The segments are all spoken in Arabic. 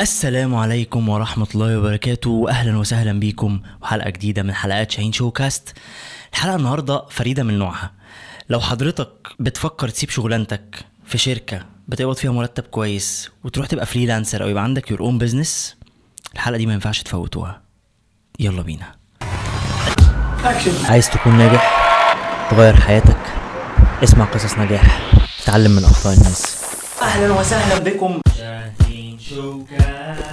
السلام عليكم ورحمة الله وبركاته وأهلا وسهلا بيكم وحلقة جديدة من حلقات شاهين ShowCast الحلقة النهاردة فريدة من نوعها. لو حضرتك بتفكر تسيب شغلانتك في شركة بتقبض فيها مرتب كويس وتروح تبقى freelancer أو يبقى عندك your own business الحلقة دي ما ينفعش تفوتوها. يلا بينا. عايز تكون ناجح تغير حياتك اسمع قصص نجاح تتعلم من أخطاء الناس. أهلا وسهلا بكم. شاهين ShowCast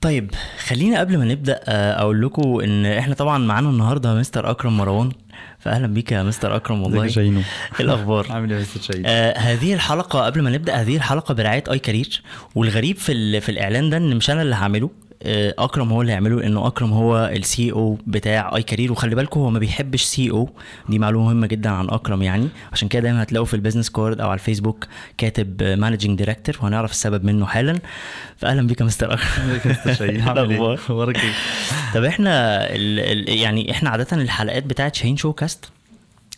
طيب خلينا قبل ما نبدأ آه، أقول لكم إن إحنا طبعا معانا النهارده مستر أكرم مروان. فاهلا بيك يا مستر أكرم والله. شاهينو؟ إيه الأخبار؟ عامل إيه يا مستر شاهين آه هذه الحلقة قبل ما نبدأ هذه الحلقة برعاية iCareer. والغريب في ال- في الإعلان ده إن مش أنا اللي هعمله. أكرم هو اللي هيعمله لأنه أكرم هو ال CEO بتاع iCareer وخلي بالكم هو ما بيحبش CEO دي معلومة مهمة جدا عن أكرم يعني. عشان كده دايما هتلاقوا في ال business card أو على الفيسبوك كاتب managing director وهنعرف السبب منه حالا. فاهلا بيك يا مستر أكرم؟ أخبارك إيه؟ طب إحنا ال ال يعني إحنا عاده الحلقات بتاعت شاهين ShowCast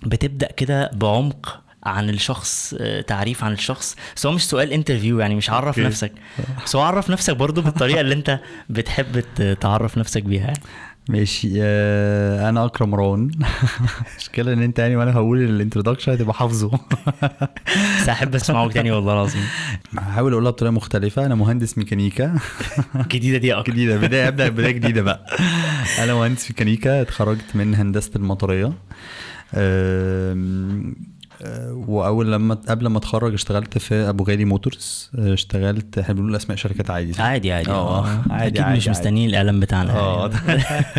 بتبدأ كده بعمق عن الشخص آه، تعريف عن الشخص. بس هو مش سؤال interview يعني مش عرف okay. نفسك. بس هو عرف نفسك برضو بالطريقة اللي انت بتحب تعرف نفسك بيها يعني. ماشي. آه أنا أكرم مروان المشكلة إن أنت يعني وأنا هقول ال introduction هتبقى حافظه. بس أحب أسمعه تاني والله العظيم. هحاول أقولها بطريقة مختلفة. أنا مهندس ميكانيكا. الجديده دي أكتر. جديدة. بداية أبدأ بداية جديدة بقى. أنا مهندس ميكانيكا. اتخرجت من هندسة المطرية. آه، وأول لما قبل ما اتخرج اشتغلت في أبو غالي Motors. آه، اشتغلت إحنا بنقول أسماء شركات عادي؟ عادي عادي. آه. عادي أكيد عادي مش عادي. مستنيين الاعلان بتاعنا. آه.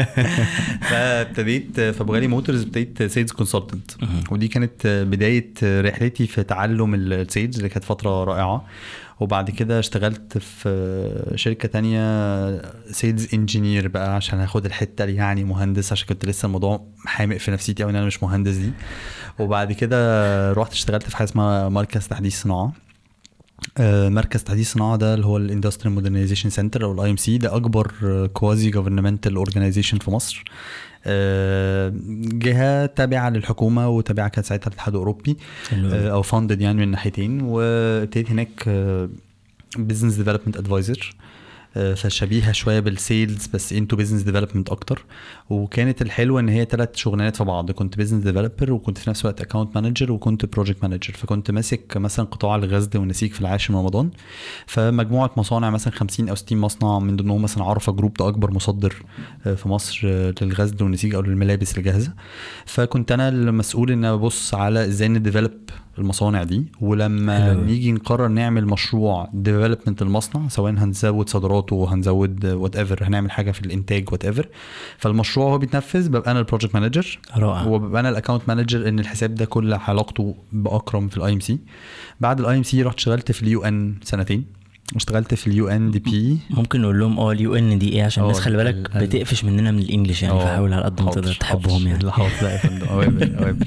فابتديت في أبو غالي Motors ابتديت sales consultant ودي كانت بداية رحلتي في تعلم ال sales اللي كانت فترة رائعة. وبعد كده اشتغلت في شركة تانية sales engineer بقى عشان هاخد الحتة اللي يعني مهندس عشان كنت لسه الموضوع حامق في نفسيتي قوي إن أنا مش مهندس دي. وبعد كده رحت اشتغلت في حاجة اسمها مركز تحديث صناعة. آه، مركز تحديث صناعة ده اللي هو ال Industrial Modernization Centre أو ال IMC ده أكبر quasi governmental organization في مصر. جهة تابعة للحكومة وتابعة كانت ساعتها الاتحاد الأوروبي. آه، أو funded يعني من ناحيتين وابتديت هناك business development advisor فشبيهة شوية بال sales بس into business development أكتر. وكانت الحلوة إن هي ثلاث شغلانات في بعض. كنت business developer وكنت في نفس الوقت account manager وكنت project manager فكنت ماسك مثلا قطاع الغزل والنسيج في العاشر من رمضان. فمجموعة مصانع مثلا 50 أو 60 مصنع من ضمنهم مثلا عرفة group ده أكبر مصدر آه، في مصر آه، للغزل والنسيج أو للملابس الجاهزة. فكنت أنا المسؤول إن أبص على إزاي ن develop المصانع دي ولما حلو. نيجي نقرر نعمل مشروع development المصنع سواء هنزود صادراته هنزود whatever هنعمل حاجة في الإنتاج whatever فالمشروع هو بيتنفذ ببقى أنا ال project manager رائع. وببقى أنا ال account manager إن الحساب ده كل علاقته بأكرم في ال IMC بعد ال IMC رحت اشتغلت في ال UN سنتين. واشتغلت في ال UNDP. ممكن نقول لهم آه ال UNDP عشان الناس آه، خلي بالك ال- ال- بتقفش مننا من ال English يعني فحاول على قد ما تقدر تحبهم يعني. حاضر لا يا فندم.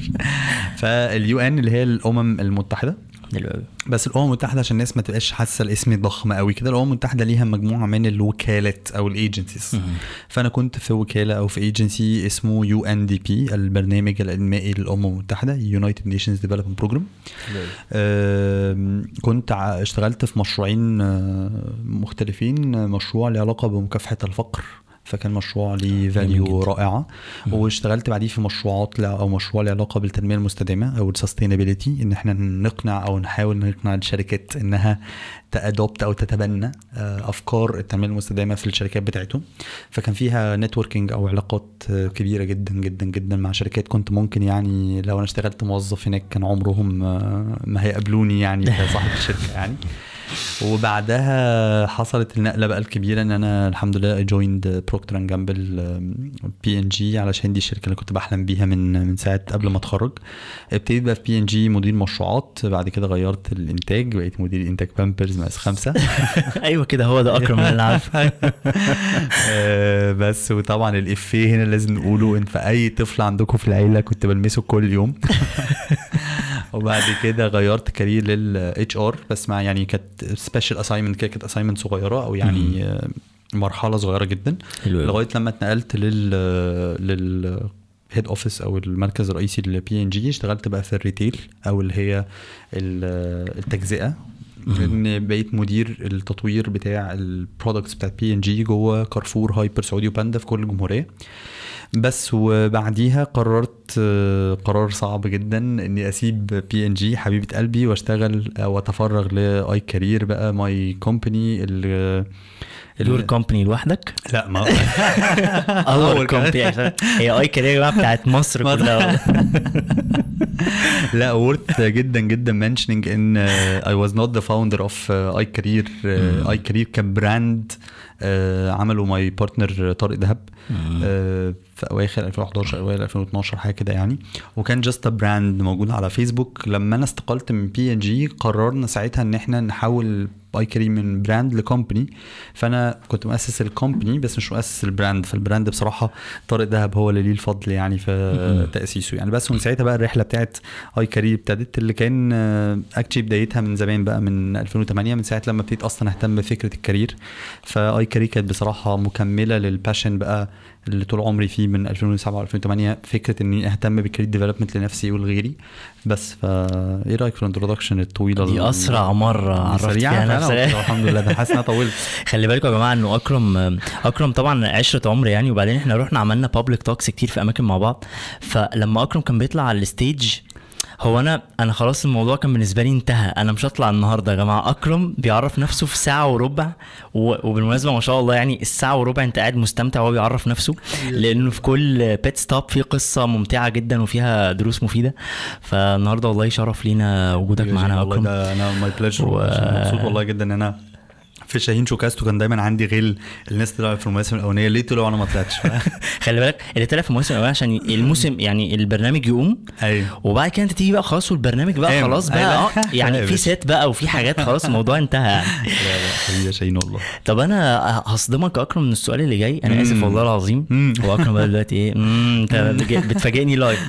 فال UN اللي هي الأمم المتحدة؟ حلو. بس الأمم المتحدة عشان الناس ما تبقاش حاسة الاسم ضخم قوي كده الأمم المتحدة ليها مجموعة من الوكالات أو ال agencies. فأنا كنت في وكالة أو في ايجنسي اسمه UNDP البرنامج الإنمائي للأمم المتحدة United Nations Development Programme كنت اشتغلت في مشروعين آه، مختلفين مشروع له علاقة بمكافحة الفقر فكان مشروع ليه value. رائعه واشتغلت بعديه في مشروعات أو مشروع له علاقة بالتنمية المستدامة أو ال sustainability إن إحنا نقنع أو نحاول نقنع الشركات إنها ت adopt أو تتبنى آه، أفكار التنمية المستدامة في الشركات بتاعتهم فكان فيها networking أو علاقات آه، كبيرة جدا جدا جدا مع شركات. كنت ممكن يعني لو أنا اشتغلت موظف هناك كان عمرهم آه، ما هيقابلوني يعني كصاحب الشركة يعني. وبعدها حصلت النقلة بقى الكبيرة إن أنا الحمد لله joined Procter & Gamble P&G علشان دي الشركة اللي كنت بحلم بيها من من ساعة قبل ما أتخرج. ابتديت بقى في بي ان جي مدير مشروعات بعد كده غيرت الإنتاج بقيت مدير إنتاج بامبرز مقاس خمسة. أيوه كده هو ده أكرم اللي عارفه. آه، بس وطبعا الافيه هنا لازم نقوله إن في أي طفل عندكم في العيلة كنت بلمسه كل يوم. وبعد كده غيرت career لل HR بس مع يعني كانت special assignment كده كانت assignment صغيرة أو يعني مرحلة صغيرة جدا. لغاية لما اتنقلت لل لل head office أو المركز الرئيسي للبي ان جي اشتغلت بقى في ال retail أو اللي هي ال- التجزئة. إن بقيت مدير التطوير بتاع ال products بتاعت بي ان جي جوه كارفور Hyper سعودي وباندا في كل الجمهورية. بس وبعديها قررت آه، قرار صعب جدا إني أسيب بي ان جي حبيبة قلبي وأشتغل أو اتفرغ ل iCareer بقى my company your company لوحدك؟ لا ما our own company عشان هي iCareer جماعة بتاعت مصر كلها. لا worth جدا جدا mentioning إن I was not the founder of uh, iCareer uh, iCareer ك brand uh, عمله my partner طارق دهب. uh, في أواخر 2011 أوائل 2012 حاجة كده يعني. وكان just brand موجود على فيسبوك لما أنا استقلت من بي ان جي قررنا ساعتها إن إحنا نحول ب iCareer من brand ل company فأنا كنت مؤسس ال company بس مش مؤسس ال brand فال brand بصراحة طارق دهب هو اللي ليه الفضل يعني في تأسيسه يعني. بس ومن ساعتها بقى الرحلة بتاعت iCareer ابتدت اللي كان actually بدايتها من زمان بقى من 2008 من ساعة لما ابتديت أصلا أهتم بفكرة ال career. ف iCareer كانت بصراحة مكملة لل passion بقى اللي طول عمري فيه من 2007 و 2008 فكرة إني أهتم بال career development لنفسي ولغيري. بس فا إيه رأيك في ال introduction الطويلة دي أسرع مرة عرفت فيها نفسك الحمد لله ده حاسس ان أنا طولت خلي بالكم يا جماعة إنه أكرم أكرم طبعا عشرة عمر يعني وبعدين إحنا رحنا عملنا public talks كتير في أماكن مع بعض. فلما أكرم كان بيطلع على ال stage هو أنا أنا خلاص الموضوع كان بالنسبة لي انتهى. أنا مش هطلع النهارده يا جماعة. أكرم بيعرف نفسه في ساعة وربع. و- وبالمناسبة ما شاء الله يعني الساعة وربع أنت قاعد مستمتع وهو بيعرف نفسه. لأنه في كل pit stop في قصة ممتعة جدا وفيها دروس مفيدة. فالنهاردة والله شرف لينا وجودك معانا أكرم. ده أنا my pleasure و- مبسوط والله جدا إن أنا في شاهين شوكاستو كان دايما عندي غل الناس طلعوا في المواسم الأولانية. ليه طلعوا وأنا ما طلعتش؟ خلي بالك اللي طلع في الموسم الأول عشان الموسم يعني البرنامج يقوم أيوه وبعد كده أنت تيجي بقى خلاص والبرنامج بقى قام. خلاص بقى أيوة. آه يعني في. set بقى وفي حاجات خلاص الموضوع انتهى. يعني لا لا حبيبي يا شاهين والله. طب أنا هصدمك اكرم من السؤال اللي جاي. أنا آسف. والله العظيم. هو أكرم بقى دلوقتي إيه؟ أنت بتفاجئني live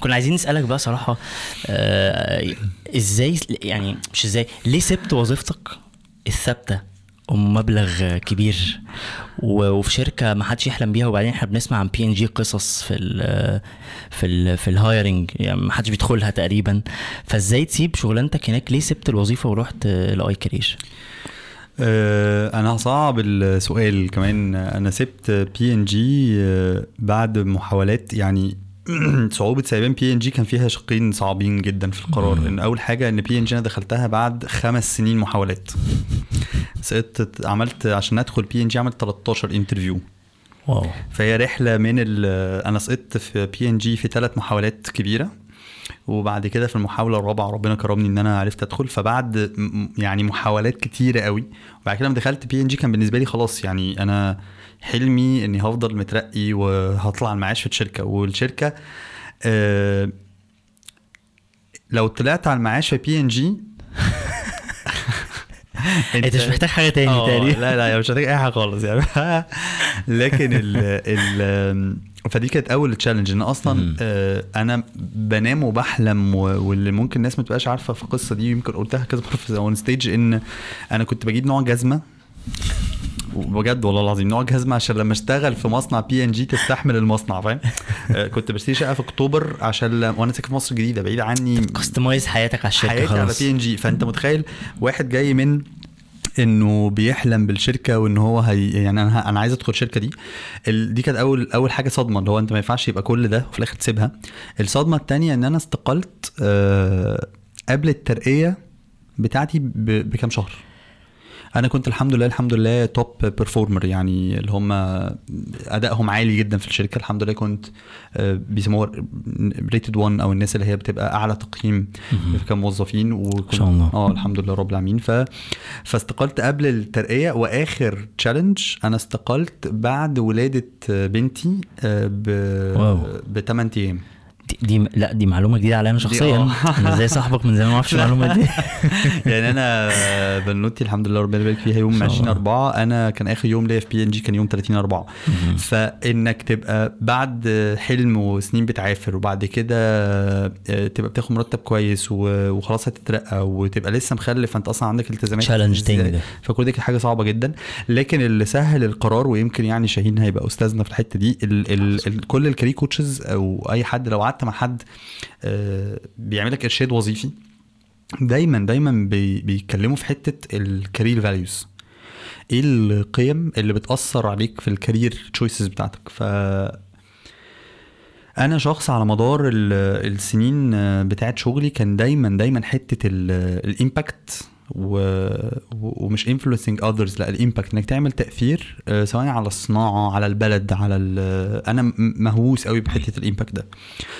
كنا عايزين نسألك بقى صراحة آه إزاي يعني مش إزاي ليه سبت وظيفتك؟ الثابتة أم مبلغ كبير. وفي شركة ما حدش يحلم بيها وبعدين إحنا بنسمع عن بي ان جي قصص في ال في ال في ال hiring يعني ما حدش بيدخلها تقريبا. فإزاي تسيب شغلانتك هناك؟ ليه سبت الوظيفة ورحت لاي آه، أنا هصعب السؤال كمان. أنا سبت بي ان جي بعد محاولات يعني صعوبة سيبان P&G كان فيها شقين صعبين جدا في القرار. إن أول حاجة إن بي ان جي أنا دخلتها بعد خمس سنين محاولات. سقطت عملت عشان أدخل بي ان جي عملت 13 interview wow. فهي رحلة من ال- أنا سقطت في بي ان جي في ثلاث محاولات كبيرة. وبعد كده في المحاولة الرابعة ربنا كرمني إن أنا عرفت أدخل. فبعد يعني محاولات كتيرة قوي. وبعد كده لما دخلت بي ان جي كان بالنسبة لي خلاص يعني أنا حلمي إني هفضل مترقي وهطلع المعاش في الشركة. والشركة آه لو طلعت على المعاش في بي ان جي أنت مش محتاج حاجة تاني آه، تقريبا. لا لا مش محتاج أي حاجة خالص يعني. لكن ال ال فدي كانت أول challenge إن أصلا. آه، أنا بنام وبحلم و- واللي ممكن الناس ما تبقاش عارفة في القصة دي يمكن قلتها كذا مرة في on stage إن أنا كنت بجيب نوع جزمة. بجد والله العظيم نوع جزمة عشان لما أشتغل في مصنع بي ان جي تستحمل المصنع فاهم؟ آه، كنت بشتري شقة في أكتوبر عشان وأنا ساكن في مصر الجديدة بعيد عني. customize حياتك على الشركة حياتي على خلاص. بي ان جي فأنت متخيل واحد جاي من إنه بيحلم بالشركة وإن هو هي يعني أنا أنا عايز أدخل الشركة دي ال... دي كانت أول أول حاجة صدمة اللي هو أنت ما ينفعش يبقى كل ده وفي الآخر تسيبها الصدمة الثانية إن أنا استقلت آه قبل الترقية بتاعتي. بكام شهر أنا كنت الحمد لله الحمد لله top performer يعني اللي هم أدائهم عالي جدا في الشركة. الحمد لله كنت آه، بيسموها rated 1 أو الناس اللي هي بتبقى أعلى تقييم كموظفين. وكنت شاء الله. آه الحمد لله رب العالمين. ف فاستقلت قبل الترقية. وآخر challenge أنا استقلت بعد ولادة بنتي wow. ب 8 أيام. دي, لا دي معلومة جديدة عليا أنا شخصيا. آه. إزاي صاحبك من زمان؟ ما أعرفش المعلومة دي. يعني أنا بنوتي الحمد لله ربنا يبارك فيها يوم شاء 20 الله. 4 أنا كان آخر يوم ليا في بي ان جي كان يوم 30 4 فإنك تبقى بعد حلم وسنين بتعافر وبعد كده آه، تبقى بتاخد مرتب كويس وخلاص هتترقى وتبقى لسه مخلف فأنت أصلا عندك التزامات Challenge تاني ده. فكل دي كانت حاجة صعبة جدا. لكن اللي سهل القرار ويمكن يعني شاهين هيبقى أستاذنا في الحتة دي ال ال ال كل ال career coaches أو أي حد لو قعدت مع حد آه، بيعمل لك إرشاد وظيفي دايما دايما بي بيتكلموا في حتة ال career values إيه القيم اللي بتأثر عليك في ال career choices بتاعتك؟ ف أنا شخص على مدار ال- السنين بتاعت شغلي كان دايما دايما حتة ال impact و... ومش influencing others لأ ال impact إنك تعمل تأثير آه، سواء على الصناعة على البلد على ال... أنا مهووس قوي بحتة ال impact ده.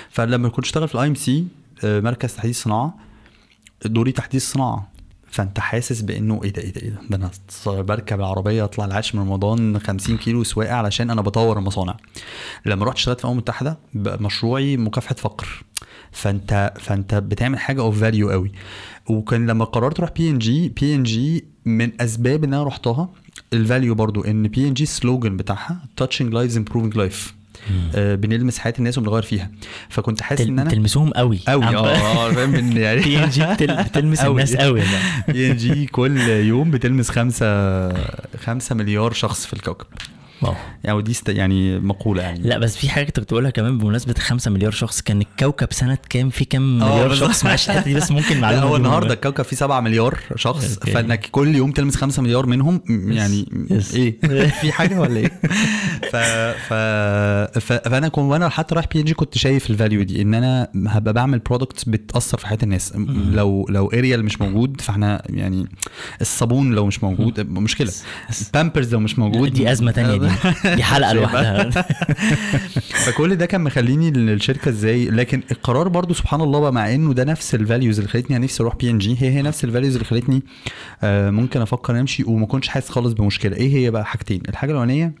فلما كنت أشتغل في ال IMC مركز تحديث صناعة دوري تحديث صناعة. فأنت حاسس بإنه إيه ده إيه ده إيه ده؟ ده أنا بركب العربية أطلع العاشر من رمضان 50 كيلو سواقة علشان أنا بطور المصانع. لما رحت اشتغلت في الامم المتحده مشروعي مكافحة فقر. فأنت فأنت بتعمل حاجة of value قوي. وكان لما قررت أروح بي ان جي بي ان جي من أسباب إن أنا رحتها ال value برضو إن P&G ال slogan بتاعها lives improving life. آه بنلمس حياة الناس وبنغير فيها. فكنت حاسس إن تل... أنا تلمسوهم قوي. قوي آه آه فاهم يعني بي ان جي بتل... بتلمس. الناس قوي. بي ان جي كل يوم بتلمس خمسة خمسة مليار شخص في الكوكب. wow. يعني ودي است- يعني مقولة يعني. لا بس في حاجة كنت بتقولها كمان بمناسبة 5 مليار شخص كان الكوكب سنة كام؟ في كام آه، مليار. شخص؟ معلش الحتة دي بس ممكن معلومة هو دي النهارده. الكوكب فيه 7 مليار شخص. فإنك كل يوم تلمس 5 مليار منهم يعني yes. إيه؟ في حاجة ولا إيه؟ ف... ف... ف... فأنا كنت وأنا حتى رايح بي ان جي كنت شايف ال value دي إن أنا هبقى بعمل products بتأثر في حياة الناس. لو لو Ariel مش موجود فإحنا يعني الصابون لو مش موجود مشكلة. بامبرز لو مش موجود. دي أزمة تانية دي. دي حلقة لوحدها. فكل ده كان مخليني الشركة إزاي؟ لكن القرار برضو سبحان الله بقى مع إنه ده نفس ال values اللي خلتني نفسي أروح بي ان جي هي هي نفس ال values اللي خلتني آه، ممكن أفكر أمشي وما كنتش حاسس خالص بمشكلة. إيه هي بقى حاجتين؟ الحاجة الأولانية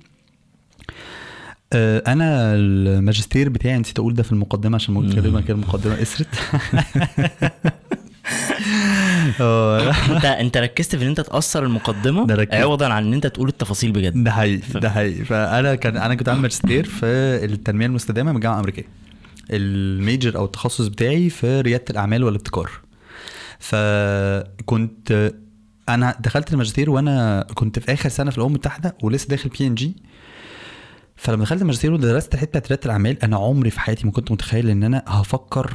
آه، أنا الماجستير بتاعي نسيت أقول ده في المقدمة عشان ممكن كده كده المقدمة أسرت. آه، انت انت ركزت في ان انت تأثر المقدمة؟ ده ركزت. عوضا عن ان انت تقول التفاصيل بجد. ده حقيقي ده حقيقي. فأنا كان أنا كنت عامل ماجستير في التنمية المستدامة من الجامعة الأمريكية. ال major أو التخصص بتاعي في ريادة الأعمال والابتكار. فكنت أنا دخلت الماجستير وأنا كنت في آخر سنة في الأمم المتحدة ولسه داخل بي ان جي فلما دخلت الماجستير ودرست بتاعت ريادة الأعمال أنا عمري في حياتي ما كنت متخيل إن أنا هفكر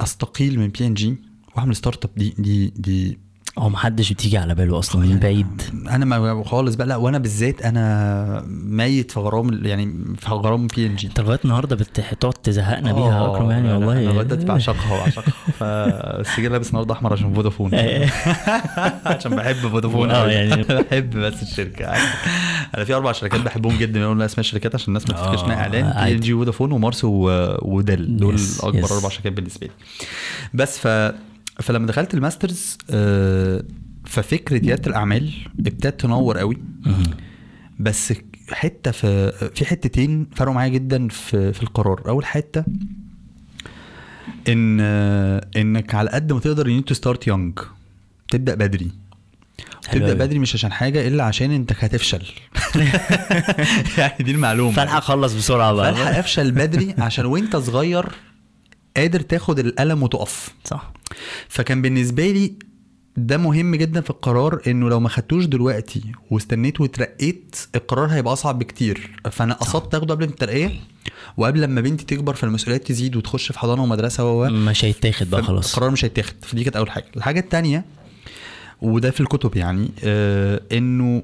أستقيل من P&G واعمل startup دي دي دي. هو محدش بتيجي على باله أصلا من بعيد. أنا ما خالص بقى. لا وأنا بالذات أنا ميت في غرام يعني في غرام بي ان جي أنت لغاية النهارده بتقعد تزهقنا بيها يا أكرم يعني؟ والله. أنا بدات بعشقها بعشقها. ف بس جاي لابس النهارده أحمر عشان فودافون. عشان بحب فودافون آه. يعني. بحب بس الشركة. أنا في أربع شركات بحبهم جدا. بنقول لها أسماء الشركات عشان الناس ما تفتكرش انها آه، إعلان. بي. ان جي فودافون ومارس و- وديل. دول أكبر. أربع شركات بالنسبة لي. بس ف فلما دخلت ال master's آه، ففكره رياده الأعمال ابتدت تنور قوي. بس حتة في في حتتين فرقوا معايا جدا في في القرار. أول حتة إن إنك على قد ما تقدر you to start young تبدأ بدري. تبدأ. بدري مش عشان حاجة إلا عشان أنت هتفشل. يعني دي المعلومة. فالحق أخلص بسرعة بقى. فالحق أفشل بدري عشان وأنت صغير قادر تاخد القلم وتقف. صح. فكان بالنسبة لي ده مهم جدا في القرار إنه لو ما خدتوش دلوقتي واستنيت وترقيت القرار هيبقى أصعب بكتير. فأنا قصدت آخده قبل الترقية وقبل لما بنتي تكبر فالمسؤوليات تزيد وتخش في حضانة ومدرسة و مش هيتاخد بقى خلاص. القرار مش هيتاخد. فدي كانت أول حاجة. الحاجة التانية وده في الكتب يعني آه إنه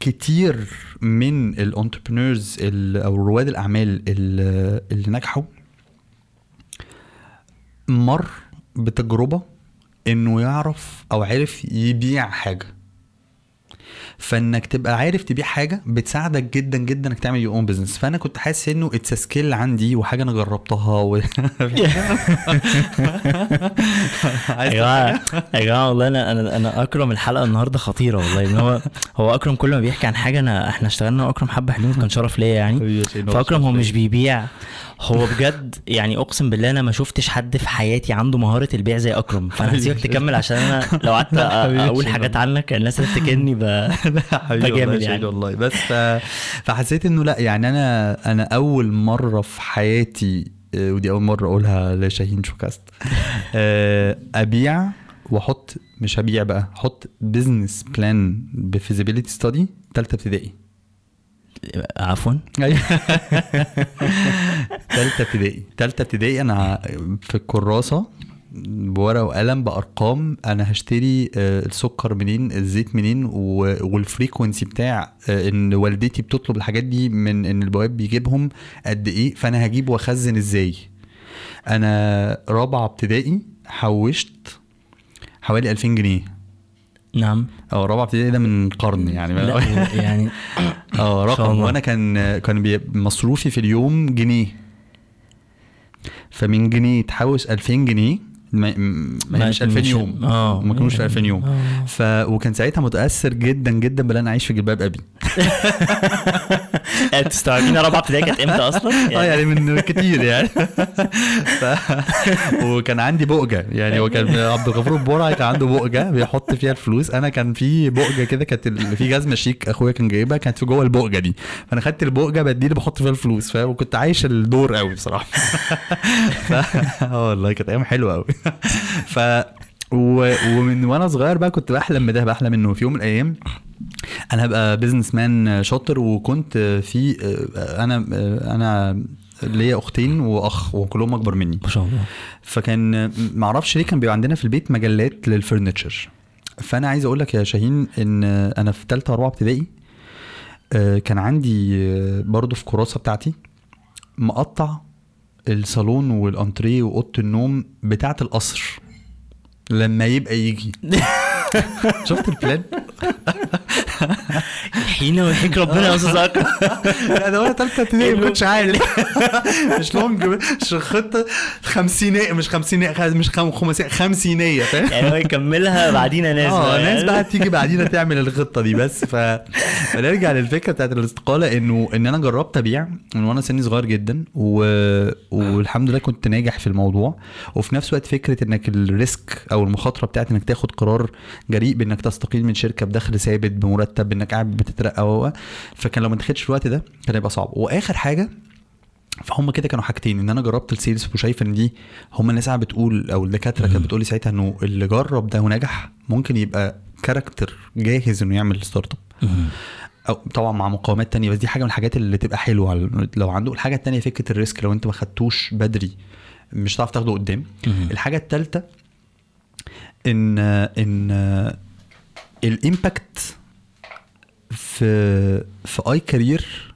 كتير من الانتربرينورز أو رواد الأعمال اللي نجحوا مر بتجربة إنه يعرف أو عرف يبيع حاجة. فإنك تبقى عارف تبيع حاجة بتساعدك جدا جدا إنك تعمل your own business فأنا كنت حاسس إنه it's skill عندي وحاجة أنا جربتها و... يا جماعة يا جماعة والله أنا أنا أنا أكرم الحلقة النهارده خطيرة والله. إن هو هو أكرم كل ما بيحكي عن حاجة أنا إحنا اشتغلنا أكرم حبة حلوين كان شرف ليا يعني. فأكرم هو مش. بيبيع. هو بجد يعني اقسم بالله أنا ما شفتش حد في حياتي عنده مهارة البيع زي أكرم فأنا هسيبك. تكمل عشان أنا لو قعدت أقول. حاجات عنك الناس هتفتكرني بجامد يعني. والله بس. فحسيت إنه لا يعني أنا أنا أول مرة في حياتي آه، ودي أول مرة أقولها لشاهين شوكاست آه، أبيع واحط مش هبيع بقى أحط business plan ب feasibility study ثالثه ابتدائي عفوا. ثالثه ابتدائي. ثالثه ابتدائي أنا في الكراسة بورقة وقلم بأرقام. أنا هشتري آه، السكر منين الزيت منين وال frequency بتاع آه، إن والدتي بتطلب الحاجات دي من إن البواب بيجيبهم قد إيه فأنا هجيب وأخزن إزاي. أنا رابعة ابتدائي حوشت حوالي 2000 جنيه. نعم آه رابعه ابتدائي ده من قرن يعني لا يعني آه رقم. وأنا كان كان مصروفي في اليوم جنيه فمن جنيه تحوش 2000 جنيه ما, مش 2000 مش- يوم آه. ما كانوش في 2000 يوم آه. ف وكان ساعتها متأثر جدا جدا بان أنا عايش في جلباب أبي يعني تستوعبين رابعه ابتدائي كانت إمتى أصلا؟ آه يعني من كتير يعني ف... وكان عندي بؤجه يعني هو كان عبد الغفور البرعي كان عنده بؤجه بيحط فيها الفلوس أنا كان في بؤجه كده كانت في جزمه شيك اخويا كان جايبها كانت في جوه البؤجه دي فانا خدت البؤجه بديله بحط فيها الفلوس فاهم وكنت عايش الدور قوي بصراحه ف... آه والله كانت أيام حلوة قوي ف و... ومن وأنا صغير بقى كنت بحلم بده بحلم انه في يوم من الأيام أنا هبقى businessman شاطر وكنت في أنا أنا ليا أختين وأخ وكلهم أكبر مني. ما شاء الله. فكان معرفش ليه كان بيبقى عندنا في البيت مجلات لل furniture فأنا عايز أقول لك يا شاهين إن أنا في ثالثه ورابعه ابتدائي آه، كان عندي آه، برضو في كراسة بتاعتي مقطع الصالون والأنتريه وأوضة النوم بتاعة القصر. لما يبقى يجي. شفت البلان حين ويحيك ربنا يا أستاذ اكرم ده وأنا ثالثه ابتدائي ما كنتش عارف. مش لونج مش خطة. خمسينية مش خمسينية مش خم- خماسيه خمسينية فاهم؟ يعني هو يكملها بعدينا ناس آه. ناس بقى تيجي بعدينا تعمل الخطة دي بس. ف فنرجع للفكرة بتاعت الاستقالة إنه إن أنا جربت أبيع من وأنا سني صغير جدا و... والحمد لله كنت ناجح في الموضوع. وفي نفس الوقت فكرة إنك ال risk أو المخاطرة بتاعت إنك تاخد قرار جريء بانك تستقيل من شركة بدخل ثابت بمرتب إنك قاعد بتترقى و فكان لو ما في الوقت ده كان هيبقى صعب. وآخر حاجة فهم كده كانوا حاجتين إن أنا جربت ال sales وشايف إن دي هم الناس قاعدة بتقول أو الدكاترة كانت بتقول لي ساعتها إنه اللي جرب ده ونجح ممكن يبقى character جاهز إنه يعمل startup. أو طبعا مع مقومات تانية بس دي حاجة من الحاجات اللي تبقى حلوة. لو عنده الحاجة التانية فكرة ال risk لو أنت ما خدتوش بدري مش هتعرف تاخده قدام. الحاجة الثالثه إن إن ال impact في في iCareer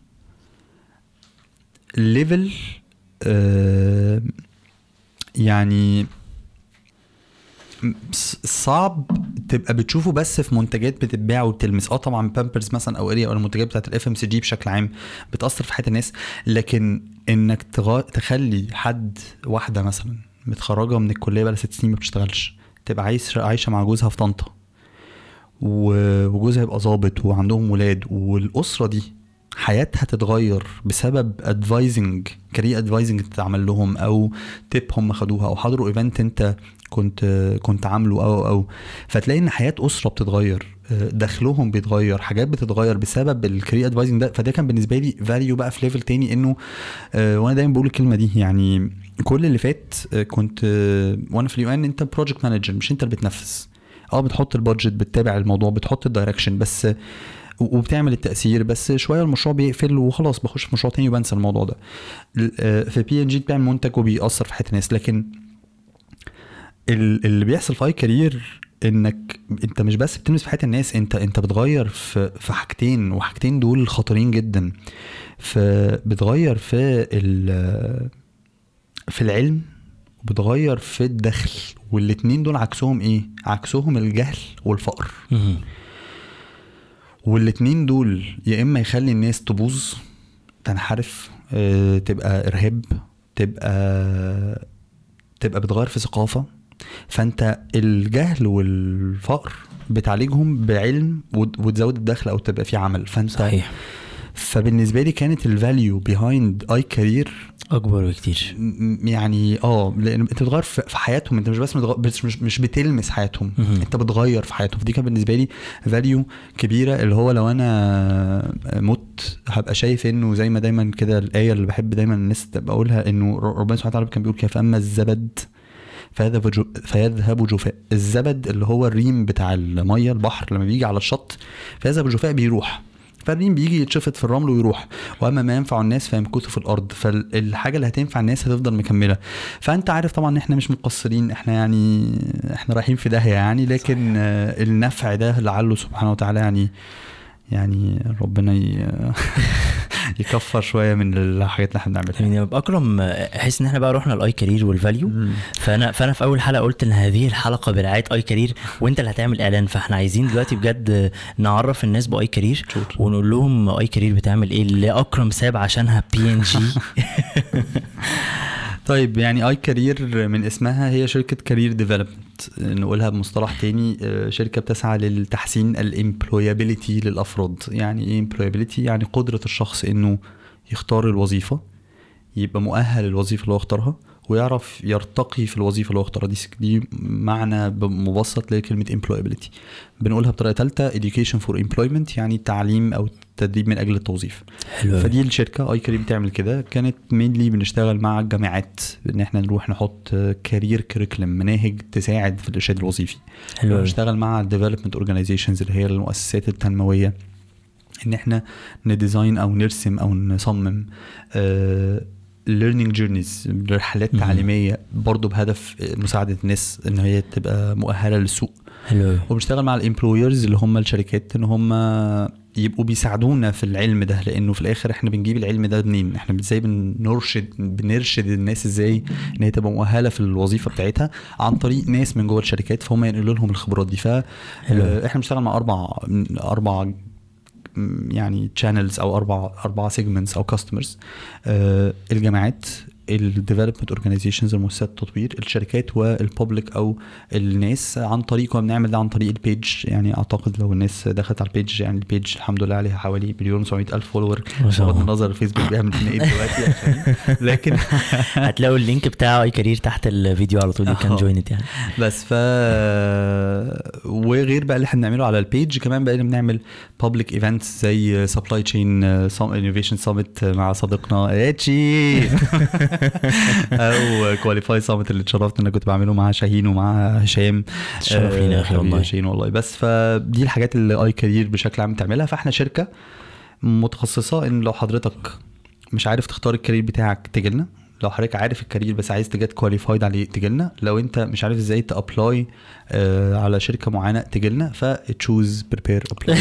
level يعني صعب تبقى بتشوفه بس في منتجات بتتباع وبتلمس آه طبعا بامبرز مثلا أو اريال أو المنتجات بتاعت ال FMCG بشكل عام بتأثر في حياة الناس لكن إنك. تخلي حد واحدة مثلا متخرجة من الكلية بقى ست سنين ما بتشتغلش تبقى عايش عايشة مع جوزها في طنطا وجوزها يبقى ظابط وعندهم ولاد والأسرة دي حياتها تتغير بسبب advising career advising اتعمل لهم أو tip هم خدوها أو حضروا event أنت كنت كنت عامله أو أو. فتلاقي إن حياة أسرة بتتغير دخلهم بيتغير حاجات بتتغير بسبب ال career advising ده. فده كان بالنسبة لي value بقى في level تاني إنه آه، وأنا دايما بقول الكلمة دي يعني كل اللي فات آه، كنت آه، وأنا في ال UN أنت project manager مش أنت اللي بتنفذ. آه بتحط ال budget بتتابع الموضوع بتحط ال direction بس وبتعمل التأثير بس شوية المشروع بيقفل وخلاص بخش في مشروع تاني وبنسى الموضوع ده. آه، في بي ان جي بتعمل منتج وبيأثر في حياه الناس لكن ال- اللي بيحصل في اي كارير إنك أنت مش بس بتلمس في حياة الناس أنت أنت بتغير في في حاجتين وحاجتين دول خطيرين جدا. فبتغير في في العلم وبتغير في الدخل والاتنين دول عكسهم إيه؟ عكسهم الجهل والفقر. والاتنين دول يا إما يخلي الناس تبوظ تنحرف آه، تبقى إرهاب تبقى تبقى بتغير في ثقافة. فأنت الجهل والفقر بتعالجهم بعلم وت- وتزود الدخل أو تبقى في عمل. فأنت صحيح. فبالنسبة لي كانت ال value behind iCareer أكبر بكتير. يعني آه لأن أنت بتغير في حياتهم. أنت مش بس مش مش بتلمس حياتهم. أنت بتغير في حياتهم. فدي كان بالنسبة لي value كبيرة اللي هو لو أنا مت هبقى شايف إنه زي ما دايما كده الآية اللي بحب دايما الناس تبقى اقولها إنه ربنا سبحانه وتعالى كان بيقول كده فأما الزبد فيذهب جو... فيذهب جفاء. الزبد اللي هو الريم بتاع المية البحر لما بيجي على الشط فيذهب جفاء بيروح. فالريم بيجي يتشفط في الرمل ويروح. وأما ما ينفع الناس فيمكث في الأرض فالحاجة اللي هتنفع الناس هتفضل مكملة. فأنت عارف طبعا إن إحنا مش مقصرين إحنا يعني إحنا رايحين في داهية يعني لكن آه، النفع ده لعله سبحانه وتعالى يعني يعني ربنا ي... يكفر شوية من الحاجات اللي إحنا بنعملها. يعني أكرم أحس إن إحنا بقى رحنا ال iCareer وال value فأنا فأنا في أول حلقة قلت إن هذه الحلقة برعاية iCareer وأنت اللي هتعمل إعلان. فإحنا عايزين دلوقتي بجد نعرف الناس ب iCareer ونقول لهم iCareer بتعمل إيه؟ اللي اكرم ساب عشانها بي ان جي طيب يعني iCareer من اسمها هي شركة career development. نقولها بمصطلح تاني آه، شركة بتسعى للتحسين ال employability للأفراد. يعني إيه employability؟ يعني قدرة الشخص إنه يختار الوظيفة يبقى مؤهل للوظيفة اللي هو اختارها ويعرف يرتقي في الوظيفة اللي هو اختارها. دي دي معنى مبسط لكلمه employability. بنقولها بطريقة ثالثه education for employment يعني تعليم أو تدريب من أجل التوظيف. حلو فدي الشركة iCareer بتعمل كده. كانت mainly بنشتغل مع الجامعات إن إحنا نروح نحط career curriculum مناهج تساعد في الإرشاد الوظيفي. حلو بنشتغل مع ال development organizations اللي هي المؤسسات التنموية إن إحنا ن design أو نرسم أو نصمم learning journeys رحلات. تعليمية برضو بهدف مساعدة الناس إن هي تبقى مؤهلة للسوق حلو وبنشتغل مع ال employers اللي هم الشركات إن هم يبقوا بيساعدونا في العلم ده لأنه في الآخر إحنا بنجيب العلم ده منين إحنا إزاي بنرشد بنرشد الناس إزاي إن هي تبقى مؤهلة في الوظيفة بتاعتها عن طريق ناس من جوه الشركات فهم ينقلوا لهم الخبرات دي ف. آه، إحنا بنشتغل مع أربع أربع يعني channels أو أربع أربع segments أو customers الجامعات ال development organizations المؤسسات التطوير الشركات وال public أو الناس عن طريق بنعمل ده عن طريق ال page يعني أعتقد لو الناس دخلت على ال page يعني ال page الحمد لله عليها حوالي مليون و ألف follower بغض. النظر الفيسبوك بيعمل فينا إيه دلوقتي لكن هتلاقوا ال link بتاع iCareer تحت الفيديو على طول can. join it يعني. بس ف وغير بقى اللي إحنا بنعمله على ال page كمان بقينا بنعمل public events زي Supply Chain Innovation Summit مع صديقنا اتشي أو Qualify Summit اللي اتشرفت إن أنا كنت بعمله مع شاهين ومع هشام. تشرف لينا يا أخي حبيبي والله. شاهين والله. بس فدي الحاجات اللي iCareer بشكل عام بتعملها. فإحنا شركة متخصصة إن لو حضرتك مش عارف تختار ال career بتاعك تجي لنا لو حضرتك عارف ال career بس عايز ت get qualified عليه تجي لنا. لو انت مش عارف إزاي ت apply آه على شركة معينة تجي لنا. ف choose prepare apply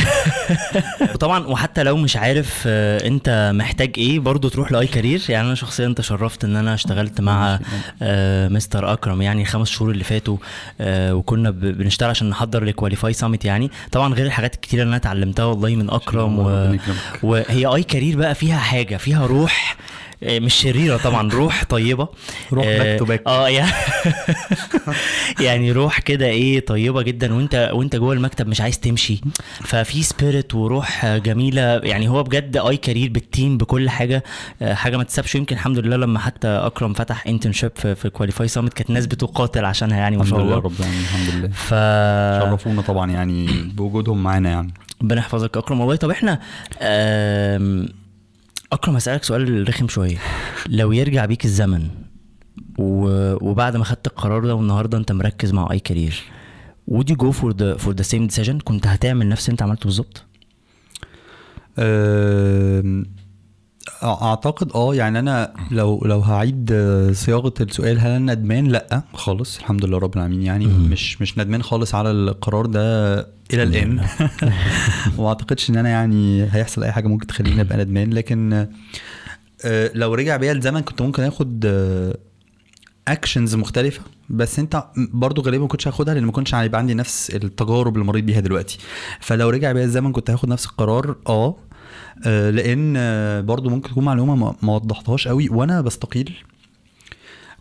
وطبعا وحتى لو مش عارف آه، انت محتاج إيه برضو تروح ل iCareer. يعني أنا شخصيا تشرفت إن أنا اشتغلت مع آه، مستر أكرم يعني الخمس شهور اللي فاتوا آه، وكنا بنشتغل عشان نحضر ل Qualify Summit يعني. طبعا غير الحاجات الكتيره اللي أنا اتعلمتها والله من أكرم و... وهي iCareer بقى فيها حاجة فيها روح مش شريرة طبعا روح طيبة. روح آه، back to back. آه يعني يعني روح كده إيه طيبة جدا وأنت وأنت جوه المكتب مش عايز تمشي. ففي spirit وروح جميلة. يعني هو بجد iCareer بال team بكل حاجة آه، حاجة ما تسابش. يمكن الحمد لله لما حتى أكرم فتح internship في, في Qualify Summit كانت ناس بتقاتل عشانها يعني ما شاء لله الله. رب العالمين الحمد لله. ف شرفونا طبعا يعني بوجودهم معانا يعني. ربنا يحفظك أكرم والله. طب إحنا آم، أكرم هسألك سؤال رخم شوية. لو يرجع بيك الزمن و- وبعد ما خدت القرار ده والنهاردة أنت مركز مع أي كارير would you go for the for the same decision كنت هتعمل نفس اللي أنت عملته بالظبط؟ أم، أعتقد آه يعني أنا لو لو هعيد آه، صياغة السؤال هل أنا ندمان؟ لأ خالص الحمد لله رب العالمين. يعني مم. مش مش ندمان خالص على القرار ده إلى الآن. وما أعتقدش إن أنا يعني هيحصل أي حاجة ممكن تخليني أبقى ندمان. لكن آه، لو رجع بيا الزمن كنت ممكن آخد actions مختلفة. بس أنت برضو غالبا ما كنتش هاخدها لأن ما كنتش هيبقى عندي نفس التجارب اللي مريت بيها دلوقتي. فلو رجع بيا الزمن كنت هاخد نفس القرار آه آه، لأن آه، برضو ممكن تكون معلومة ما- ما وضحتهاش قوي. وأنا بستقيل.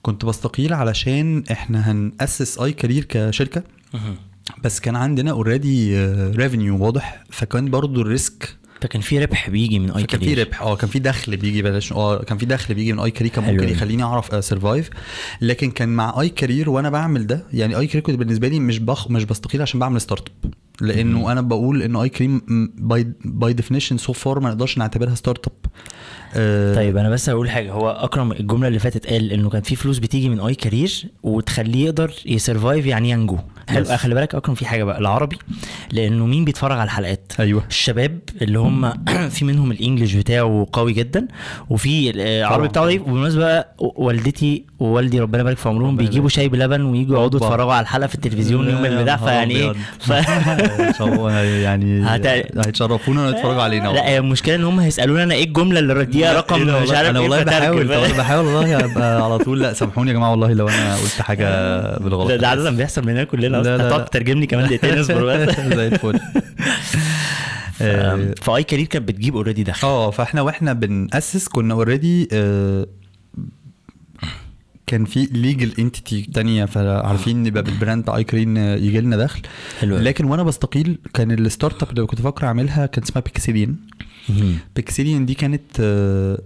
كنت بستقيل علشان إحنا هنأسس iCareer كشركة. بس كان عندنا already revenue واضح. فكان برضو ال risk فكان في ربح بيجي من اي كان في ربح. آه كان في دخل بيجي بلاش. آه كان في دخل بيجي من iCareer كان ممكن. يخليني أعرف survive لكن كان مع iCareer وأنا بعمل ده يعني iCareer كنت بالنسبة لي مش بخ مش بستقيل عشان بعمل startup لأنه أنا بقول انه iCareer by by definition so far ما نقدرش نعتبرها startup آه، طيب أنا بس هقول حاجة. هو أكرم الجملة اللي فاتت قال إنه كان في فلوس بتيجي من iCareer وتخليه يقدر ي survive يعني ينجو. حلو Yes. خلي بالك أكرم في حاجة بقى العربي لأنه مين بيتفرج على الحلقات أيوه الشباب اللي هم في منهم الإنجليش بتاعه قوي جدا وفي العربي. بتاعه ضعيف وبالمناسبة والدتي ووالدي ربنا يبارك في عمرهم بيجيبوا. شاي بلبن ويجوا يقعدوا. يتفرجوا على الحلقة في التلفزيون يوم البتاع فيعني إيه. ف... يعني هيتشرفونا ويتفرجوا علينا لا المشكلة إن هم هيسألونا أنا إيه الجملة اللي رديها رقم إيه مش؟ عارف أنا إيه والله. بحاول بحاول والله على طول لا سامحوني يا جماعة والله لو أنا قلت حاجة بالغلط ده عادة بيحصل مننا كلنا لا، هتقعد. تترجم لي كمان دقيقتين اصبر بس زي الفل آه، ف iCareer كانت بتجيب already دخل آه فإحنا وإحنا بنأسس كنا already كان في legal entity تانية فعارفين نبقى بال brand iCareer يجي لنا دخل حلو. لكن وأنا بستقيل كان ال startup اللي كنت بفكر أعملها كان اسمها بيكسيليان مهم. بيكسيليان دي كانت آه،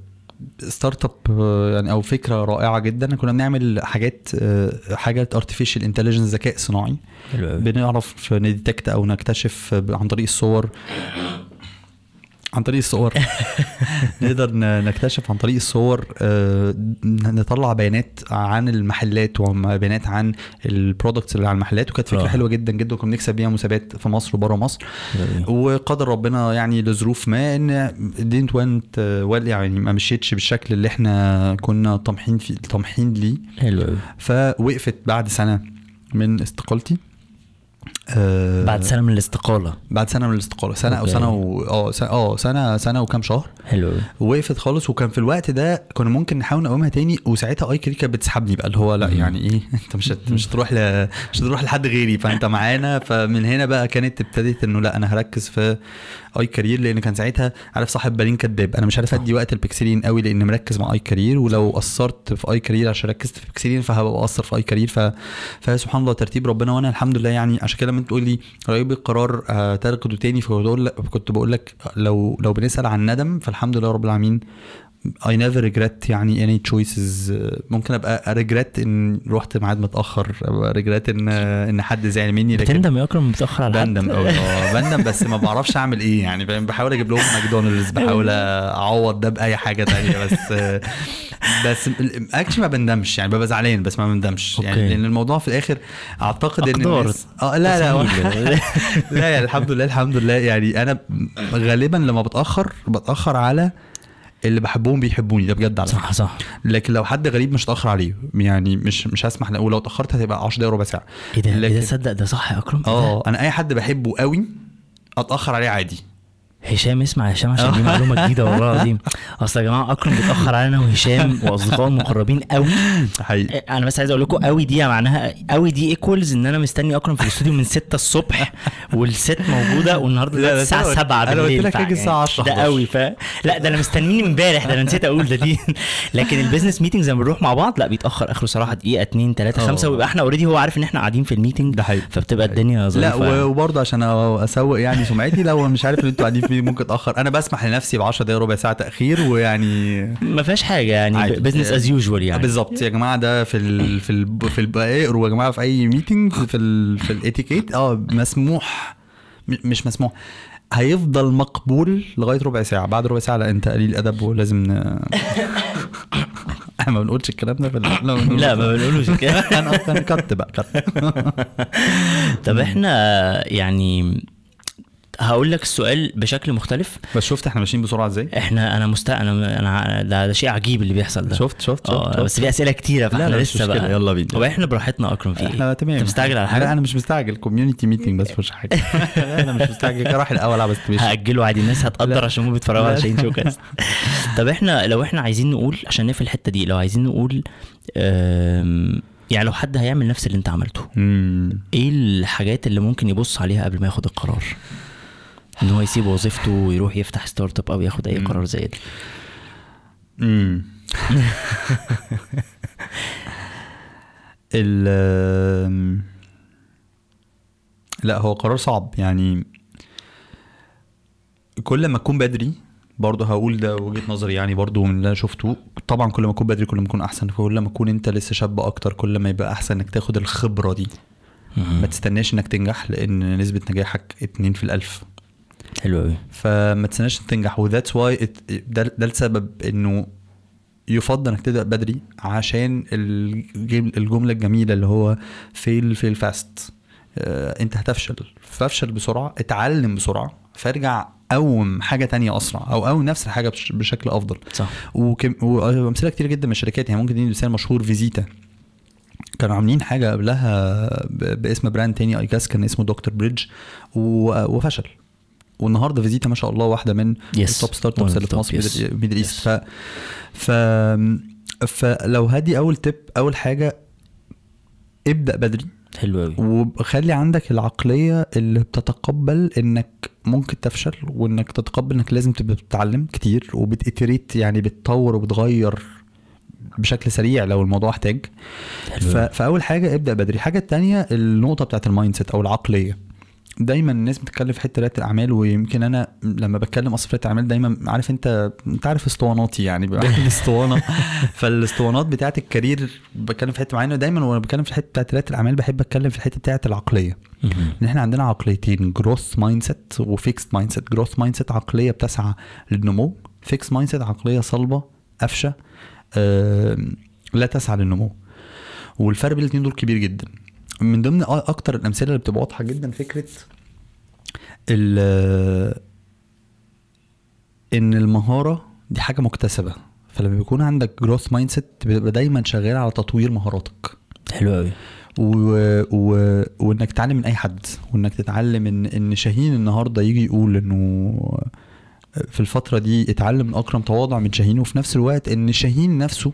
startup آه، يعني أو فكرة رائعة جدا. كنا بنعمل حاجات آه، حاجات artificial intelligence ذكاء صناعي. بنعرف ن detect أو نكتشف عن طريق الصور. عن طريق الصور. نقدر نكتشف عن طريق الصور آه، نطلع بيانات عن المحلات وبيانات عن ال products اللي على المحلات وكانت فكرة آه. حلوة جدا جدا وكنا بنكسب بيها مسابقات في مصر وبره مصر. وقدر ربنا يعني لظروف ما it didn't went well يعني ما مشيتش بالشكل اللي إحنا كنا طامحين فيه طامحين ليه. حلو فوقفت بعد سنة من استقالتي. آه، بعد سنة من الاستقالة. بعد سنة من الاستقالة. سنة أو okay. سنة و... آه سنه آه سنة سنة وكام شهر. حلو وقفت خالص. وكان في الوقت ده كنا ممكن نحاول نقومها تاني. وساعتها iCareer كانت بتسحبني بقى اللي هو لا. يعني إيه؟ أنت مش هت... مش هتروح ل... مش هتروح لحد غيري. فأنت معانا. فمن هنا بقى كانت ابتدت إنه لا أنا هركز في iCareer لأن كان ساعتها عارف صاحب بالين كداب أنا مش عارف أدي وقت البكسلين قوي لأن مركز مع iCareer ولو قصرت في iCareer عشان ركزت في بكسلين فهبقى بقصر في iCareer. ف... فسبحان الله ترتيب ربنا. وأنا الحمد لله يعني عشان كده لما تقول لي رأيك بالقرار آه، تاخده تاني فكنت بقول لك لو لو بنسأل عن ندم فالحمد لله رب العالمين I never regret يعني any choices ممكن أبقى regret إن رحت ميعاد متأخر أبقى regret ان إن حد زعل مني لكن بتندم يا أكرم متأخر على حد بندم قوي أه بندم بس ما بعرفش أعمل إيه يعني؟ بحاول أجيب لهم ماكدونالدز بحاول أعوض ده بأي حاجة تانية بس بس actually ما بندمش يعني ببقى زعلان بس ما بندمش يعني okay. لأن الموضوع في الآخر أعتقد إن. الناس أه لا لا. لا يعني الحمد لله الحمد لله يعني أنا غالبا لما بتأخر بتأخر على اللي بحبهم بيحبوني ده بجد على صح صح. لكن لو حد غريب مش هتأخر عليه. يعني مش مش هسمح ولو اتأخرت هتبقى 10 دقايق ربع ساعة. إيه ده؟ إيه ده؟ صدق ده صح يا أكرم؟ إيه؟ آه أنا أي حد بحبه قوي أتأخر عليه عادي. هشام اسمع هشام عشان دي معلومة جديدة والله العظيم. أصل يا جماعة أكرم بيتأخر علينا وهشام وأصدقائه المقربين قوي. حقيقي. أنا بس عايز أقول لكم قوي دي معناها قوي دي equals إن أنا مستني أكرم في الاستوديو من 6 الصبح والست موجودة والنهاردة لا، لا، الساعة أنا قلت- 7 أنا قلت بالليل لك هاجي فا- الساعة 10 ده 11. قوي ف لا ده أنا مستنيني من امبارح ده أنا نسيت أقول ده دي. لكن ال business meetings لما بنروح مع بعض لا بيتأخر آخره صراحة دقيقة 2 3 آه. 5 ويبقى إحنا already هو عارف إن إحنا قاعدين في ال meeting ده حقيقي. فبتبقى الدنيا لا ظريفة يعني. و- وبرضه عشان أسوق يعني سمعتي لو مش عارف إن أنتوا قاعدين فيه ممكن اتاخر أنا بسمح لنفسي ب 10 دقايق ربع ساعة تأخير ويعني ما فيهاش حاجة يعني. business as usual يعني. بالظبط. يا جماعة ده في ال في ال في اقروا يا جماعة في أي meeting في ال في الاتيكيت آه مسموح. مش مسموح. هيفضل مقبول لغاية ربع ساعة. بعد ربع ساعة لا انت قليل ادب ولازم ن... إحنا ما بنقولش الكلام ده في لا ما بنقولوش كده أنا أصلا كت بقى كت طب إحنا يعني هقول لك السؤال بشكل مختلف. بس شفت إحنا ماشيين بسرعة إزاي؟ إحنا أنا مست أنا أنا ده, ده شيء عجيب اللي بيحصل ده. شفت شفت شفت, آه شفت. بس في أسئلة كتيرة لا، فاحنا لا، مش لسه بقى يلا بينا. هو إحنا براحتنا أكرم في إيه إحنا تمام. أنت مستعجل على لا حاجة أنا مش مستعجل. كوميونتي ميتنج بس مش حاجة. أنا مش مستعجل. راح الأول. بس مش هأجله عادي. الناس هتقدر لا. عشان هم بيتفرجوا على لا. شاهين شوكاست طب إحنا لو إحنا عايزين نقول عشان نقفل الحتة دي لو عايزين نقول يعني لو حد هيعمل نفس اللي انت عملته مم. إيه الحاجات اللي ممكن يبص عليها قبل ما ياخد القرار؟ إن هو يسيب وظيفته ويروح يفتح ستارت اب أو ياخد أي. قرار زي ده. امم ال لا هو قرار صعب. يعني كل ما أكون بدري برضه هقول ده وجهة نظري يعني برضه من اللي أنا شفته. طبعا كل ما أكون بدري كل ما أكون أحسن كل ما أكون أنت لسه شاب أكتر كل ما يبقى أحسن إنك تاخد الخبرة دي. ما تستناش إنك تنجح لأن نسبة نجاحك اتنين في الألف. حلو قوي فما تستناش تنجح. و that's why ده ده السبب إنه يفضل إنك تبدأ بدري عشان الجم- الجملة الجميلة اللي هو fail fail fast آه، أنت هتفشل. فافشل بسرعة اتعلم بسرعة فارجع قوم حاجة تانية أسرع أو قوم نفس الحاجة بش- بشكل أفضل. صح. وكم وامثله كتير جدا من الشركات يعني ممكن ندي مثال مشهور فيزيتا. كانوا عاملين حاجة قبلها ب- باسم brand تاني I guess كان اسمه دكتور بريدج وفشل. والنهارده فيزيتا ما شاء الله واحدة من Yes. ال top startups اللي في مصر yes. ميدل إيست. ف ف فلو هدي أول tip أول حاجة ابدأ بدري. حلو قوي وخلي عندك العقلية اللي بتتقبل إنك ممكن تفشل وإنك تتقبل إنك لازم تبقى بتتعلم كتير وبت iterate يعني بتطور وبتغير بشكل سريع لو الموضوع احتاج. فأول حاجة ابدأ بدري. الحاجة التانية النقطة بتاعت ال mindset أو العقلية. دايما الناس بتتكلم في حتة ريادة الأعمال ويمكن أنا لما بتكلم أصلا في ريادة الأعمال دايما عارف أنت أنت عارف اسطواناتي يعني بعمل اسطوانه فالأسطوانات بتاعت ال career بتكلم في حتة معينة دايما وأنا بتكلم في الحته بتاعت ريادة الأعمال بحب أتكلم في الحته بتاعت العقلية. إن إحنا عندنا عقليتين growth mindset و fixed mindset growth mindset عقلية بتسعى للنمو fixed mindset عقلية صلبة قفشة آم، لا تسعى للنمو. والفرق بين الاثنين دول كبير جدا. من ضمن أكتر الأمثلة اللي بتبقى واضحة جدا فكرة ال إن المهارة دي حاجة مكتسبة. فلما بيكون عندك growth mindset بتبقى دايما شغال على تطوير مهاراتك. حلو قوي و... و... وإنك تتعلم من أي حد وإنك تتعلم ان إن شاهين النهارده يجي يقول إنه في الفترة دي اتعلم من أكرم تواضع من شاهين وفي نفس الوقت إن شاهين نفسه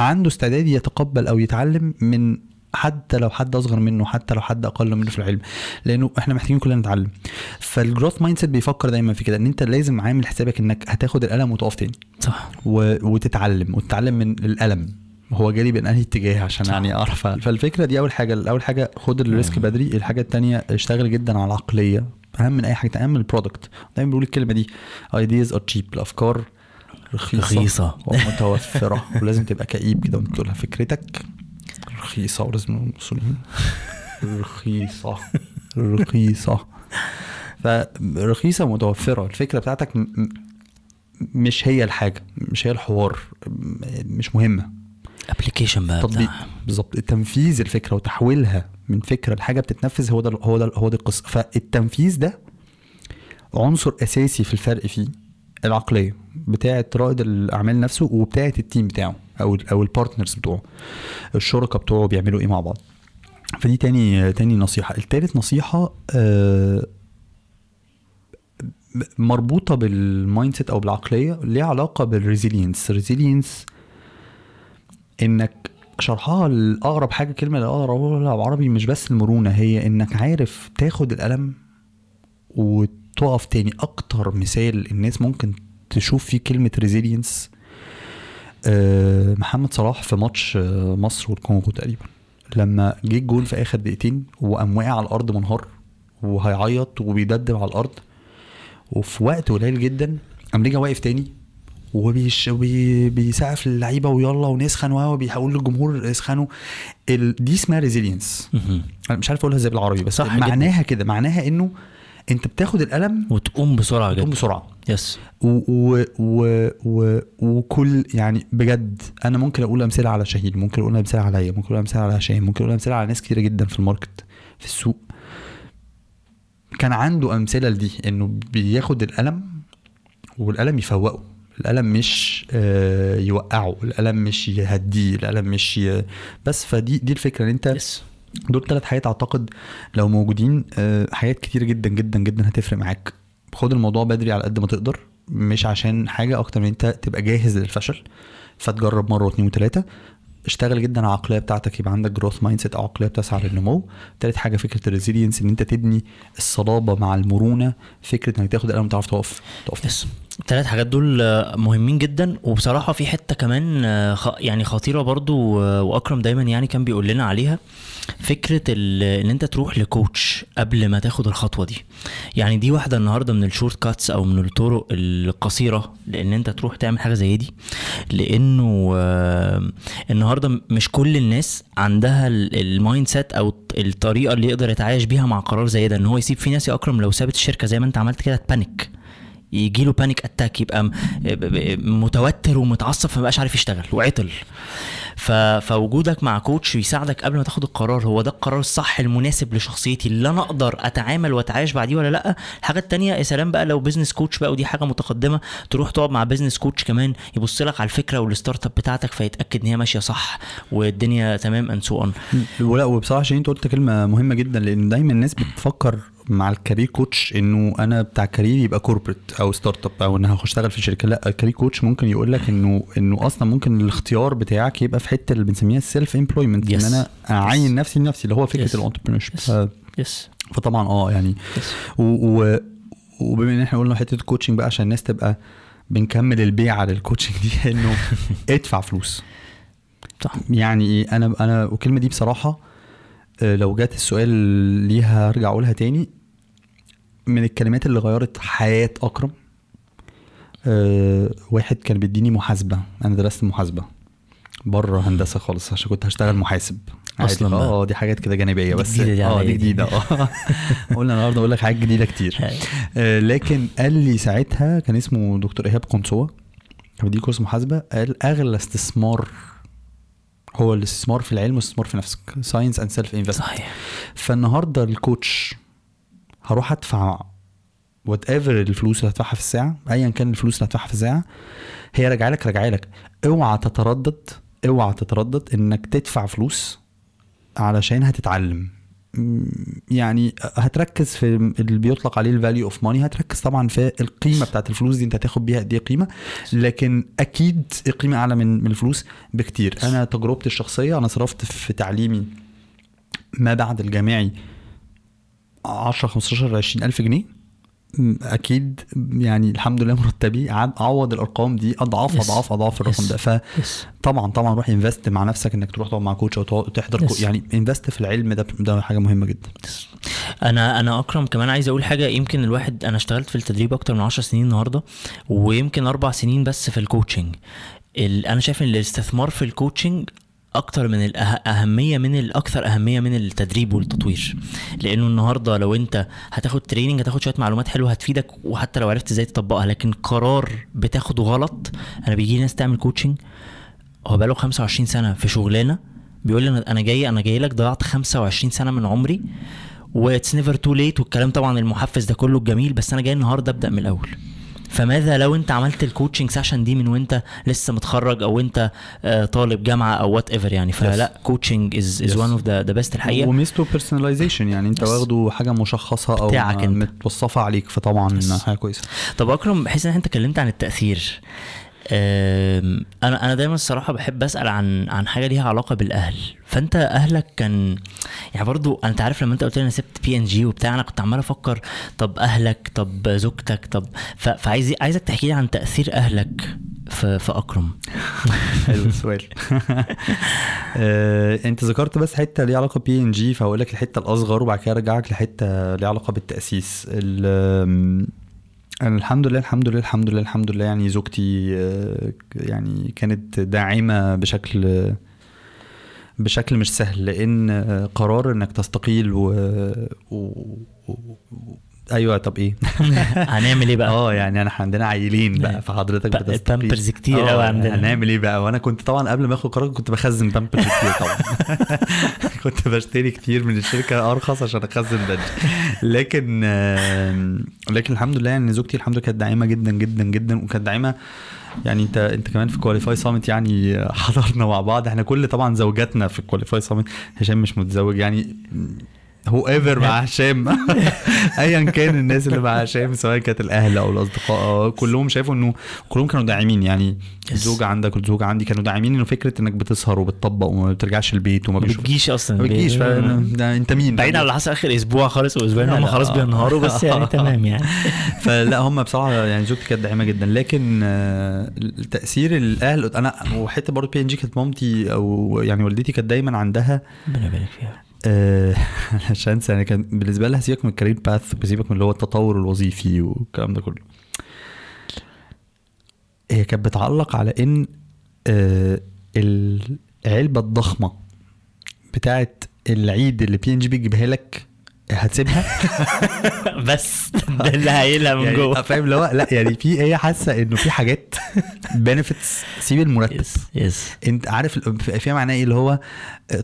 عنده استعداد يتقبل أو يتعلم من حتى لو حد أصغر منه حتى لو حد أقل منه في العلم. لأنه إحنا محتاجين كلنا نتعلم. فال growth mindset بيفكر دايما في كده إن أنت لازم عامل حسابك إنك هتاخد القلم وتقف تاني. صح. و... وتتعلم وتتعلم من القلم هو جالي من أنهي اتجاه عشان صح. يعني أعرف. فالفكرة دي أول حاجة أول حاجة خد ال risk بدري. الحاجة التانية اشتغل جدا على العقلية. أهم من أي حاجة أهم من ال product دايما بيقول الكلمة دي ideas are cheap. الأفكار رخيصة, رخيصة. ومتوفرة ولازم تبقى كئيب كده وانت بتقولها فكرتك رخيصة ولازم المصريين. رخيصة. رخيصة. فرخيصة ومتوفره الفكرة بتاعتك مش هي الحاجة مش هي الحوار مش مهمة. application بقى تطبيق. بالظبط. تنفيذ الفكرة وتحويلها من فكرة لحاجة بتتنفذ هو ده هو ده هو ده القصة. فالتنفيذ ده عنصر أساسي في الفرق فيه العقلية بتاعة رائد الأعمال نفسه وبتاعة ال team بتاعه. أو أو ال partners بتوعه. الشركاء بتوعه بيعملوا إيه مع بعض. فدي تاني تاني نصيحة. التالت نصيحة آه مربوطة بال mindset أو بالعقلية ليها علاقة بال resilience resilience إنك شرحها الاقرب حاجة كلمة الاقرب لها بعربي مش بس المرونة هي إنك عارف تاخد القلم وتقف تاني. أكتر مثال الناس ممكن تشوف فيه كلمة resilience محمد صلاح في ماتش آه، مصر والكونغو تقريبا لما جه الجول في آخر دقيقتين وقام واقع على الأرض منهار وهيعيط وبيدبدب على الأرض وفي وقت قليل جدا قام رجع واقف تاني وبيش بي بيسقف للعيبة ويلا ونسخن وهو بيقول للجمهور اسخنوا ال... دي اسمها resilience. أنا مش عارف أقولها إزاي بالعربي بس صح. معناها كده معناها إنه انت بتاخد القلم وتقوم بسرعة جدا. بسرعة. yes و و و و وكل يعني بجد أنا ممكن أقول أمثلة على شهيد ممكن أقول أمثلة عليا ممكن أقول أمثلة على هشام ممكن أقول أمثلة على ناس كتيرة جدا في ال market في السوق. كان عنده أمثلة لدي إنه بياخد القلم والقلم يفوقه. القلم مش آه، يوقعه القلم مش يهديه القلم مش ي... بس فدي دي الفكرة إن أنت yes دول ثلاث حاجات أعتقد لو موجودين آه، حاجات كتير جدا جدا جدا هتفرق معاك. خد الموضوع بدري على قد ما تقدر مش عشان حاجة أكتر من أنت تبقى جاهز للفشل فتجرب مرة واثنين وثلاثه اشتغل جدا على العقلية بتاعتك يبقى عندك growth mindset أو عقلية بتسعى للنمو. تالت حاجة فكرة ال resilience إن أنت تبني الصلابة مع المرونة فكرة إنك تاخد القلم وتعرف تقف تقف. الثلاث حاجات دول آه، مهمين جدا. وبصراحة في حتة كمان آه، يعني خطيرة برضو آه، وأكرم دايما يعني كان بيقول لنا عليها. فكرة إن أنت تروح ل coach قبل ما تاخد الخطوة دي. يعني دي واحدة النهارده من ال shortcuts أو من الطرق القصيرة لإن أنت تروح تعمل حاجة زي دي. لإنه النهارده مش كل الناس عندها ال- ال mindset أو الطريقة اللي يقدر يتعايش بيها مع قرار زي ده. إن هو يسيب في ناس يا أكرم لو سابت الشركة زي ما أنت عملت كده تبانك يجي له panic attack يبقى متوتر ومتعصب فما عارف يشتغل وعطل. فوجودك مع coach يساعدك قبل ما تاخد القرار هو ده القرار الصح المناسب لشخصيتي. اللي أنا أقدر أتعامل وأتعايش بعديه ولا لأ. الحاجة التانية يا سلام بقى لو business coach بقى ودي حاجة متقدمة تروح تقعد مع business coach كمان يبص لك على الفكرة وال startup بتاعتك فيتأكد إن هي ماشية صح والدنيا تمام and so on ولا وبصراحة عشان أنت قلت كلمة مهمة جدا لأن دايما الناس بتفكر مع ال career coach إنه أنا بتاع career يبقى corporate أو startup أو إن أنا هخش أشتغل في شركة لا ال career coach ممكن يقول لك إنه إنه أصلا ممكن الاختيار بتاعك يبقى في حتة اللي بنسميها ال self employment إن Yes. أنا أعين Yes. نفسي لنفسي اللي هو فكرة Yes. ال entrepreneur Yes. ship yes فطبعا آه يعني yes و... وبما إن إحنا قلنا حتة ال coaching بقى عشان الناس تبقى بنكمل البيعه لل coaching دي إنه ادفع فلوس صح يعني إيه أنا أنا والكلمة دي بصراحة آه، لو جات السؤال ليها هرجع أقولها تاني من الكلمات اللي غيرت حياة أكرم أه واحد كان بيديني محاسبة. أنا درست محاسبة بره هندسة خالص عشان كنت هشتغل محاسب. بقى. آه دي حاجات كده جانبية بس. دي آه دي دي. جديدة. آه. قلنا النهارده أقول لك حاجات جديدة كتير. آه، لكن قال لي ساعتها كان اسمه دكتور إيهاب قنصوه كان بيدي كورس محاسبة. قال أغلى استثمار هو الاستثمار في العلم والاستثمار في نفسك. science and self investment صحيح. فالنهاردة ال coach هروح ادفع whatever الفلوس اللي هدفعها في الساعة ايا كان الفلوس اللي هدفعها في الساعة هي راجعة لك راجعة لك. اوعى تتردد اوعى تتردد إنك تدفع فلوس علشان هتتعلم. يعني هتركز في اللي بيطلق عليه ال value of money هتركز طبعا في القيمة بتاعت الفلوس دي أنت هتاخد بيها قد إيه قيمة لكن أكيد القيمة أعلى من من الفلوس بكتير. أنا تجربتي الشخصية أنا صرفت في تعليمي ما بعد الجامعي 10 15 20 ألف جنيه. أكيد يعني الحمد لله مرتبي. عوض الأرقام دي أضعاف Yes. أضعاف أضعاف الرقم Yes. ده فطبعا طبعا روح انفست مع نفسك إنك تروح تقعد مع كوتش أو تحضر Yes. يعني انفست في العلم ده ده حاجة مهمة جدا. أنا أنا أكرم كمان عايز أقول حاجة. يمكن الواحد أنا اشتغلت في التدريب أكتر من 10 سنين النهارده ويمكن أربع سنين بس في ال coaching ال- أنا شايف إن الاستثمار في ال coaching أكتر من الاهميه من الاكثر أهمية من التدريب والتطوير. لأنه النهارده لو أنت هتاخد training هتاخد شوية معلومات حلوة هتفيدك وحتى لو عرفت إزاي تطبقها لكن قرار بتاخده غلط أنا بيجي ناس تعمل coaching هو بقاله 25 سنة في شغلانة بيقول لي أنا جاي أنا جاي لك ضيعت 25 سنة من عمري it's never too late والكلام طبعا المحفز ده كله الجميل بس أنا جاي النهارده أبدأ من الأول. فماذا لو انت عملت ال coaching session دي من وانت لسه متخرج أو انت آه، طالب جامعة أو whatever يعني فلا coaching is is. one of the best الحقيقة وميزته personalization يعني انت Yes. واخده حاجة مشخصة أو بتاعك انت. متوصفة عليك فطبعا Yes. حاجة كويسة طب أكرم بحيث إن أنت اتكلمت عن التأثير أنا أنا دايما الصراحة بحب أسأل عن عن حاجة ليها علاقة بالأهل. فأنت أهلك كان يعني برضو أنت عارف لما أنت قلت لي أنا سبت بي ان جي وبتاع أنا كنت عمال أفكر طب أهلك طب زوجتك طب فعايز عايزك تحكي لي عن تأثير أهلك في في أكرم. حلو السؤال. آه، أنت ذكرت بس حتة ليها علاقة بي ان جي فهقول لك الحتة الأصغر وبعد كده أرجعك لحتة ليها علاقة بالتأسيس. أنا الحمد لله الحمد لله الحمد لله الحمد لله. يعني زوجتي آه، يعني كانت داعمة بشكل بشكل مش سهل لأن آه، قرار إنك تستقيل و, و... أيوه طب إيه؟ هنعمل إيه بقى؟ آه يعني انا عندنا عيلين بقى فحضرتك بامبرز كتير آه، قوي عندنا. هنعمل إيه بقى؟ وأنا كنت طبعا قبل ما آخد قرار كنت بخزن بامبرز كتير طبعا. كنت بشتري كتير من الشركة أرخص عشان أخزن بدري. لكن لكن الحمد لله يعني زوجتي الحمد لله كانت داعمة جدا جدا جدا وكانت داعمة. يعني أنت أنت كمان في Qualify Summit يعني حضرنا مع بعض. إحنا كل طبعا زوجاتنا في ال Qualify Summit هشام مش متزوج يعني whoever مع هشام. ايا كان الناس اللي مع هشام سواء كانت الأهل أو الأصدقاء. كلهم شافوا إنه كلهم كانوا داعمين يعني الزوجة عندك والزوجة عندي كانوا داعمين إنه فكرة إنك بتسهر وبتطبق وما بترجعش البيت وما بتجيش أصلا ما بتجيش ده أنت مين؟ بعيد عن اللي حصل آخر أسبوع خالص وأسبوعين هم لا، خلاص. بينهاروا بس يعني تمام يعني. فلا هم بصراحة يعني زوجتي كانت داعمة جدا. لكن آه، تأثير الأهل أنا وحتة برضه بي ان جي كانت مامتي أو يعني والدتي كانت دايما عندها ربنا يبارك فيها. آه، هنسى يعني كان بالنسبة لها سيبك من ال career path وسيبك من اللي هو التطور الوظيفي والكلام ده كله. هي كانت بتعلق على إن آه، العلبة الضخمة بتاعت العيد اللي بي ان جي بيجيبها لك هتسيبها؟ بس ده اللي هايلها من يعني جوه. فاهم اللي هو؟ لا يعني في هي حاسة إنه في حاجات benefits سيب المرتب. yes أنت عارف فيها معناه إيه اللي هو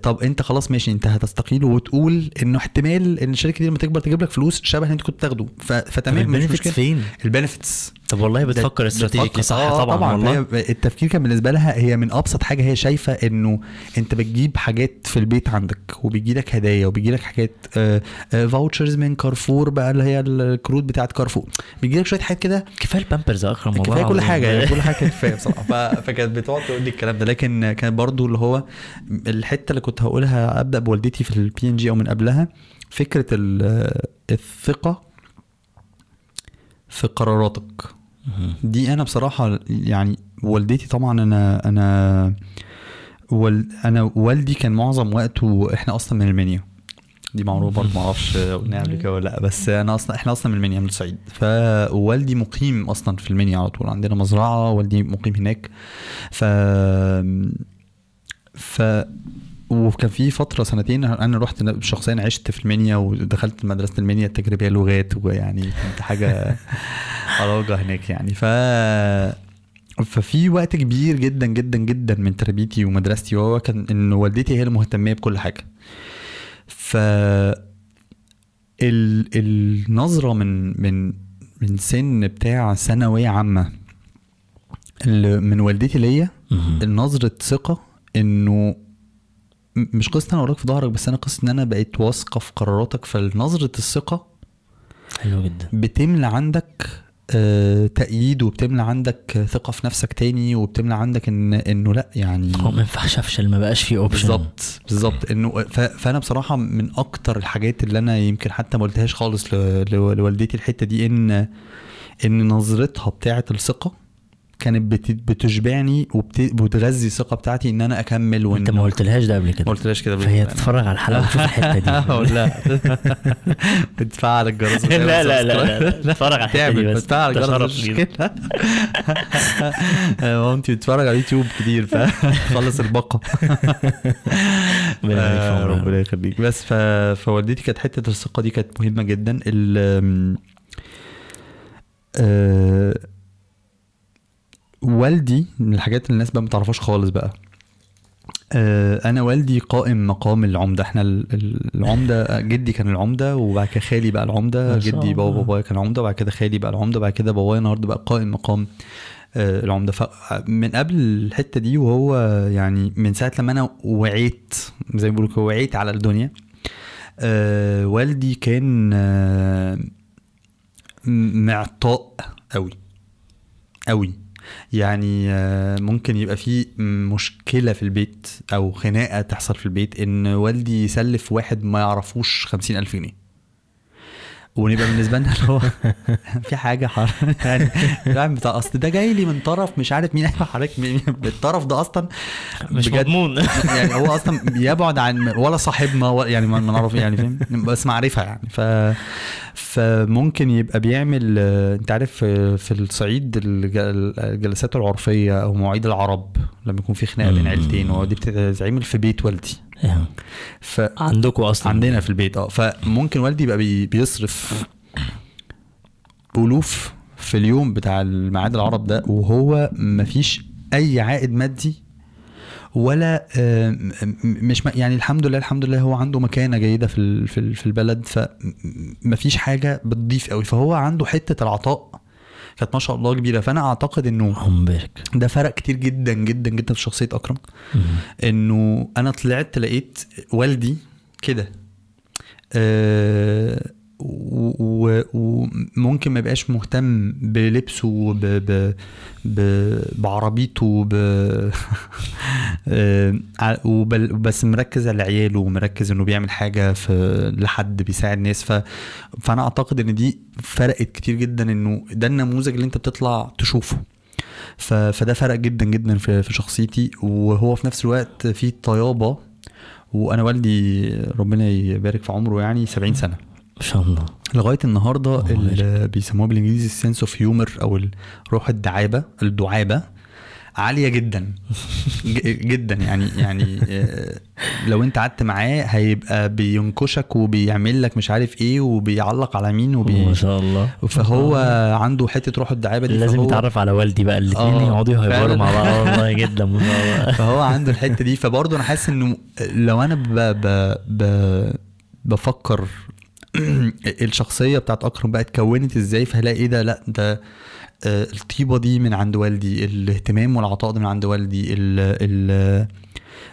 طب انت خلاص ماشي انت هتستقيل وتقول انه احتمال إن الشركة دي لما تكبر تجيب لك فلوس شبه اللي انت كنت تاخده. ف- فتمام مش مشكلة. فين؟ ال benefits طب والله بتفكر strategically صح طبعا, طبعا. والله. التفكير كان بالنسبة لها هي من أبسط حاجة هي شايفة إنه أنت بتجيب حاجات في البيت عندك وبيجي لك هدايا وبيجي لك حاجات vouchers من كارفور بقى اللي هي الكروت بتاعت كارفور. بيجي لك شوية حاجات كده. كفاية البامبرز اكرم كفاية كل. حاجة كل حاجة كانت كفاية بصراحة. فكانت بتقعد تقول لي الكلام ده. لكن كان برضو اللي هو الحتة اللي كنت هقولها أبدأ بوالدتي في البي ان جي أو من قبلها. فكرة ال- الثقة في قراراتك. دي أنا بصراحة يعني والدتي طبعا أنا أنا وال أنا والدي كان معظم وقته إحنا أصلا من المنيا دي معروفة برضه ما أعرفش قلناها قبل كده ولا لأ بس أنا أصلا إحنا أصلا من المنيا من الصعيد. فوالدي مقيم أصلا في المنيا على طول. عندنا مزرعة والدي مقيم هناك. ف ف وكان في فترة سنتين أنا رحت شخصيا عشت في المنيا ودخلت مدرسة المنيا التجريبية لغات ويعني كنت حاجة عراجة هناك يعني ف ففي وقت كبير جدا جدا جدا من تربيتي ومدرستي وهو كان إن والدتي هي المهتمية بكل حاجة ف ال... النظرة من من من سن بتاع ثانوية عامة اللي من والدتي ليا. النظرة ثقة إنه مش قصة أنا وراك في ظهرك بس أنا قصة إن أنا بقيت واثقة في قراراتك فنظرة الثقة حلو جدا. بتملى عندك آه، تأييد وبتملى عندك ثقة في نفسك تاني وبتملى عندك ان إنه لأ يعني هو ما ينفعش أفشل ما بقاش في اوبشن بالظبط بالظبط. إنه فأنا بصراحة من أكتر الحاجات اللي أنا يمكن حتى ما قلتهاش خالص لوالدتي الحتة دي ان إن نظرتها بتاعة الثقة كانت بت- بتشبعني وبت- وبتغذي الثقة بتاعتي إن أنا أكمل وإن أنت ما قلتلهاش ده قبل ما كده قلتلهاش كده. فهي تتفرج على الحلقة وتشوف الحتة دي. لا. بتفعل الجرس لا لا لا تتفرج على الحتة دي تعمل بس. بتفعل الجرس مش لينا. مشكله مامتي بتتفرج على يوتيوب كتير فخلص الباقه ربنا آه،. ربنا يخليك. بس. فوالدتي كانت حتة الثقة دي كانت مهمة جدا. ال آه... والدي من الحاجات اللي الناس بقى ما تعرفهاش خالص بقى. آه، أنا والدي قائم مقام العمدة. إحنا ال- ال- العمدة جدي كان العمدة وبعد كده خالي بقى العمدة. جدي بابا. بابايا كان عمدة. وبعد كده خالي بقى العمدة. وبعد كده بابايا النهارده بقى قائم مقام آه، العمدة. فمن قبل الحتة دي وهو يعني من ساعة لما أنا وعيت زي ما بيقولوا وعيت على الدنيا آه، والدي كان معطاء قوي قوي يعني آه، ممكن يبقى في مشكلة في البيت أو خناقة تحصل في البيت إن والدي يسلف واحد ما يعرفوش خمسين ألف جنيه. ونبقى بالنسبة لنا اللي هو في حاجة حر يعني فاهم؟ بتاع أصل ده جاي لي من طرف مش عارف مين أيوه حضرتك الطرف ده أصلا مش بجد مضمون. يعني هو أصلا يبعد عن ولا صاحبنا ولا يعني ما نعرف يعني فاهم؟ بس معرفة يعني. ف فممكن يبقى بيعمل أنت عارف في الصعيد الج- الجلسات العرفية أو مواعيد العرب لما يكون في خناقة بين. عيلتين ودي بتتعمل في بيت والدي. ف عندكم أصلا. عندنا في البيت آه. فممكن والدي يبقى بي بيصرف الوف في اليوم بتاع الميعاد العرب ده وهو مفيش أي عائد مادي ولا آه، مش يعني الحمد لله الحمد لله هو عنده مكانة جيدة في في ال- في البلد فمفيش حاجة بتضيف قوي. فهو عنده حتة العطاء كانت ما شاء الله كبيرة. فأنا أعتقد إنه ده فرق كتير جدا جدا جدا في شخصية أكرم. إنه أنا طلعت لقيت والدي كده و- وممكن ما يبقاش مهتم بلبسه ب ب ب بعربيته ب آه، ع- وبل- بس مركز على عياله ومركز إنه بيعمل حاجة في لحد بيساعد ناس ف فأنا أعتقد إن دي فرقت كتير جدا إنه ده النموذج اللي أنت بتطلع تشوفه. ف... فده فرق جدا جدا في في شخصيتي وهو في نفس الوقت في طيابة. وأنا والدي ربنا يبارك في عمره يعني 70 سنة. ما شاء الله. لغاية النهارده الله اللي بيسموها بالإنجليزي ال sense of humor أو روح الدعابة الدعابة عالية جدا. جدا. يعني يعني آه، لو أنت قعدت معاه هيبقى بينكشك وبيعمل لك مش عارف إيه وبيعلق على مين وبي ما شاء الله. فهو عنده حتة روح الدعابة دي لازم يتعرف على والدي بقى الاثنين آه، يقعدوا يهيبروا. مع بعض. والله جدا ما شاء الله. فهو عنده الحتة دي. فبرضه أنا حاسس إنه لو أنا ب ب ب بفكر الشخصية بتاعت أكرم بقى اتكونت إزاي؟ فهلاقي إيه ده؟ لا ده آه، الطيبة دي من عند والدي الاهتمام والعطاء ده من عند والدي ال ال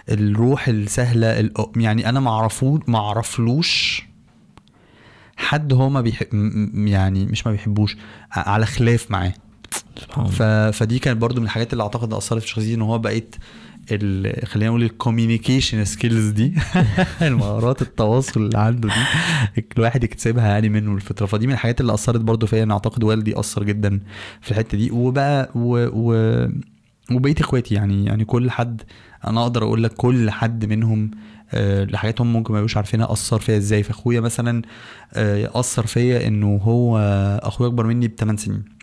الروح السهلة ال- يعني أنا ما اعرفلوش حد هو ما بيحب يعني مش ما بيحبوش على خلاف معاه. ف... فدي كانت برضو من الحاجات اللي أعتقد أثرت في شخصيتي إن هو بقيت. خلينا نقول ال communication skills دي المهارات التواصل اللي عنده دي الواحد يكتسبها يعني منه الفترة فدي من الحاجات اللي أثرت برضو فيا أنا أعتقد والدي أثر جدا في الحتة دي. وبقى و... و... وبقيه إخواتي يعني يعني كل حد أنا أقدر أقول لك كل حد منهم آه، لحاجاتهم ممكن ما يبقوش عارفينها أثر فيا إزاي. فأخويا مثلا آه، أثر فيا إنه هو أخويا أكبر مني ب 8 سنين.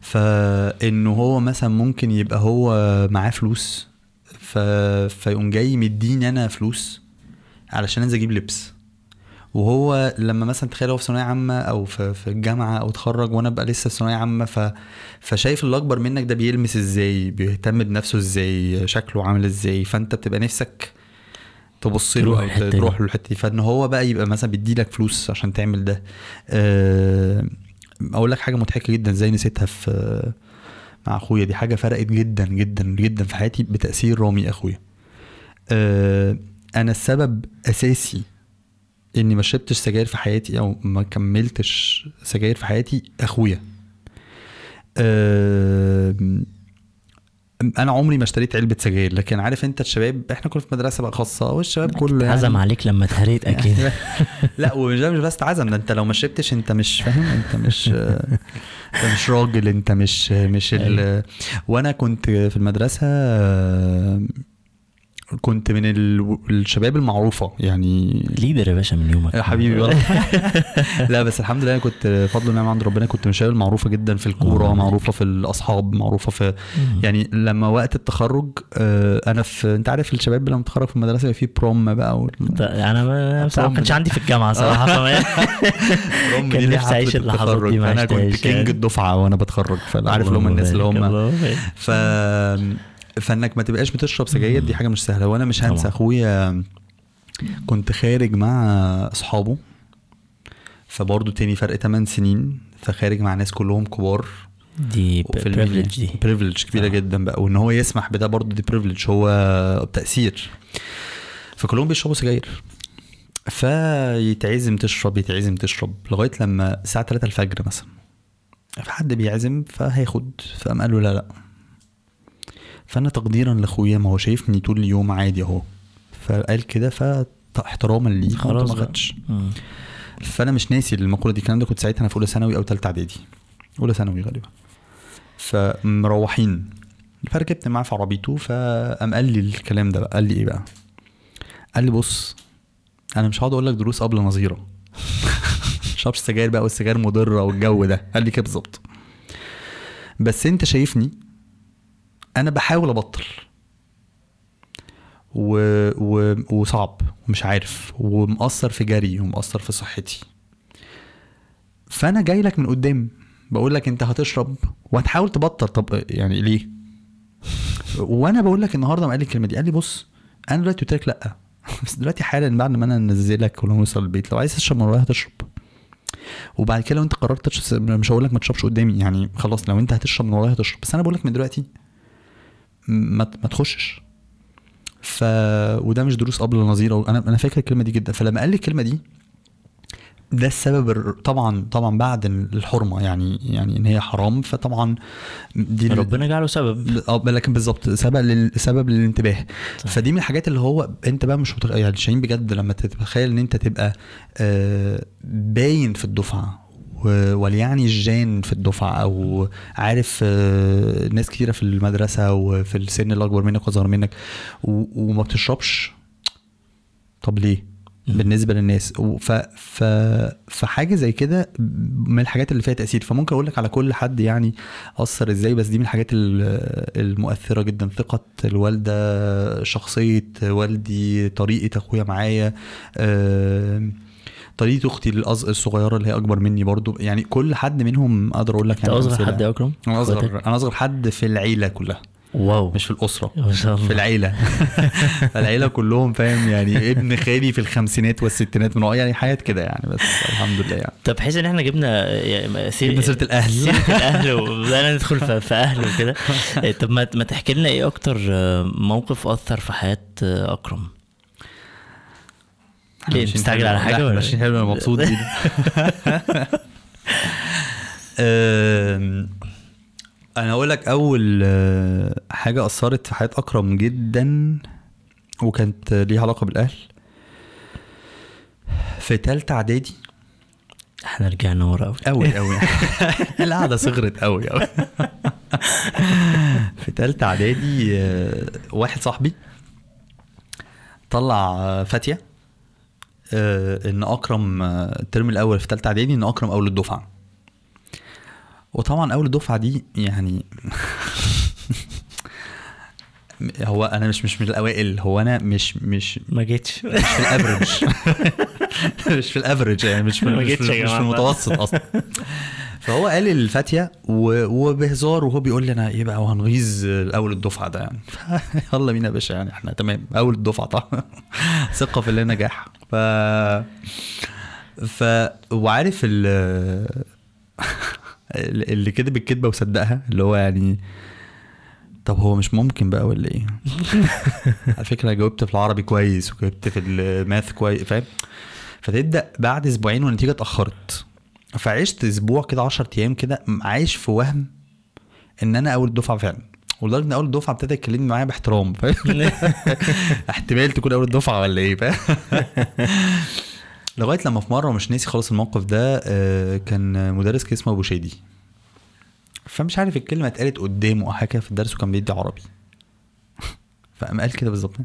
فإنه هو مثلا ممكن يبقى هو معاه فلوس ف... فيقوم جاي مديني أنا فلوس علشان أنزل أجيب لبس. وهو لما مثلا تخيل هو في ثانوية عامة أو في, في الجامعة أو اتخرج وأنا ابقى لسه في ثانوية عامة ف... فشايف اللي أكبر منك ده بيلمس إزاي؟ بيهتم بنفسه إزاي؟ شكله عامل إزاي؟ فأنت بتبقى نفسك تبص له تروح أو له الحتة دي. فإن هو بقى يبقى مثلا بيديلك فلوس عشان تعمل ده. أه... أقول لك حاجة مضحكة جدا إزاي نسيتها في مع أخويا. دي حاجة فرقت جدا جدا جدا في حياتي بتأثير رامي أخويا. أه... أنا السبب أساسي إني ما شربتش سجاير في حياتي أو ما كملتش سجاير في حياتي أخويا. أه... أنا عمري ما اشتريت علبة سجاير لكن عارف أنت الشباب إحنا كنا في مدرسة بقى خاصة والشباب كله اتهزم عليك لما اتهريت أكيد. لا ومش مش بس اتعزم ده أنت لو ما شربتش أنت مش فاهم أنت مش أنت مش راجل أنت مش مش ال... وأنا كنت في المدرسة كنت من ال... الشباب المعروفة يعني ليدر يا باشا من يومك يا حبيبي والله لا بس الحمد لله كنت فضل ونعم عند ربنا كنت من الشباب المعروفة جدا في الكورة الله معروفة في الأصحاب معروفة في. يعني لما وقت التخرج آه، أنا في أنت عارف الشباب لما تخرج في المدرسة يبقى في بروم بقى وال... أنا ما بصراحة ما كانش عندي في الجامعة صراحة فما بروم كان دي اللي حفلة اللحظات. دي ما فانا كنت كينج يعني. الدفعة وأنا بتخرج فعارف اللي هم الناس اللي هم. ف فإنك ما تبقاش بتشرب سجاير دي حاجة مش سهلة. وأنا مش هنسى. أخويا كنت خارج مع أصحابه فبرضه تاني فرق 8 سنين فخارج مع ناس كلهم كبار. دي privilege دي. privilege كبيرة آه. جدا بقى. وإن هو يسمح بده برضه دي privilege هو تاثير فكلهم بيشربوا سجاير. فيتعزم تشرب يتعزم تشرب لغاية لما الساعة 3 الفجر مثلا فحد بيعزم فهياخد فقام قال له لا لا. فأنا تقديرا لأخويا ما هو شايفني طول اليوم عادي أهو. فقال كده فاحتراما ليه خلاص ما. خدش. فأنا مش ناسي المقولة دي. الكلام ده كنت ساعتها أنا في أولى ثانوي أو ثالثه إعدادي. أولى ثانوي غالبا. فمروحين. فركبت معاه في عربيته فقام قال لي الكلام ده بقى. قال لي إيه بقى؟ قال لي بص أنا مش هقعد أقول لك دروس قبل نظيرة. شربش سجاير بقى والسجاير مضرة والجو ده. قال لي كده بالظبط. بس أنت شايفني أنا بحاول أبطل. و... و... وصعب ومش عارف ومأثر في جري ومأثر في صحتي. فأنا جاي لك من قدام بقول لك أنت هتشرب وهتحاول تبطل. طب يعني ليه؟ وأنا بقول لك النهارده ما قال لي الكلمة دي قال لي بص أنا دلوقتي قلت لك لأ. بس دلوقتي حالا بعد ما أنا انزلك ولما نوصل البيت لو عايز تشرب من ورايا هتشرب. وبعد كده لو أنت قررت تشرب مش هقول لك ما تشربش قدامي يعني خلاص لو أنت هتشرب من ورايا هتشرب. بس أنا بقول لك من دلوقتي ما ما تخشش. ف وده مش دروس قبل النظيره أنا أنا فاكر الكلمة دي جدا. فلما قال لي الكلمة دي ده السبب طبعا طبعا بعد الحرمة. يعني يعني إن هي حرام فطبعا دي ربنا جعله سبب. آه لكن بالظبط سبب لل... سبب للانتباه. صح. فدي من الحاجات اللي هو أنت بقى مش متخ... يعني شاهين بجد لما تتخيل إن أنت تبقى آه باين في الدفعة وليعني الجان في الدفعة أو عارف آه ناس كتيرة في المدرسة وفي السن اللي أكبر منك وأصغر منك. وما بتشربش طب ليه؟ بالنسبة للناس ف ف فحاجه زي كده من الحاجات اللي فيها تأثير فممكن أقول لك على كل حد يعني أثر إزاي بس دي من الحاجات ال- المؤثرة جدا ثقة الوالدة شخصية والدي طريقة أخويا معايا آم، طريقه أختي الأص- الصغيرة اللي هي أكبر مني برضو. يعني كل حد منهم أقدر أقول لك يعني أصغر. حد يا أكرم؟ أنا؟ اصغر أنا أصغر حد في العيلة كلها. واو. مش في الأسرة. ما شاء الله. في العيلة. العيلة كلهم فاهم؟ يعني ابن خالي في الخمسينات والستينات من يعني حياه كده يعني بس الحمد لله يعني. طب بحيث إن إحنا جبنا يعني سير... جبنا سيرة الأهل. سيرة الأهل وبدأنا ندخل في, في أهل وكده. طب ما ما تحكي لنا إيه أكتر آه، موقف أثر في حياة آه، أكرم؟ ليه مستعجل. على حاجة ولا ماشيين حلو أنا مبسوط أنا أقول لك أول آه، حاجة أثرت في حياة أكرم جدا وكانت ليها علاقة بالأهل. في تالتة إعدادي. إحنا رجعنا ورا قوي قوي قوي القعدة صغرت قوي قوي في تالتة إعدادي آه، واحد صاحبي طلع آه، فاتية. إن أكرم آه، الترم الأول في تالتة إعدادي إن أكرم أول الدفعة. وطبعا أول الدفعة دي يعني هو أنا مش مش من الأوائل هو أنا مش مش ما جيتش. مش في ال average مش في ال average يعني مش في ما مش جيتش في, مش. المتوسط أصلا. فهو قال الفاتية وبهزار وهو بيقول لي أنا إيه بقى وهنغيظ أول الدفعة ده يعني يلا بينا يا باشا يعني إحنا تمام أول الدفعة طبعا ثقة في النجاح ف ف وعارف ال اللي كده بالكدبه وصدقها اللي هو يعني طب هو مش ممكن بقى ولا إيه؟ على فكرة جاوبت في العربي كويس وجاوبت في الماث كويس فاهم؟ فتبدأ بعد أسبوعين والنتيجة اتأخرت فعشت أسبوع كده 10 أيام كده عايش في وهم إن أنا أول دفعة فعلا. ولدرجة إن أول دفعة ابتدى يكلمني معايا باحترام فاهم؟ احتمال تكون أول دفعة ولا إيه فاهم؟ لغاية لما في مرة مش ناسي خالص الموقف ده آه، كان مدرس كان اسمه أبو شادي. فمش عارف الكلمة اتقالت قدامه أو حاجة في الدرس وكان بيدي عربي. فقام قال كده بالظبط.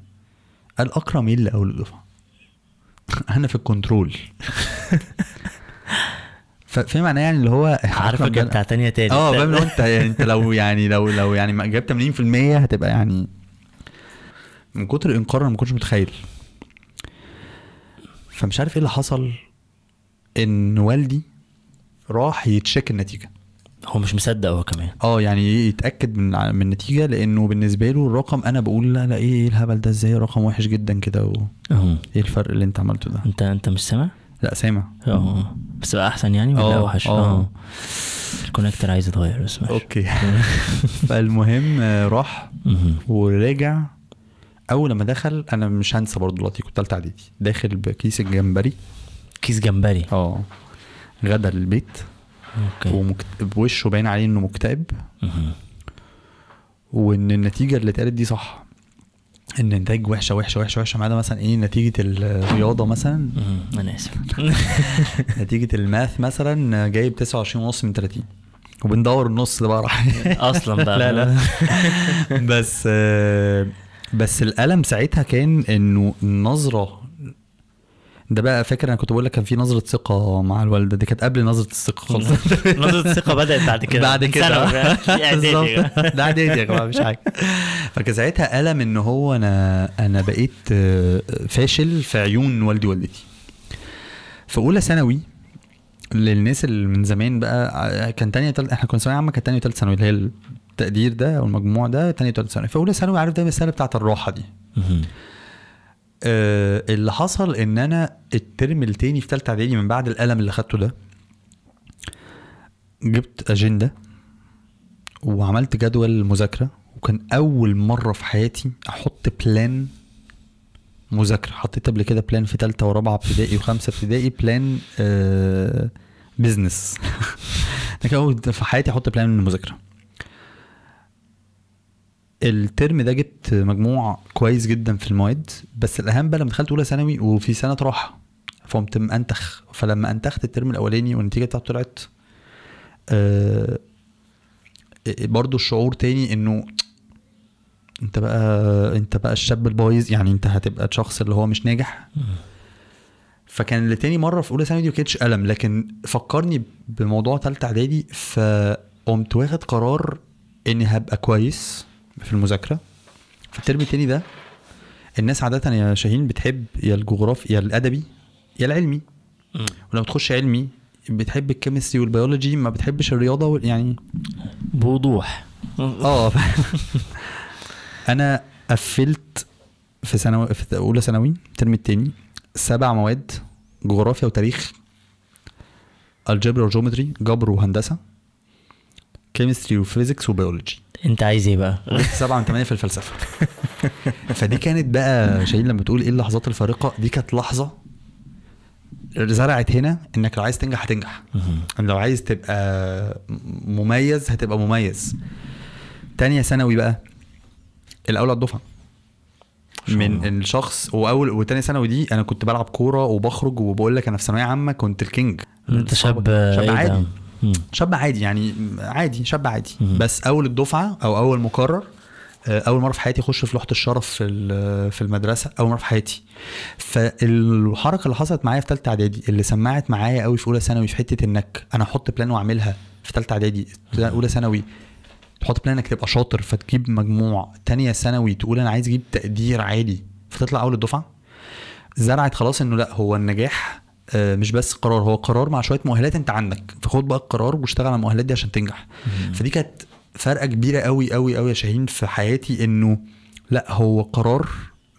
قال أكرم إيه اللي أول الدفعه أنا في الكنترول. ف- فاهم معناه يعني اللي هو أكرم ده- بتاع تانية تاني آه فاهم لو أنت يعني أنت لو يعني لو لو يعني ما جبت 80% هتبقى يعني من كتر الإنكار أنا ما كنتش متخيل. فمش عارف إيه اللي حصل إن والدي راح يتشيك النتيجة. هو مش مصدق هو كمان. آه يعني يتأكد من من النتيجة لأنه بالنسبة له الرقم أنا بقول لا لا إيه إيه الهبل ده؟ إزاي رقم وحش جدا كده وايه أهو. الفرق اللي أنت عملته ده؟ أنت أنت مش سامع؟ لا سامع. آه بس بقى أحسن يعني ولا اوحش؟ آه. ال connector عايز يتغير بس ماشي. okay. فالمهم آه، راح. ورجع. أول لما دخل أنا مش هنسى برضه دلوقتي كنت تالتة إعدادي. داخل بكيس الجمبري. كيس جمبري. آه غدا للبيت okay. ومكت... وشه باين عليه إنه مكتئب. وإن النتيجة اللي اتقالت دي صح. النتائج وحشة وحشة وحشة وحشة ما عدا مثلا إيه نتيجة الرياضة مثلا. أنا آسف. نتيجة الماث مثلا جايب 29 ونص من 30 وبندور النص ده بقى راح. أصلا بقى. لا لا. بس آه، بس الألم ساعتها كان إنه النظرة ده بقى فاكر أنا كنت بقول لك كان في نظرة ثقة مع الوالدة دي كانت قبل نظرة الثقة. خالص نظرة الثقة بدأت بعد كده. بعد كده. ده إعدادي يا جماعة مش حاجة. فكان ساعتها الم إن هو أنا أنا بقيت آه، فاشل في عيون والدي ووالدتي. في أولى ثانوي للناس اللي من زمان بقى كان تانية تالت إحنا كنا ثانوية عامة كانت تانية وتالت ثانوي اللي هي التقدير ده أو المجموع ده تانية وتالت ثانوي. في أولى ثانوي عارف دايما السنة بتاعت الراحة دي. آه، اللي حصل إن أنا الترم التاني في تالتة إعدادي من بعد الألم اللي خدته ده جبت أجندة وعملت جدول مذاكرة وكان أول مرة في حياتي أحط plan مذاكرة. حطيت قبل كده plan في تالتة ورابعة ابتدائي وخمسة ابتدائي plan آه business ده كان في حياتي أحط plan مذاكره الترم ده جبت مجموع كويس جدا في المواد بس الأهم بقى لما دخلت أولى ثانوي وفي سنة راحة فقمت منتخ. فلما انتخت الترم الأولاني والنتيجة بتاعته طلعت آه برضو الشعور تاني إنه انت بقى انت بقى الشاب البايظ يعني انت هتبقى الشخص اللي هو مش ناجح. فكان اللي تاني مرة في أولى ثانوي دي ما كانتش ألم لكن فكرني بموضوع تالتة إعدادي فقمت واخد قرار إني هبقى كويس. في المذاكرة. في الترم التاني ده الناس عادة يا شاهين بتحب يا الجغرافي يا الأدبي يا العلمي. ولما تخش علمي بتحب ال chemistry وال biology ما بتحبش الرياضة وال- يعني بوضوح. آه أنا قفلت في ثانوي في أولى ثانوي الترم التاني سبع مواد جغرافيا وتاريخ الجبر و geometry جبر وهندسة. chemistry و physics و biology انت عايز إيه بقى؟ سبعة من ثمانية في الفلسفة. فدي كانت بقى شاهين لما تقول إيه اللحظات الفارقة. دي كانت لحظة زرعت هنا إنك لو عايز تنجح هتنجح. لو عايز تبقى مميز هتبقى مميز. تانية ثانوي بقى الأول على الدفعة. شاء من. الشخص وأول وتانية ثانوي دي أنا كنت بلعب كورة وبخرج وبقول لك أنا في ثانوية عامة كنت الكينج. أنت شاب شاب ده؟ عادي. شاب عادي يعني عادي شاب عادي. بس أول الدفعة أو أول مقرر آه، أول مرة في حياتي أخش في لوحة الشرف في في المدرسة أول مرة في حياتي. فالحركة اللي حصلت معايا في ثالثه إعدادي اللي سمعت معايا قوي في أولى ثانوي في حتة إنك أنا أحط plan وأعملها في ثالثه إعدادي أولى ثانوي تحط plan إنك تبقى شاطر فتجيب مجموع تانية ثانوي تقول أنا عايز أجيب تقدير عالي فتطلع أول الدفعة. زرعت خلاص إنه لأ هو النجاح مش بس قرار هو قرار مع شوية مؤهلات انت عندك. فخد بقى القرار واشتغل على المؤهلات دي عشان تنجح. فدي كانت فرقة كبيرة قوي قوي قوي يا شاهين في حياتي انه لا هو قرار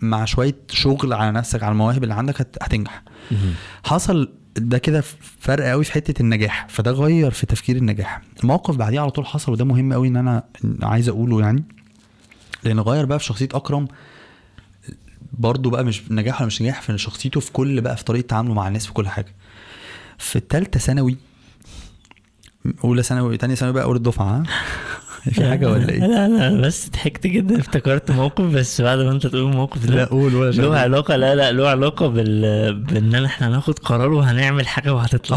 مع شوية شغل على نفسك على المواهب اللي عندك هت- هتنجح. مهم. حصل ده كده فرق قوي في حتة النجاح. فده غير في تفكير النجاح. الموقف بعديه على طول حصل وده مهم قوي ان أنا عايز اقوله يعني. لأن غير بقى في شخصية أكرم برضه بقى مش نجاح ولا مش نجاح في شخصيته في كل بقى في طريقة تعامله مع الناس في كل حاجة. في الثالثه ثانوي أولى ثانوي تانية ثانوي بقى أول الدفعة في حاجة ولا إيه؟ لا لا بس ضحكت جدا افتكرت موقف بس بعد ما انت تقول الموقف ده لا قول ولا له علاقة لا لا له علاقة بال بان إحنا هناخد قرار وهنعمل حاجة وهتطلع.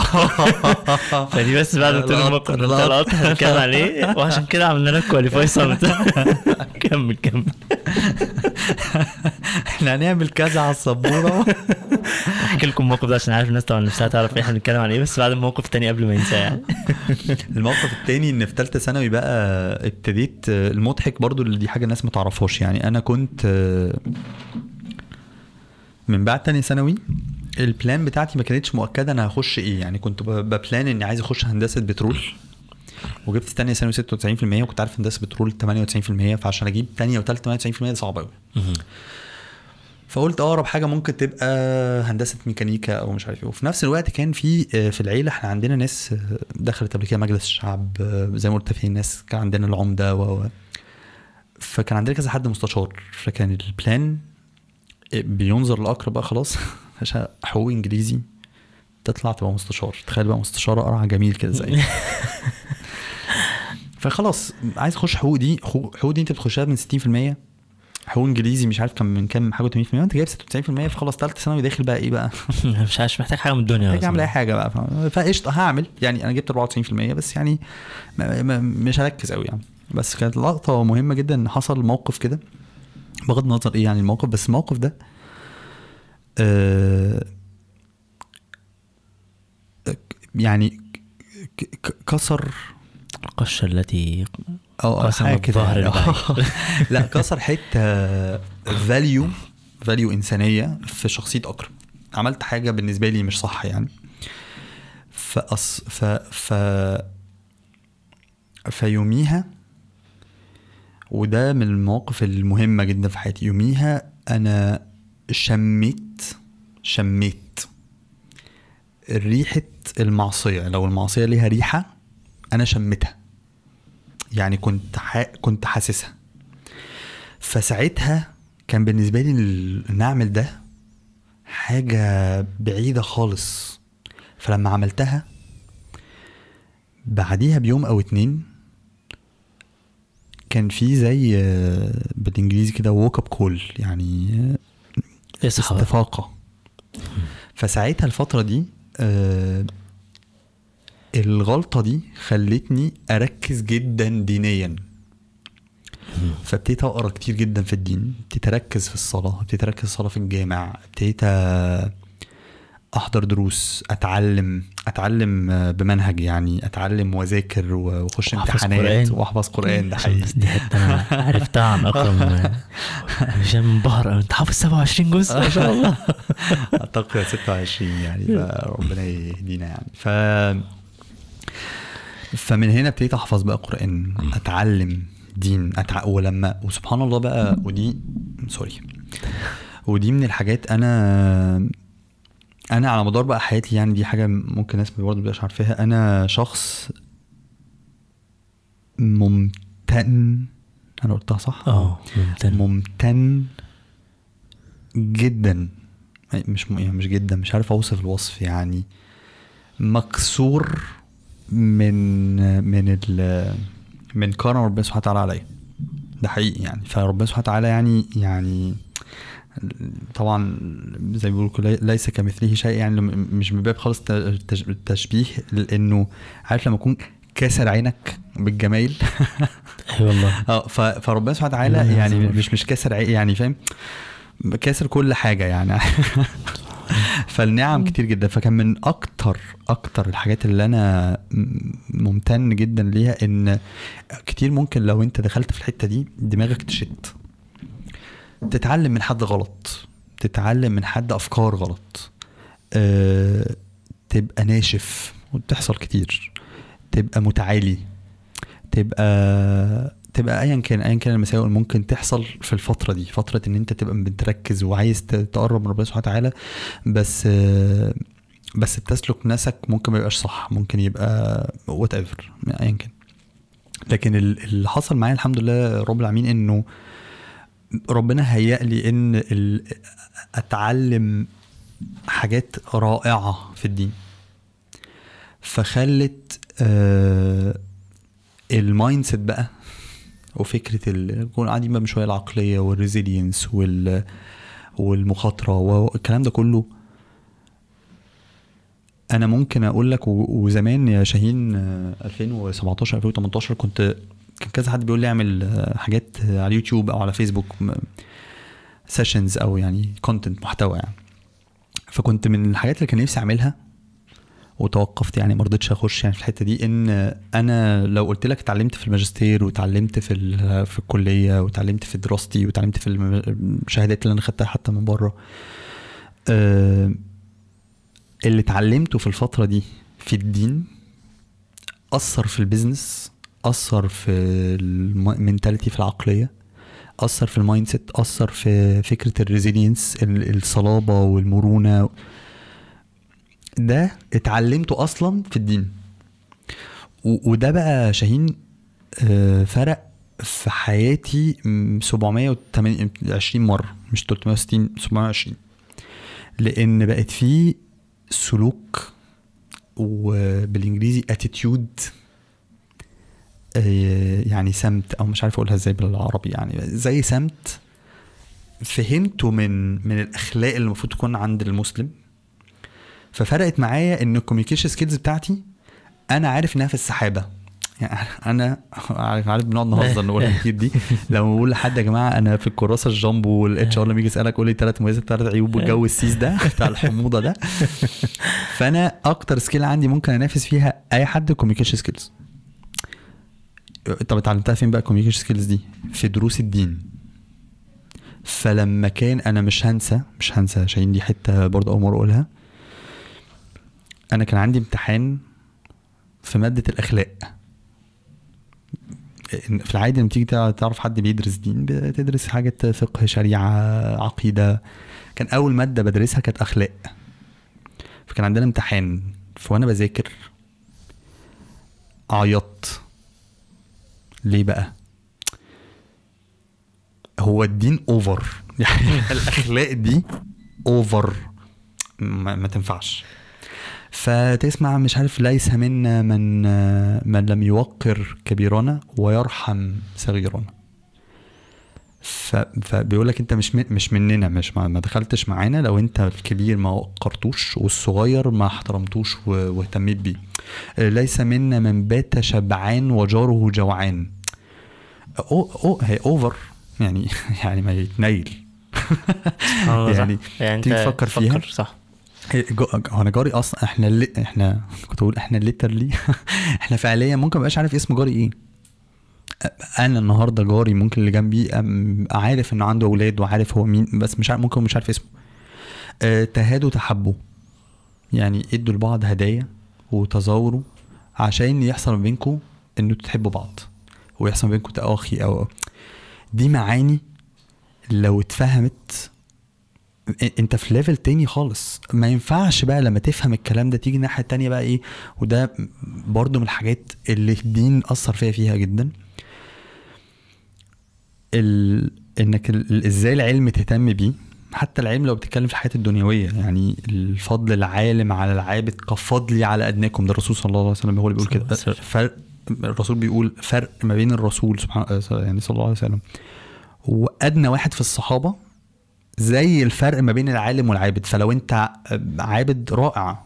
فدي بس بعد ما تقول الموقف ده. القط هنتكلم عليه. وعشان كده عملنا لك كواليفاي صمت. كمل كمل. إحنا هنعمل كذا على السبورة. احكي لكم الموقف ده عشان عارف الناس طبعا نفسها تعرف إيه إحنا بنتكلم عن إيه بس بعد الموقف التاني قبل ما ينساه يعني. الموقف التاني إن في ثالثه ثانوي بقى ابتديت المضحك برضو اللي دي حاجة الناس ما تعرفهاش. يعني أنا كنت من بعد تانية ثانوي البلان بتاعتي ما كانتش مؤكدة أنا هخش إيه. يعني كنت ببلان إني عايز أخش هندسة بترول. وجبت تانية ثانوي 96% وكنت عارف هندسة بترول 98% فعشان أجيب تانية وتالتة 98% ده صعب قوي فقلت أقرب حاجة ممكن تبقى هندسة ميكانيكا أو مش عارف إيه. وفي نفس الوقت كان في آه، في العيلة إحنا عندنا ناس آه، دخلت قبل كده مجلس الشعب آه، زي ما قلت في ناس كان عندنا العمدة و فكان عندنا كذا حد مستشار. فكان البلان بينظر لأقرب بقى خلاص عشان حقوق إنجليزي تطلع تبقى مستشار. تخيل بقى مستشار قرع جميل كده زي. فخلاص عايز أخش حقوق دي حقوق دي أنت بتخشها من 60% حقوق انجليزي مش عارف كان من كام حاجة 80% انت جايب 96% فخلاص ثالثه ثانوي داخل بقى إيه بقى؟ مش عارف محتاج حاجة من الدنيا محتاج. اعمل أي حاجة بقى فقشطة هعمل. يعني أنا جبت 94% بس يعني ما ما مش هركز قوي يعني. بس كانت لقطة مهمة جدا إن حصل موقف كده. بغض النظر إيه يعني الموقف بس الموقف ده آه يعني كسر القشة التي آه قسم كده الظهر يعني. البعيد. لا كسر حتة value value إنسانية في شخصية أكرم. عملت حاجة بالنسبة لي مش صح يعني. فأص... ف ف فيوميها وده من المواقف المهمة جدا في حياتي. يوميها أنا شميت شميت ريحة المعصية. لو المعصية ليها ريحة أنا شميتها. يعني كنت ح... كنت حاسسها. فساعتها كان بالنسبة لي اعمل ده حاجة بعيدة خالص. فلما عملتها بعديها بيوم أو اتنين كان في زي آه، بالإنجليزي كده wake up call يعني اصحى بقى. استفاقة. فساعتها الفترة دي آه، الغلطة دي خلتني أركز جدا دينيا. فابتديت أقرأ كتير جدا في الدين ابتديت أركز في الصلاة ابتديت أركز في الصلاه في الجامع ابتديت أحضر دروس أتعلم أتعلم بمنهج يعني أتعلم وأذاكر وأخش امتحانات قرآن. وأحفظ قرآن. ده حقيقي. بس دي حتة أنا عرفتها عن اكرم عشان منبهر. أنت حافظ 27 جزء؟ ما شاء الله. أعتقد 26 يعني فربنا يهدينا يعني. ف فمن هنا ابتديت أحفظ بقى قرآن أتعلم دين أتع... ولما وسبحان الله بقى ودي سوري ودي من الحاجات أنا أنا على مدار بقى حياتي يعني دي حاجة ممكن ناس برضه مبقاش عارفاها أنا شخص ممتن أنا قلتها صح؟ آه ممتن. ممتن جدا مش م... يعني مش جدا مش عارف أوصف الوصف يعني مكسور من من ال من كرم ربنا سبحانه وتعالى عليا. ده حقيقي يعني. فربنا سبحانه وتعالى يعني يعني طبعا زي ما بيقولوا ليس كمثله شيء يعني مش من باب خالص التشبيه لأنه عارف لما يكون كاسر عينك بالجمايل اي والله. آه فربنا سبحانه وتعالى يعني. مش مش كاسر يعني فاهم؟ كاسر كل حاجة يعني. فالنعم كتير جدا. فكان من أكتر أكتر الحاجات اللي أنا ممتن جدا ليها إن كتير ممكن لو أنت دخلت في الحتة دي دماغك تشت. تتعلم من حد غلط. تتعلم من حد أفكار غلط. أه تبقى ناشف. وبتحصل كتير. تبقى متعالي. تبقى تبقى ايا كان ايا كان المساوئ اللي ممكن تحصل في الفترة دي فترة إن أنت تبقى بتركز وعايز تقرب من ربنا سبحانه وتعالى بس بس بتسلك نفسك ممكن ما يبقاش صح ممكن يبقى وات ايفر ايا كان. لكن ال- اللي حصل معايا الحمد لله رب العالمين إنه ربنا هيأ لي إن أتعلم حاجات رائعة في الدين. فخلت آه ال mindset بقى وفكرة نكون قاعدين بقى شوية العقلية وال resilience وال والمخاطرة والكلام ده كله. أنا ممكن أقول لك وزمان يا شاهين آه، 2017 2018 كنت كان كذا حد بيقول لي أعمل آه، حاجات على اليوتيوب أو على فيسبوك sessions أو يعني content محتوى يعني. فكنت من الحاجات اللي كان نفسي أعملها وتوقفت يعني ما رضيتش أخش يعني في الحتة دي إن أنا لو قلت لك اتعلمت في الماجستير واتعلمت في في الكلية واتعلمت في دراستي واتعلمت في الشهادات اللي أنا خدتها حتى من بره آه، اللي اتعلمته في الفترة دي في الدين أثر في ال business أثر في ال mentality في العقلية أثر في ال mindset أثر في فكرة ال resilience الصلابة والمرونة ده اتعلمته أصلا في الدين. وده بقى شاهين آه، فرق في حياتي م- 720 مرة مش 360 720 لأن بقت في سلوك وبالإنجليزي attitude يعني سمت أو مش عارف أقولها إزاي بالعربي يعني زي سمت فهمته من من الأخلاق اللي المفروض تكون عند المسلم. ففرقت معايا إن ال communication skills بتاعتي أنا عارف إنها في السحاب. يعني أنا عارف عارف بنقعد نهزر نقول كتير دي. لما بقول لحد يا جماعة أنا في الكراسة الجامبو وال HR لما يجي يسألك قول لي ثلاث مميزات ثلاث عيوب والجو السيس ده بتاع الحموضة ده. فأنا أكتر skill عندي ممكن أنافس فيها أي حد communication skills طب اتعلمتها فين بقى ال communication skills دي؟ في دروس الدين. فلما كان أنا مش هنسى مش هنسى شاهين دي حتة برضه أول مرة أقولها. أنا كان عندي امتحان في مادة الأخلاق. في العادي لما تيجي تعرف حد بيدرس دين بتدرس حاجة فقه شريعة عقيدة. كان أول مادة بدرسها كانت أخلاق. فكان عندنا امتحان. فوأنا بذاكر عيطت ليه بقى؟ هو الدين over يعني الأخلاق دي over ما, ما تنفعش. فتسمع مش عارف ليس منا من من لم يوقر كبيرنا ويرحم صغيرنا. فبيقول لك انت مش. مش مننا مش ما... دخلتش معانا لو انت الكبير ما وقرتوش والصغير ما احترمتوش. واهتميت بيه ليس منا من بات شبعان وجاره جوعان أو... أو... هي over يعني يعني ما يتنيل آه،. يعني يعني تيجي تفكر فيها صح هو أنا جاري أصلا إحنا اللي إحنا كنت بقول إحنا literally إحنا فعليا ممكن مبقاش عارف اسم جاري إيه. أنا النهارده جاري ممكن اللي جنبي عارف إنه عنده أولاد وعارف هو مين بس مش عارف ممكن مش عارف اسمه. أه تهادوا تحبوا يعني إدوا لبعض هدايا وتزاوروا عشان يحصل ما بينكم إنه تحبوا بعض. ويحصل ما بينكم تآخي أو دي معاني لو اتفهمت انت في ليفل تاني خالص. ما ينفعش بقى لما تفهم الكلام ده تيجي الناحية التانية بقى إيه وده برضو من الحاجات اللي الدين أثر فيها فيها جدا. ال... إنك ال... إزاي العلم تهتم بيه. حتى العلم لو بتتكلم في الحياة الدنيوية يعني الفضل العالم على العابد كفضلي على أدناكم. ده الرسول صلى الله عليه وسلم هو اللي بيقول كده. فرق الرسول بيقول فرق ما بين الرسول سبحانه يعني صلى الله عليه وسلم. وأدنى واحد في الصحابة زي الفرق ما بين العالم والعابد. فلو انت عابد رائع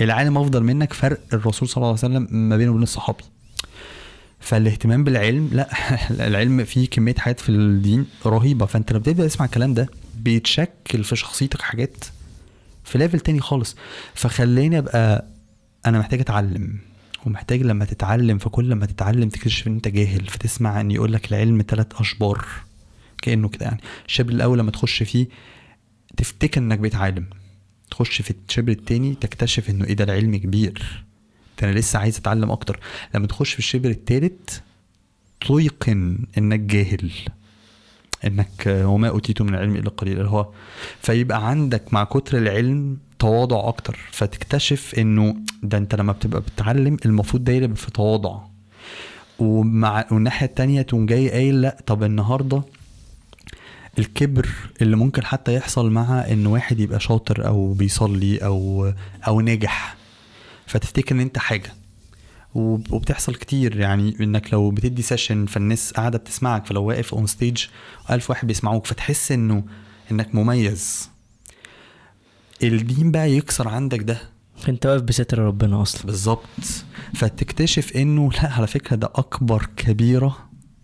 العالم أفضل منك فرق الرسول صلى الله عليه وسلم ما بينه وبين الصحابي. فالاهتمام بالعلم لا العلم فيه كمية حاجات في الدين رهيبة. فانت لما بتبدأ تسمع الكلام ده بيتشكل في شخصيتك حاجات في ليفل تاني خالص. فخليني أبقى أنا محتاج أتعلم ومحتاج لما تتعلم فكل لما تتعلم تكتشف إن أنت جاهل. فتسمع إن يقول لك العلم ثلاث أشبار. كأنه كده يعني. الشبر الأول لما تخش فيه تفتكر إنك بقيت عالم تخش في الشبر التاني تكتشف إنه إيه ده العلم كبير. ده أنا لسه عايز أتعلم أكتر. لما تخش في الشبر التالت تيقن إنك جاهل. إنك وما اوتيتم من العلم إلا قليل اللي هو فيبقى عندك مع كتر العلم تواضع أكتر. فتكتشف إنه ده أنت لما بتبقى بتتعلم المفروض ده في تواضع. ومع والناحية التانية تقوم جاي قايل لأ طب النهارده الكبر اللي ممكن حتى يحصل مع إن واحد يبقى شاطر أو بيصلي أو أو ناجح. فتفتكر إن أنت حاجة. وب- وبتحصل كتير. يعني إنك لو بتدي session فالناس قاعدة بتسمعك فلو واقف on stage ألف واحد بيسمعوك فتحس إنه إنك مميز. الدين بقى يكسر عندك ده. أنت واقف بستر ربنا أصلا. بالظبط. فتكتشف إنه لا على فكرة ده أكبر كبيرة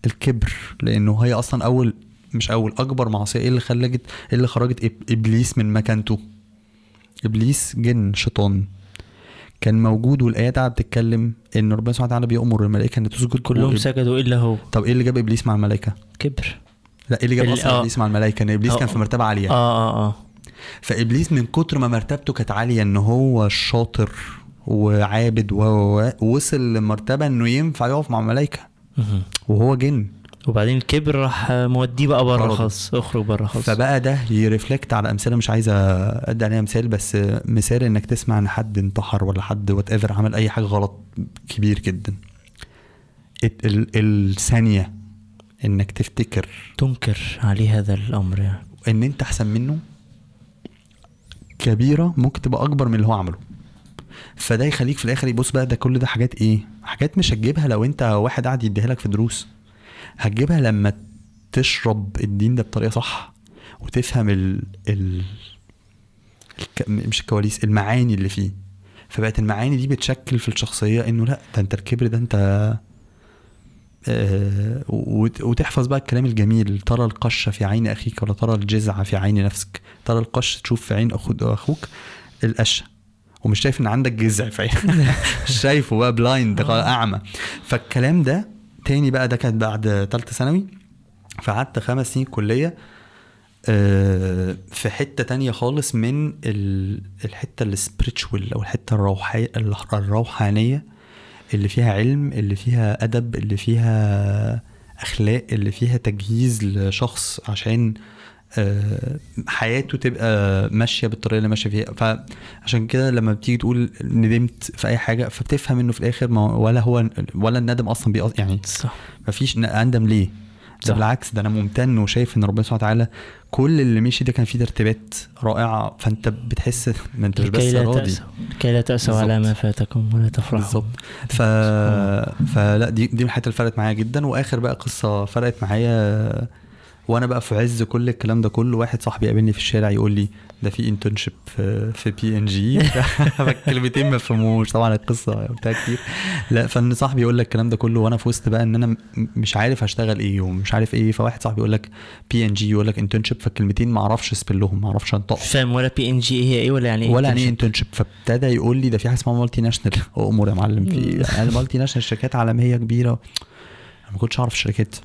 الكبر. لأنه هي أصلا أول مش أول أكبر معصية. إيه اللي خلجت إيه اللي خرجت إبليس من مكانته؟ إبليس جن شيطان. كان موجود والايات قاعدة بتتكلم إن ربنا سبحانه وتعالى بيأمر الملائكة إن تسجد كلهم. وإب- سجدوا إلا هو. طب إيه اللي جاب إبليس مع الملائكة؟ كبر. لا إيه اللي جاب أصلا آه. إبليس مع الملائكة؟ إن إبليس آه. كان في مرتبة عالية. آه آه آه. فإبليس من كتر ما مرتبته كانت عالية إن هو شاطر وعابد و وصل لمرتبة إنه ينفع يقف مع الملائكة. وهو جن. وبعدين الكبر راح موديه بقى بره. خالص اخرج بره خالص. فبقى ده ي reflect على أمثلة مش عايز أدي عليها مثال بس مثال إنك تسمع إن حد انتحر ولا حد whatever عمل أي حاجة غلط كبير جدا. ال- ال- الثانية إنك تفتكر تنكر عليه هذا الأمر يعني. إن أنت أحسن منه كبيرة ممكن تبقى أكبر من اللي هو عمله. فده يخليك في الآخر يبص بقى ده كل ده حاجات إيه؟ حاجات مش هتجيبها لو أنت واحد قاعد يديها لك في دروس. هتجيبها لما تشرب الدين ده بطريقة صح وتفهم ال ال الك... مش الكواليس المعاني اللي فيه. فبقت المعاني دي بتشكل في الشخصية إنه لأ ده أنت الكبر ده أنت آه، وت- وتحفظ بقى الكلام الجميل ترى القش في عين أخيك ولا ترى الجذع في عين نفسك. ترى القش تشوف في عين أخو- أخوك القشه ومش شايف إن عندك جذع في عين شايفه بقى blind أعمى. فالكلام ده تاني بقى ده كانت بعد ثالثه ثانوي. فقعدت خمس سنين كلية آه، في حتة تانية خالص من ال- الحتة ال spiritual أو الحتة الروحي الروحانية اللي فيها علم اللي فيها أدب اللي فيها أخلاق اللي فيها تجهيز لشخص عشان آه، حياته تبقى ماشية بالطريقة اللي ماشية فيها. فعشان كده لما بتيجي تقول ندمت في أي حاجة فبتفهم إنه في الآخر ما ولا هو ولا الندم أصلا بيقص يعني صح. مفيش أندم ليه؟ ده. بالعكس ده أنا ممتن وشايف إن ربنا سبحانه وتعالى كل اللي مشي ده كان فيه ترتيبات رائعة. فأنت بتحس ما أنت مش بس راضي. لكي لا تأسوا على. ما فاتكم ولا تفرحوا. بالظبط. ف... فلا دي دي من الحاجات اللي فرقت معايا جدا. وآخر بقى قصة فرقت معايا وأنا بقى في عز كل الكلام ده كله واحد صاحبي قابلني في الشارع يقول لي ده في internship في في بي ان جي فالكلمتين ما فهموش طبعا القصة قلتها كتير. لا فإن صاحبي يقول لك الكلام ده كله وأنا في وسط بقى إن أنا مش عارف هشتغل إيه ومش عارف إيه فواحد صاحبي يقول لك بي ان جي يقول لك internship فالكلمتين ما أعرفش ا spell هم ما أعرفش أنطقهم. مش فاهم ولا بي ان جي هي إيه ولا يعني إيه ولا يعني إيه؟ internship فابتدى يقول لي ده في حاجة اسمها multinational أمور يا معلم في ال multinational شركات عالمية كبيرة. أنا ما كنتش أعرف الشركات.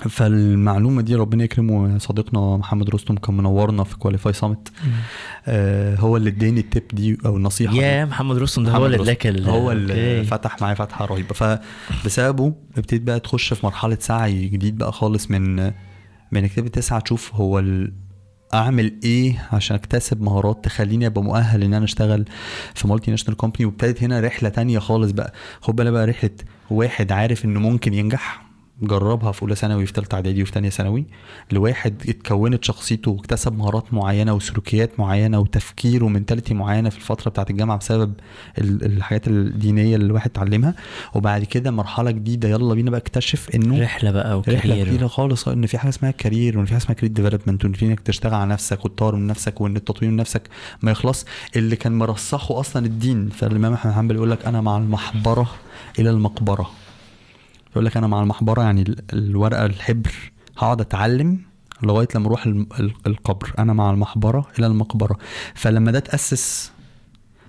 فالمعلومة دي ربنا يكرمه صديقنا محمد رستم كان منورنا في Qualify Summit آه هو اللي اداني ال tip دي أو النصيحة دي. يا محمد رستم ده هو اللي. اداك هو اللي. فتح معايا فتحة رهيبة. فبسببه ابتديت بقى تخش في مرحلة سعي جديد بقى خالص من من تبتدي تسعى تشوف هو ال... أعمل إيه عشان أكتسب مهارات تخليني أبقى مؤهل إن أنا أشتغل في multinational company وابتدت هنا رحلة تانية خالص بقى. خد بالك بقى رحلة واحد عارف إنه ممكن ينجح. جربها في أولى ثانوي وفي ثالثه إعدادي وفي ثانية ثانوي. لواحد اتكونت شخصيته واكتسب مهارات معينة وسلوكيات معينة وتفكير و mentality معينة في الفترة بتاعت الجامعة بسبب ال- الحاجات الدينية اللي الواحد اتعلمها. وبعد كده مرحلة جديدة يلا بينا بقى اكتشف إنه رحلة بقى رحلة و career. كبيره خالص. إن في حاجة اسمها career وإن في حاجة اسمها career development وإن في إنك تشتغل على نفسك وتطور من نفسك وإن التطوير من نفسك ما يخلص. اللي كان مرسخه أصلا الدين فالإمام أحمد حنبل يقول لك أنا مع المحبرة إلى المقبرة. يقول لك أنا مع المحبرة يعني ال- الورقة الحبر هقعد أتعلم لغاية لما أروح القبر أنا مع المحبرة إلى المقبرة فلما ده تأسس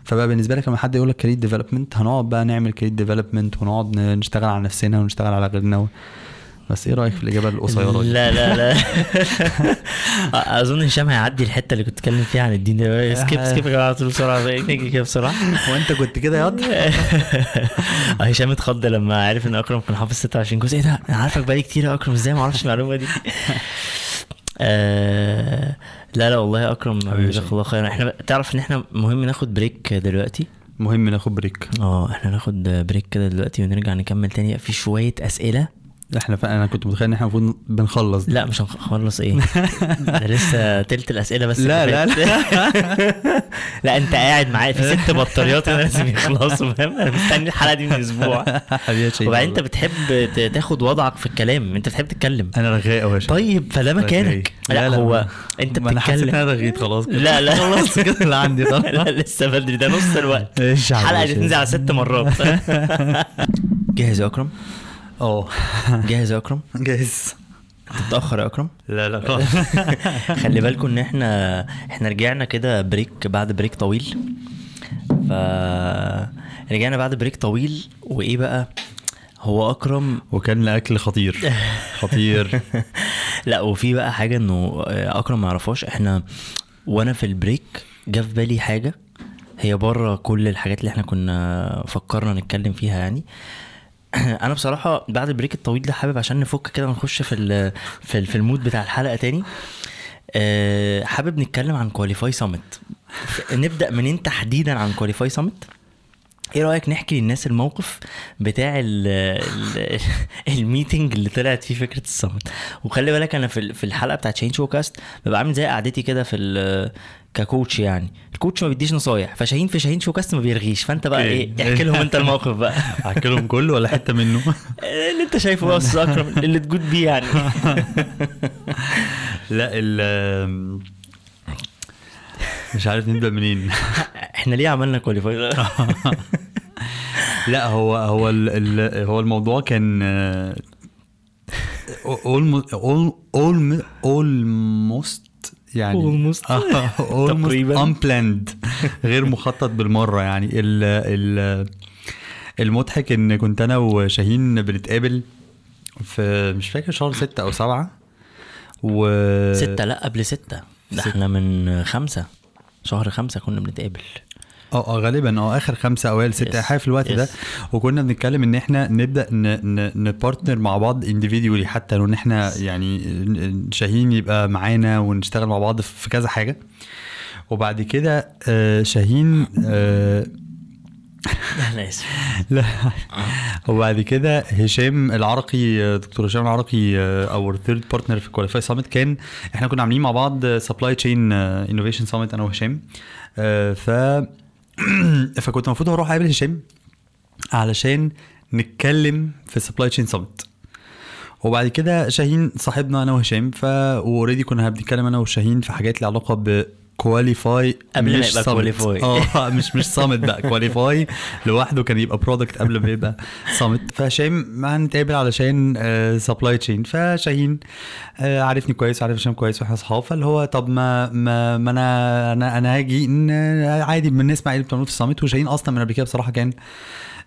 فبقى بالنسبة لك لما حد يقول لك career development هنقعد بقى نعمل career development ونقعد نشتغل على نفسنا ونشتغل على غيرنا. بس إيه رأيك في الإجابة القصيرة دي؟ لا لا لا. أظن هشام هيعدي الحتة اللي كنت بتكلم فيها عن الدين. ده skip skip يا جماعة على طول بسرعة. نيجي كده بسرعة. وأنت كنت كده ياض هشام اتخض لما عرف إن أكرم كان حافظ 26 جزء إيه ده؟ أنا عارفك بقالي كتير يا أكرم. إزاي ما أعرفش المعلومة دي؟ آه لا لا والله يا أكرم حبيبي جزاك. الله خير إحنا تعرف إن إحنا مهم ناخد break دلوقتي؟ مهم ناخد break آه إحنا ناخد break كده دلوقتي ونرجع نكمل تاني. في شوية أسئلة إحنا. أنا كنت متخيل إن إحنا المفروض بنخلص لا مش هنخلص إيه؟ ده لسه تلت الأسئلة بس لا، لا، فاتت. لا. أنت قاعد معايا في ست بطاريات أنا لازم يخلصوا فاهم؟ أنا مستني الحلقة دي من أسبوع. وبعدين أنت. بتحب تاخد وضعك في الكلام أنت بتحب تتكلم. أنا رغاء يا شيخ. طيب فده مكانك. لا, لا، هو أنت ما أنا حسيت إن بتتكلم أنا رغيت خلاص. كده. لا لا. خلاص كده اللي عندي خلاص لا لسه بدري ده نص الوقت. الحلقة دي تنزل على ست مرات. جاهز يا أكرم؟ آه جاهز يا أكرم؟ جاهز. انت متاخر يا أكرم؟ لا لا خلاص. خلي بالكم إن إحنا إحنا رجعنا كده break بعد break طويل. ف رجعنا بعد break طويل وإيه بقى؟ هو اكرم وكان الأكل خطير. خطير. لا وفي بقى حاجة إنه أكرم ما يعرفهاش. إحنا وأنا في ال break جه في بالي حاجة. هي بره كل الحاجات اللي إحنا كنا فكرنا نتكلم فيها يعني. أنا بصراحه بعد ال break الطويل ده حابب عشان نفك كده ونخش في ال في, ال- في ال mood بتاع الحلقة تاني آه، حابب نتكلم عن Qualify Summit نبدأ منين تحديدا عن Qualify Summit إيه رأيك نحكي للناس الموقف بتاع ال ال ال meeting اللي طلعت فيه فكرة ال summit وخلي بالك أنا في ال- في الحلقة بتاعت شاهين Showcast ببقى عامل زي قعدتي كده في ك coach يعني. ال coach ما بيديش نصايح فشاهين في شاهين Showcast ما بيرغيش. فأنت بقى. إيه. احكي لهم أنت الموقف بقى. احكي لهم كله ولا حتة منه؟ اللي أنت شايفه بقى أستاذ اكرم اللي تجود بيه يعني. لا ال مش عارف نبدأ منين. إحنا ليه عملنا كواليفاي لا هو هو ال هو الموضوع كان آه، يعني Almost. آه، تقريباً. unplanned غير مخطط بالمرة يعني ال ال المضحك إن كنت أنا وشاهين بنتقابل في مش فاكر شهر ستة أو سبعة و ستة لأ قبل ستة ده. إحنا من خمسة شهر خمسة كنا بنتقابل آه آه غالبا آه آخر خمسه أوائل سته Yes. حاجة في الوقت ده. Yes. وكنا بنتكلم إن إحنا نبدأ نبارتنر مع بعض انديفيديولي حتى لو إن إحنا يعني شاهين يبقى معانا ونشتغل مع بعض في كذا حاجة. وبعد كده آه، شاهين آه، أنا آسف. لا. وبعد كده هشام العرقي دكتور هشام العرقي our third partner في Qualify Summit كان إحنا كنا عاملين مع بعض Supply Chain Innovation Summit أنا وهشام. ف فكنت المفروض أروح اقابل هشام علشان نتكلم في Supply Chain Summit وبعد كده شاهين صاحبنا أنا وهشام ف already كنا بنتكلم أنا وشاهين في حاجات ليها علاقة Qualify قبل ما يبقى Qualify. آه مش مش summit بقى. Qualify لوحده كان يبقى product قبل ما يبقى summit فهشام هنتقابل علشان supply chain فشاهين آه، عارفني كويس وعارف هشام كويس وإحنا أصحاب. فاللي هو طب ما ما, ما أنا أنا أنا هاجي عادي بنسمع إيه اللي بتعملوه في ال summit وشاهين أصلا من قبل كده بصراحة كان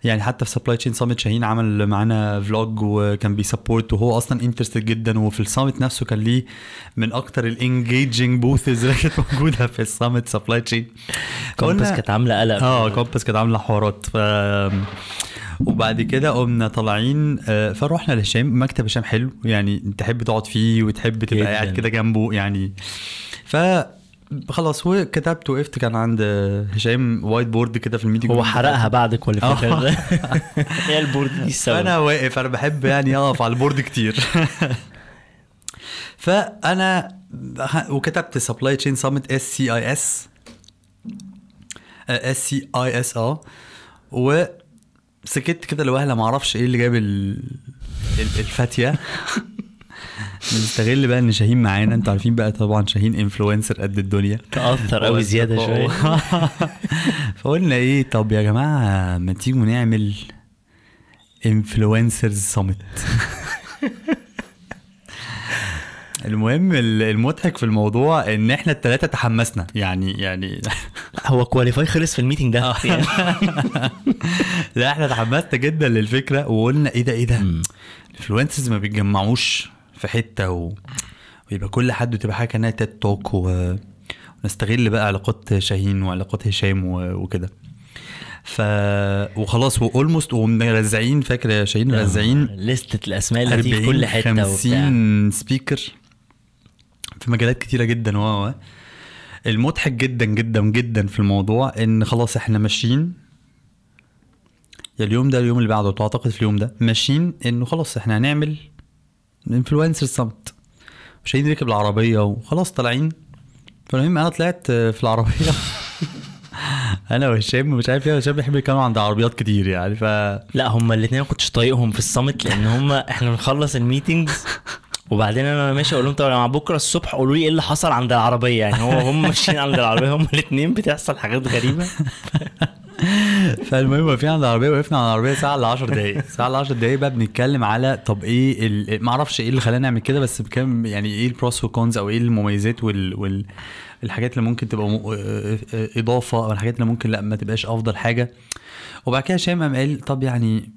يعني حتى في Supply Chain Summit شاهين عمل معانا vlog وكان بي support وهو أصلا interested جدا وفي ال summit نفسه كان ليه من أكتر ال engaging booths اللي كانت موجودة في ال summit Supply Chain Compass كانت عاملة قلق. آه Compass كانت عاملة حوارات. ف وبعد كده قمنا طالعين آه، فروحنا لهشام مكتب هشام حلو يعني تحب تقعد فيه وتحب تبقى. قاعد كده جنبه يعني. ف خلاص وكتبت وقفت كان عند هشام white board كده في ال meeting هو حرقها بعد ال qualification آه. هي ال board دي السبب. فانا واقف أنا بحب يعني أقف على ال board كتير. فأنا وكتبت Supply Chain Summit اس سي اي اس اس سي اي اس آه. وسكت كده لوهلة ما أعرفش إيه اللي جاب ال- ال- الفاتية. نستغل بقى إن شاهين معانا. أنتوا عارفين بقى طبعا شاهين influencer قد الدنيا. تاثر قوي زيادة شوية. فقلنا إيه طب يا جماعة ما تيجوا نعمل influencers summit المهم ال- المضحك في الموضوع إن إحنا الثلاثه تحمسنا. يعني يعني هو Qualify خلص في ال meeting ده. يعني لا إحنا تحمسنا جدا للفكرة وقلنا إيه ده إيه ده. ال influencers ما بيتجمعوش. في حتة و... ويبقى كل حد تبقى حاجة كأنها TED talk و... ونستغل بقى علاقات شاهين وعلاقات هشام و... وكده. ف وخلاص و almost ومرزعين فاكر يا شاهين؟ مرزعين لستة الأسماء اللي في كل حتة وبتاع. 50 speaker في مجالات كتيرة جدا و. المضحك جدا جدا جدا في الموضوع إن خلاص إحنا ماشيين. يا اليوم ده اليوم اللي بعده تعتقد في اليوم ده ماشيين إنه خلاص إحنا هنعمل influencer summit شاهين ركب العربية وخلاص طالعين. فالمهم أنا طلعت في العربية. أنا وهشام مش عارف ليه هشام بيحب يتكلم عند عربيات كتير يعني ف لا هما الاثنين ما كنتش طايقهم في ال summit لأن هما إحنا بنخلص ال meetings وبعدين أنا ماشي أقول لهم طب يا بكرة الصبح قولوا لي إيه اللي حصل عند العربية؟ يعني هو هم ماشيين عند العربية هما الاثنين بتحصل حاجات غريبة. فالمهم واقفين عند العربية وقفنا على العربية ساعة ل 10 دقايق. ساعة ل 10 دقايق بقى بنتكلم على طب إيه ال... ما أعرفش إيه اللي خلانا نعمل كده بس بكام يعني إيه ال pros وال cons أو إيه المميزات وال, وال... الحاجات اللي ممكن تبقى م... إضافة أو الحاجات اللي ممكن لأ ما تبقاش أفضل حاجة. وبعد كده هشام قام قال طب يعني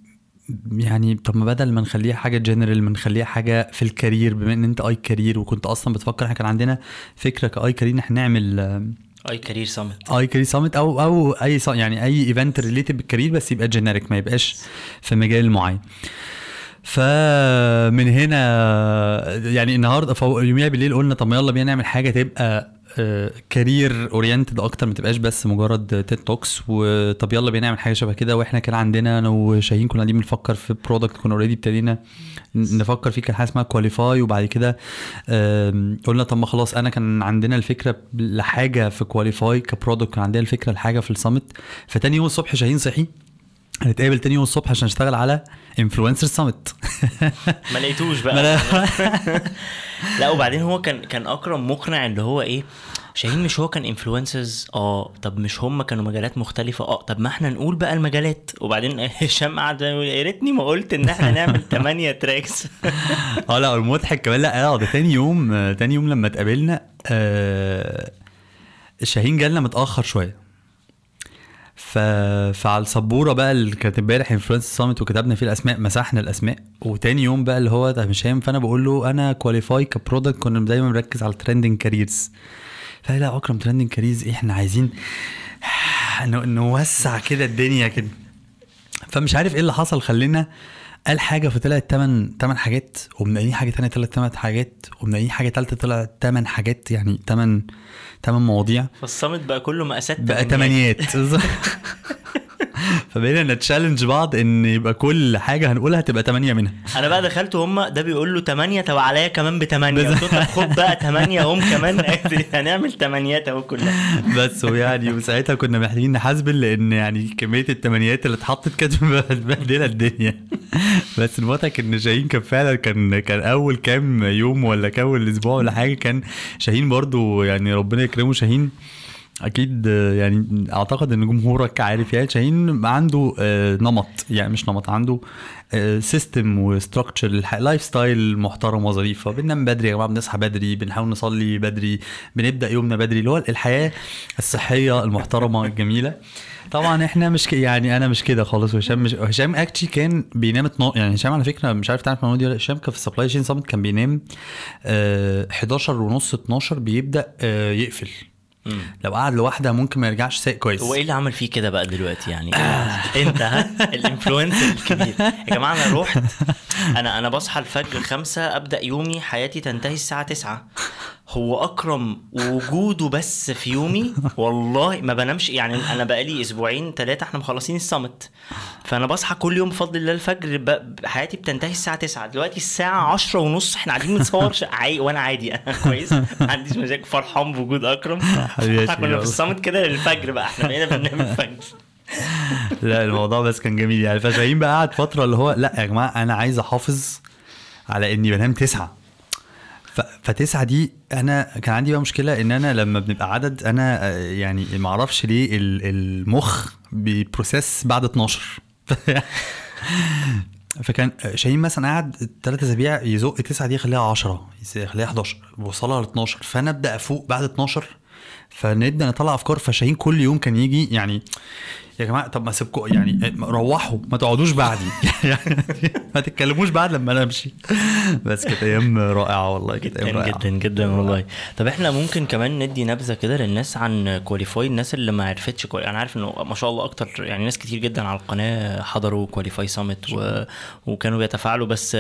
يعني طب ما بدل ما نخليها حاجة جنرال ما نخليها حاجة في ال career بما إن أنت iCareer وكنت أصلا بتفكر إحنا كان عندنا فكرة ك iCareer إن إحنا نعمل أي كارير سمت أي كارير سامت أو أو أي يعني أي event related بال career بس يبقى generic ما يبقاش في مجال معين. فمن هنا يعني النهارده يوميها بالليل قلنا طب يلا بينا نعمل حاجة تبقى career oriented أكتر ما تبقاش بس مجرد TED Talks وطب يلا بينا نعمل حاجة شبه كده. وإحنا كان عندنا أنا وشاهين كنا قاعدين بنفكر في product كنا already ابتدينا نفكر فيه. كان حاجة اسمها Qualify وبعد كده قلنا طب ما خلاص أنا كان عندنا الفكرة لحاجة في Qualify ك product كان عندنا الفكرة لحاجة في ال summit فتاني يوم الصبح شاهين صحي. هنتقابل تاني يوم الصبح عشان نشتغل على influencer summit ما لقيتوش بقى. لا وبعدين هو كان كان أكرم مقنع اللي هو إيه شاهين مش هو كان influencers آه طب مش هم كانوا مجالات مختلفة؟ آه طب ما إحنا نقول بقى المجالات. وبعدين هشام قعد يا ريتني ما قلت إن إحنا نعمل 8 tracks آه لا المضحك كمان لا آه ده تاني يوم تاني يوم لما اتقابلنا آه شاهين جالنا متأخر شوية. ف... فعلى السبورة بقى اللي كانت امبارح influence summit وكتبنا فيه الأسماء مسحنا الأسماء. وتاني يوم بقى اللي هو ده مش هام فانا بقول له أنا Qualify ك product كنا دايما مركز على ال trending careers فقال لا اكرم trending careers إيه إحنا عايزين نوسع كده الدنيا كده. فمش عارف إيه اللي حصل خلينا قال حاجة فطلعت تمن تمن حاجات ومنقلين حاجة تانية طلعت تمن حاجات ومنقلين حاجة تالتة طلعت تمن حاجات يعني تمن تمن مواضيع. فال summit بقى كله مقاسات بقى تمانيات. فبقينا نتشالنج بعض إن يبقى كل حاجة هنقولها تبقى 8 منها. أنا بقى دخلت وهم ده بيقول له 8 طب عليا كمان ب 8 قلت له خد بقى 8 هم كمان هنعمل 8 أهو كلها. بس ويعني وساعتها كنا محتاجين نحاسبن لأن يعني كمية التمانيات اللي اتحطت كانت مبهدله الدنيا. بس المضحك إن شاهين كان فعلا كان كان أول كام يوم ولا كام أسبوع ولا حاجة كان شاهين برضو يعني ربنا يكرمه شاهين أكيد آه، يعني أعتقد إن جمهورك عارف يعني شاهين عنده آه، نمط يعني مش نمط عنده system و structure lifestyle محترم وظريفة. بننام بدري يا جماعة بنصحى بدري بنحاول نصلي بدري بنبدأ يومنا بدري اللي هو الحياة الصحية المحترمة الجميلة. طبعا إحنا مش ك... يعني أنا مش كده خالص. وهشام مش هشام actually كان بينام 12 يعني هشام على فكرة مش عارف تعرف المعلومة دي ولا هشام كان في ال supply chain summit كان بينام آه 11 ونص 12 بيبدأ آه لو قعد لوحده ممكن ما يرجعش سايق كويس. هو إيه اللي عمل فيه كده بقى دلوقتي يعني؟ أنت ها؟ الكبير. يا جماعة أنا رحت أنا أنا بصحى الفجر خمسة أبدأ يومي حياتي تنتهي الساعة 9 هو أكرم وجوده بس في يومي؟ والله ما بنامش. يعني أنا بقالي أسبوعين ثلاثة إحنا مخلصين الصمت فأنا بصحى كل يوم بفضل الله الفجر. حياتي بتنتهي الساعة 9 دلوقتي الساعة 10 ونص إحنا قاعدين بنصور. عاي... وأنا عادي. أنا كويس. ما عنديش مشاكل. فرحان بوجود أكرم. إحنا كنا في. الصمت كده للفجر بقى. إحنا بقينا بننام الفجر. لا الموضوع بس كان جميل. يعني فشاهين بقى قعد فترة اللي هو لأ يا جماعة أنا عايز أحافظ على إني بنام تسعة. فتسعة دي أنا كان عندي بقى مشكلة إن أنا لما بنبقى عدد أنا آه، يعني ما أعرفش ليه ال- المخ بيبروسيس بعد 12 فكان شاهين مثلا قعد ثلاث أسابيع يزق تسعة دي يخليها 10 يخليها 11 وصلها ل 12 فأنا أبدأ أفوق بعد 12 فنبدأ نطلع أفكار. فشاهين كل يوم كان يجي يعني يا جماعة طب ما سيبكم يعني روحوا ما تقعدوش بعدي. يعني ما تتكلموش بعد لما أنا أمشي. بس كانت أيام رائعة والله كانت أيام رائعة. جدا جدا والله. طب إحنا ممكن كمان ندي نبذة كده للناس عن Qualify الناس اللي ما عرفتش Quali... أنا عارف إنه ما شاء الله أكتر يعني ناس كتير جدا على القناة حضروا Qualify summit و... وكانوا بيتفاعلوا. بس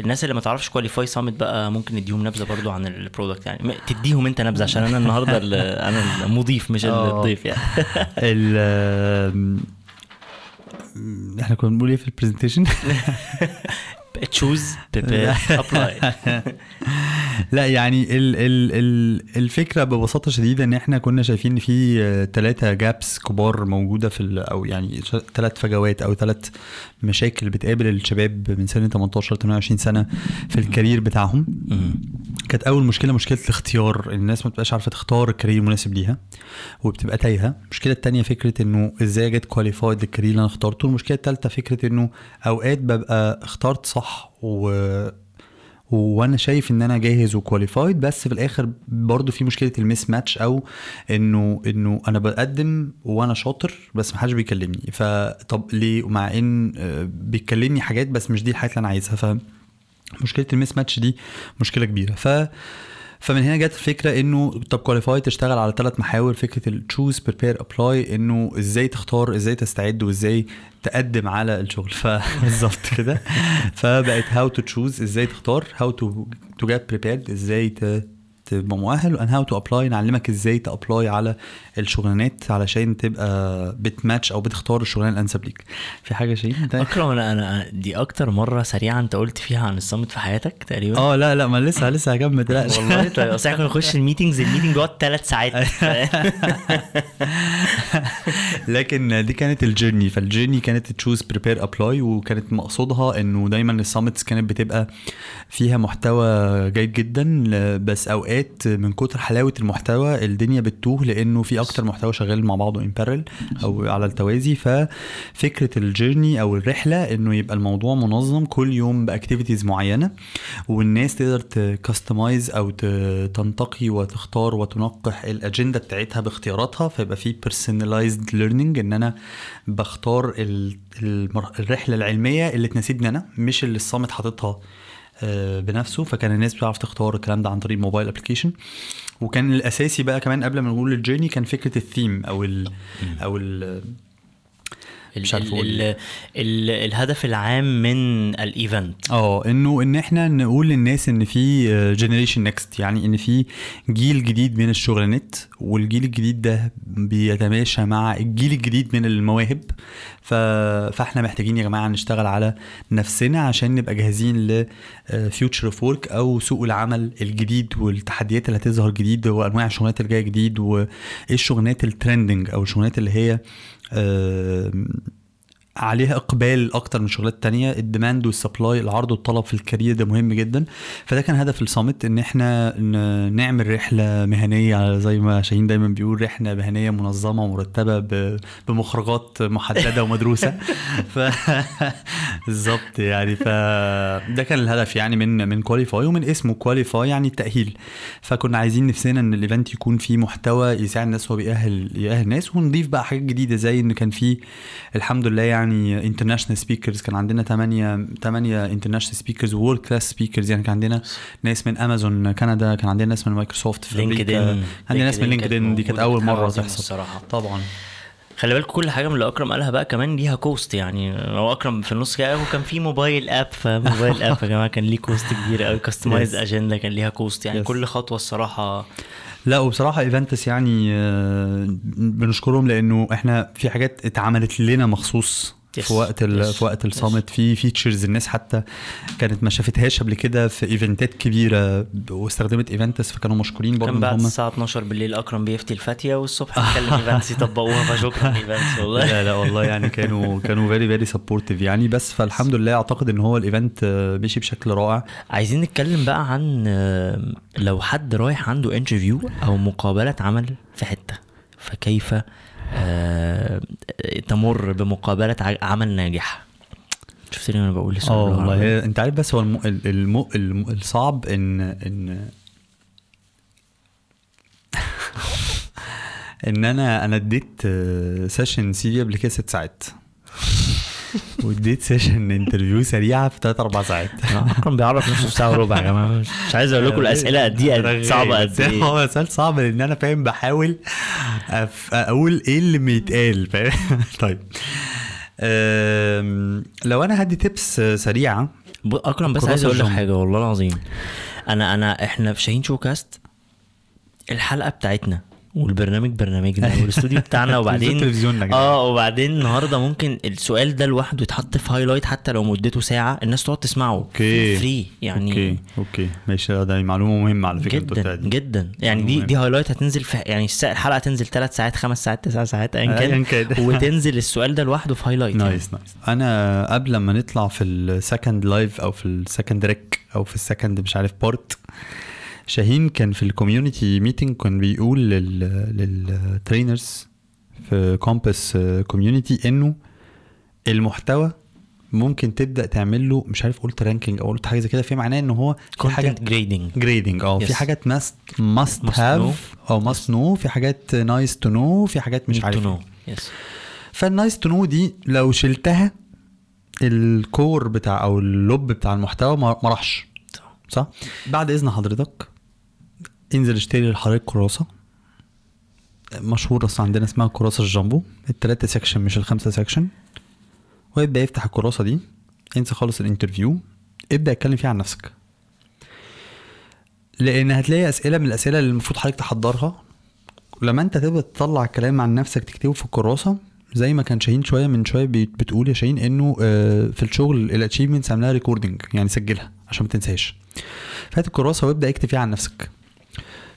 الناس اللي ما تعرفش Qualify summit بقى ممكن نديهم نبذة برضو عن ال product يعني تديهم أنت نبذة عشان أنا النهارده ال- أنا المضيف مش آه. الضيف يعني. إحنا كنا بنقول إيه في ال presentation choose apply لا. يعني ال ال ال الفكرة ببساطة شديدة إن إحنا كنا شايفين إن في ثلاثة gaps كبار موجودة في أو يعني ثلاث فجوات أو ثلاث مشاكل بتقابل الشباب من سن 18 ل 28 سنة في ال career بتاعهم. كانت أول مشكلة مشكلة الاختيار. الناس ما بتبقاش عارفة تختار ال career المناسب ليها وبتبقى تايهة. المشكلة التانية فكرة إنه إزاي get qualified لل career اللي أنا اخترته. المشكلة الثالثه فكرة إنه أوقات ببقى اخترت صح و وأنا شايف إن أنا جاهز و qualified بس في الآخر برضو في مشكلة ال mismatch أو إنه إنه أنا بقدم وأنا شاطر بس محدش بيكلمني. فطب ليه؟ مع إن آه، بيكلمني حاجات بس مش دي الحاجات اللي أنا عايزها ف مشكلة ال mismatch دي مشكلة كبيرة. ف فمن هنا جت الفكرة إنه طب Qualify تشتغل على ثلاث محاور فكرة ال choose prepare apply إنه إزاي تختار إزاي تستعد وإزاي تقدم على الشغل. فبالظبط كده. فبقت how to choose إزاي تختار how to to get prepared إزاي تبقى مؤهل and how to apply نعلمك إزاي ت apply على الشغلانات علشان تبقى بتماتش أو بتختار الشغلانة الانسب ليك. في حاجة شيء أكرم أنا أنا دي أكتر مرة سريعة أنت قلت فيها عن ال summit في حياتك تقريبا؟ آه لا لا ما لسه لسه هكمل تقلقش. والله طيب أصل إحنا نخش ال meetings ال meeting بيقعد ثلاث ساعات. لكن دي كانت ال journey فال journey كانت choose prepare apply وكانت مقصودها إنه دايما ال summits كانت بتبقى فيها محتوى جيد جدا بس أوقات من كتر حلاوة المحتوى الدنيا بتتوه لأنه في أكتر محتوى شغال مع بعضه in parallel أو على التوازي. ففكرة ال journey أو الرحلة إنه يبقى الموضوع منظم كل يوم ب activities معينة والناس تقدر ت customize أو تنتقي وتختار وتنقح الاجنده بتاعتها باختياراتها. فيبقى في personalized learning إن أنا بختار الرحلة العلمية اللي تناسبني أنا مش اللي ال summit حاططها بنفسه فكان الناس بتعرف تختار الكلام ده عن طريق الموبايل application وكان الأساسي بقى كمان قبل ما نقول ال journey كان فكرة الثيم أو ال أو ال ال مش عارف ال ال ال الهدف العام من ال event آه إنه إن إحنا نقول للناس إن في generation next يعني إن في جيل جديد من الشغلانات والجيل الجديد ده بيتماشى مع الجيل الجديد من المواهب. ف... فإحنا محتاجين يا جماعة نشتغل على نفسنا عشان نبقى جاهزين ل future of work أو سوق العمل الجديد والتحديات اللي هتظهر جديد وأنواع الشغلانات اللي جاية جديد وإيه الشغلانات ال trending أو الشغلانات اللي هي آه، عليها إقبال أكتر من شغلات تانية. ال demand وال supply العرض والطلب في ال career ده مهم جدا. فده كان هدف ال summit إن إحنا نعمل رحلة مهنية. زي ما شاهين دايما بيقول رحلة مهنية منظمة ومرتبة بمخرجات محددة ومدروسة. ف بالظبط يعني. فده كان الهدف يعني من من Qualify ومن اسمه Qualify يعني التاهيل فكنا عايزين نفسنا إن ال event يكون فيه محتوى يساعد الناس وهو بيأهل يأهل الناس ونضيف بقى حاجات جديدة زي إن كان فيه الحمد لله يعني international speakers كان عندنا 8 8 international speakers world class speakers يعني كان عندنا ناس من امازون كندا كان عندنا ناس من مايكروسوفت في LinkedIn أمريكا ان عندنا ناس من LinkedIn دي كانت أول مرة تحصل. الصراحة. طبعا. خلي بالك كل حاجة من اللي أكرم قالها بقى كمان ليها cost يعني. هو أكرم في النص كده هو كان في mobile app ف mobile app يا جماعة كان ليه cost كبير قوي customized. Agenda كان ليها cost يعني. Yes. كل خطوة الصراحة لا وبصراحة Eventus يعني آه، بنشكرهم لأنه إحنا في حاجات اتعملت لنا مخصوص. Yes. في وقت ال... Yes. في وقت ال summit في features الناس حتى كانت ما شافتهاش قبل كده في event ات كبيرة واستخدمت Eventus فكانوا مشكورين برضه كان إن بعد هم الساعة 12 بالليل أكرم بيفتي الفاتية والصبح بيتكلم Eventus يطبقوها فشكرا Eventus والله لا لا والله يعني كانوا كانوا very very supportive يعني بس فالحمد لله أعتقد إن هو ال event مشي بشكل رائع عايزين نتكلم بقى عن لو حد رايح عنده interview أو مقابلة عمل في حتة فكيف تمر بمقابلة عمل ناجحه شفتني وأنا بقول آه؟ والله. أنت عارف بس هو الم... الم... الم... الصعب ان ان إن أنا أنا اديت session CV قبل كده ست ساعات. واديت session interview سريعة في 3 4 ساعات اكرم بيعرف نفسه في ساعه وربع يا جماعة مش عايز أقول لكم الأسئلة قد إيه صعبة قد إيه هو سؤال صعب لأن أنا فاهم بحاول. أقول إيه اللي بيتقال فاهم طيب. لو أنا هدي tips سريعة اكرم بس عايز أقول لك. حاجة والله العظيم أنا أنا إحنا في شاهين Showcast الحلقة بتاعتنا والبرنامج برنامجنا والاستوديو بتاعنا. وبعدين. آه وبعدين النهارده ممكن السؤال ده لوحده يتحط في highlight حتى لو مدته ساعة الناس تقعد تسمعه. Okay. Free يعني Okay. Okay. ماشي. ده معلومة مهمة على فكرة جدا دي. جدا. يعني دي دي highlight هتنزل في يعني الحلقة تنزل ثلاث ساعات خمس ساعات تسع ساعات ايا كان. وتنزل السؤال ده لوحده في highlight يعني. Nice nice أنا قبل ما نطلع في ال second live أو في ال second rec أو في ال second مش عارف part شاهين كان في ال community meeting كان بيقول لل لل trainers في Compass community إنه المحتوى ممكن تبدأ تعمل له مش عارف قلت ranking أو قلت حاجة زي كده. في معناه ان هو في content grading grading آه. في حاجات must must have أو must know في حاجات nice to know في حاجات مش عارف. إيه. Yes فال nice to know دي لو شلتها ال core بتاع أو اللب بتاع المحتوى ما راحش. صح؟ بعد إذن حضرتك انزل اشتري لحضرتك كراسة. مشهور أصلا عندنا اسمها كراسة الجامبو. التلاتة section مش الخمسة section ويبدا يفتح الكراسة دي. انسى خالص ال interview. ابدأ اتكلم فيها عن نفسك. لأن هتلاقي أسئلة من الأسئلة اللي المفروض حضرتك تحضرها. لما انت تبدأ تطلع كلام عن نفسك تكتبه في الكراسة زي ما كان شاهين شوية من شوية بت- بتقول يا شاهين إنه آه، في الشغل ال achievements عاملاها recording يعني سجلها عشان ما تنساش فهات الكراسة وابدأ اكتب فيها عن نفسك.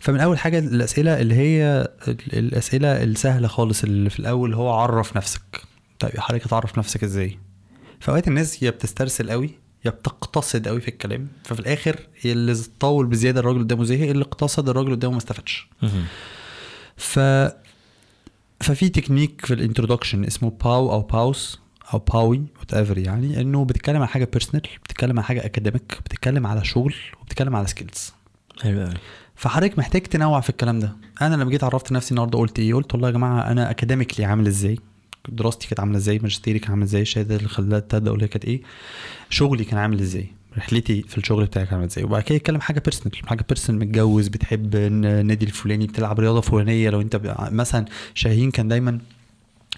فمن أول حاجة الأسئلة اللي هي ال- الأسئلة السهلة خالص اللي في الأول هو عرف نفسك. طيب يا حضرتك هتعرف نفسك إزاي؟ فأوقات الناس يا بتسترسل قوي يا بتقتصد قوي في الكلام ففي الآخر اللي طول بزيادة الراجل قدامه زهق اللي اقتصد الراجل قدامه ما استفادش. ف ففي تكنيك في ال introduction اسمه باو أو باوس أو باوي whatever يعني إنه بتتكلم عن حاجة personal بتتكلم عن حاجة academic بتتكلم على شغل وبتتكلم على skills حلو فحضرتك محتاج تنوع في الكلام ده. أنا لما جيت عرفت نفسي النهارده قلت إيه؟ قلت والله يا جماعة أنا academically عامل إزاي؟ دراستي كانت عاملة إزاي؟ ماجستيري كان عامل إزاي؟ الشهادة اللي خلت ابدا أقول لك كانت إيه؟ شغلي كان عامل إزاي؟ رحلتي في الشغل بتاعي عامل إزاي؟ وبعد كده يتكلم حاجة personal حاجة personal متجوز بتحب النادي الفلاني بتلعب رياضة فلانية. لو أنت مثلا شاهين كان دايما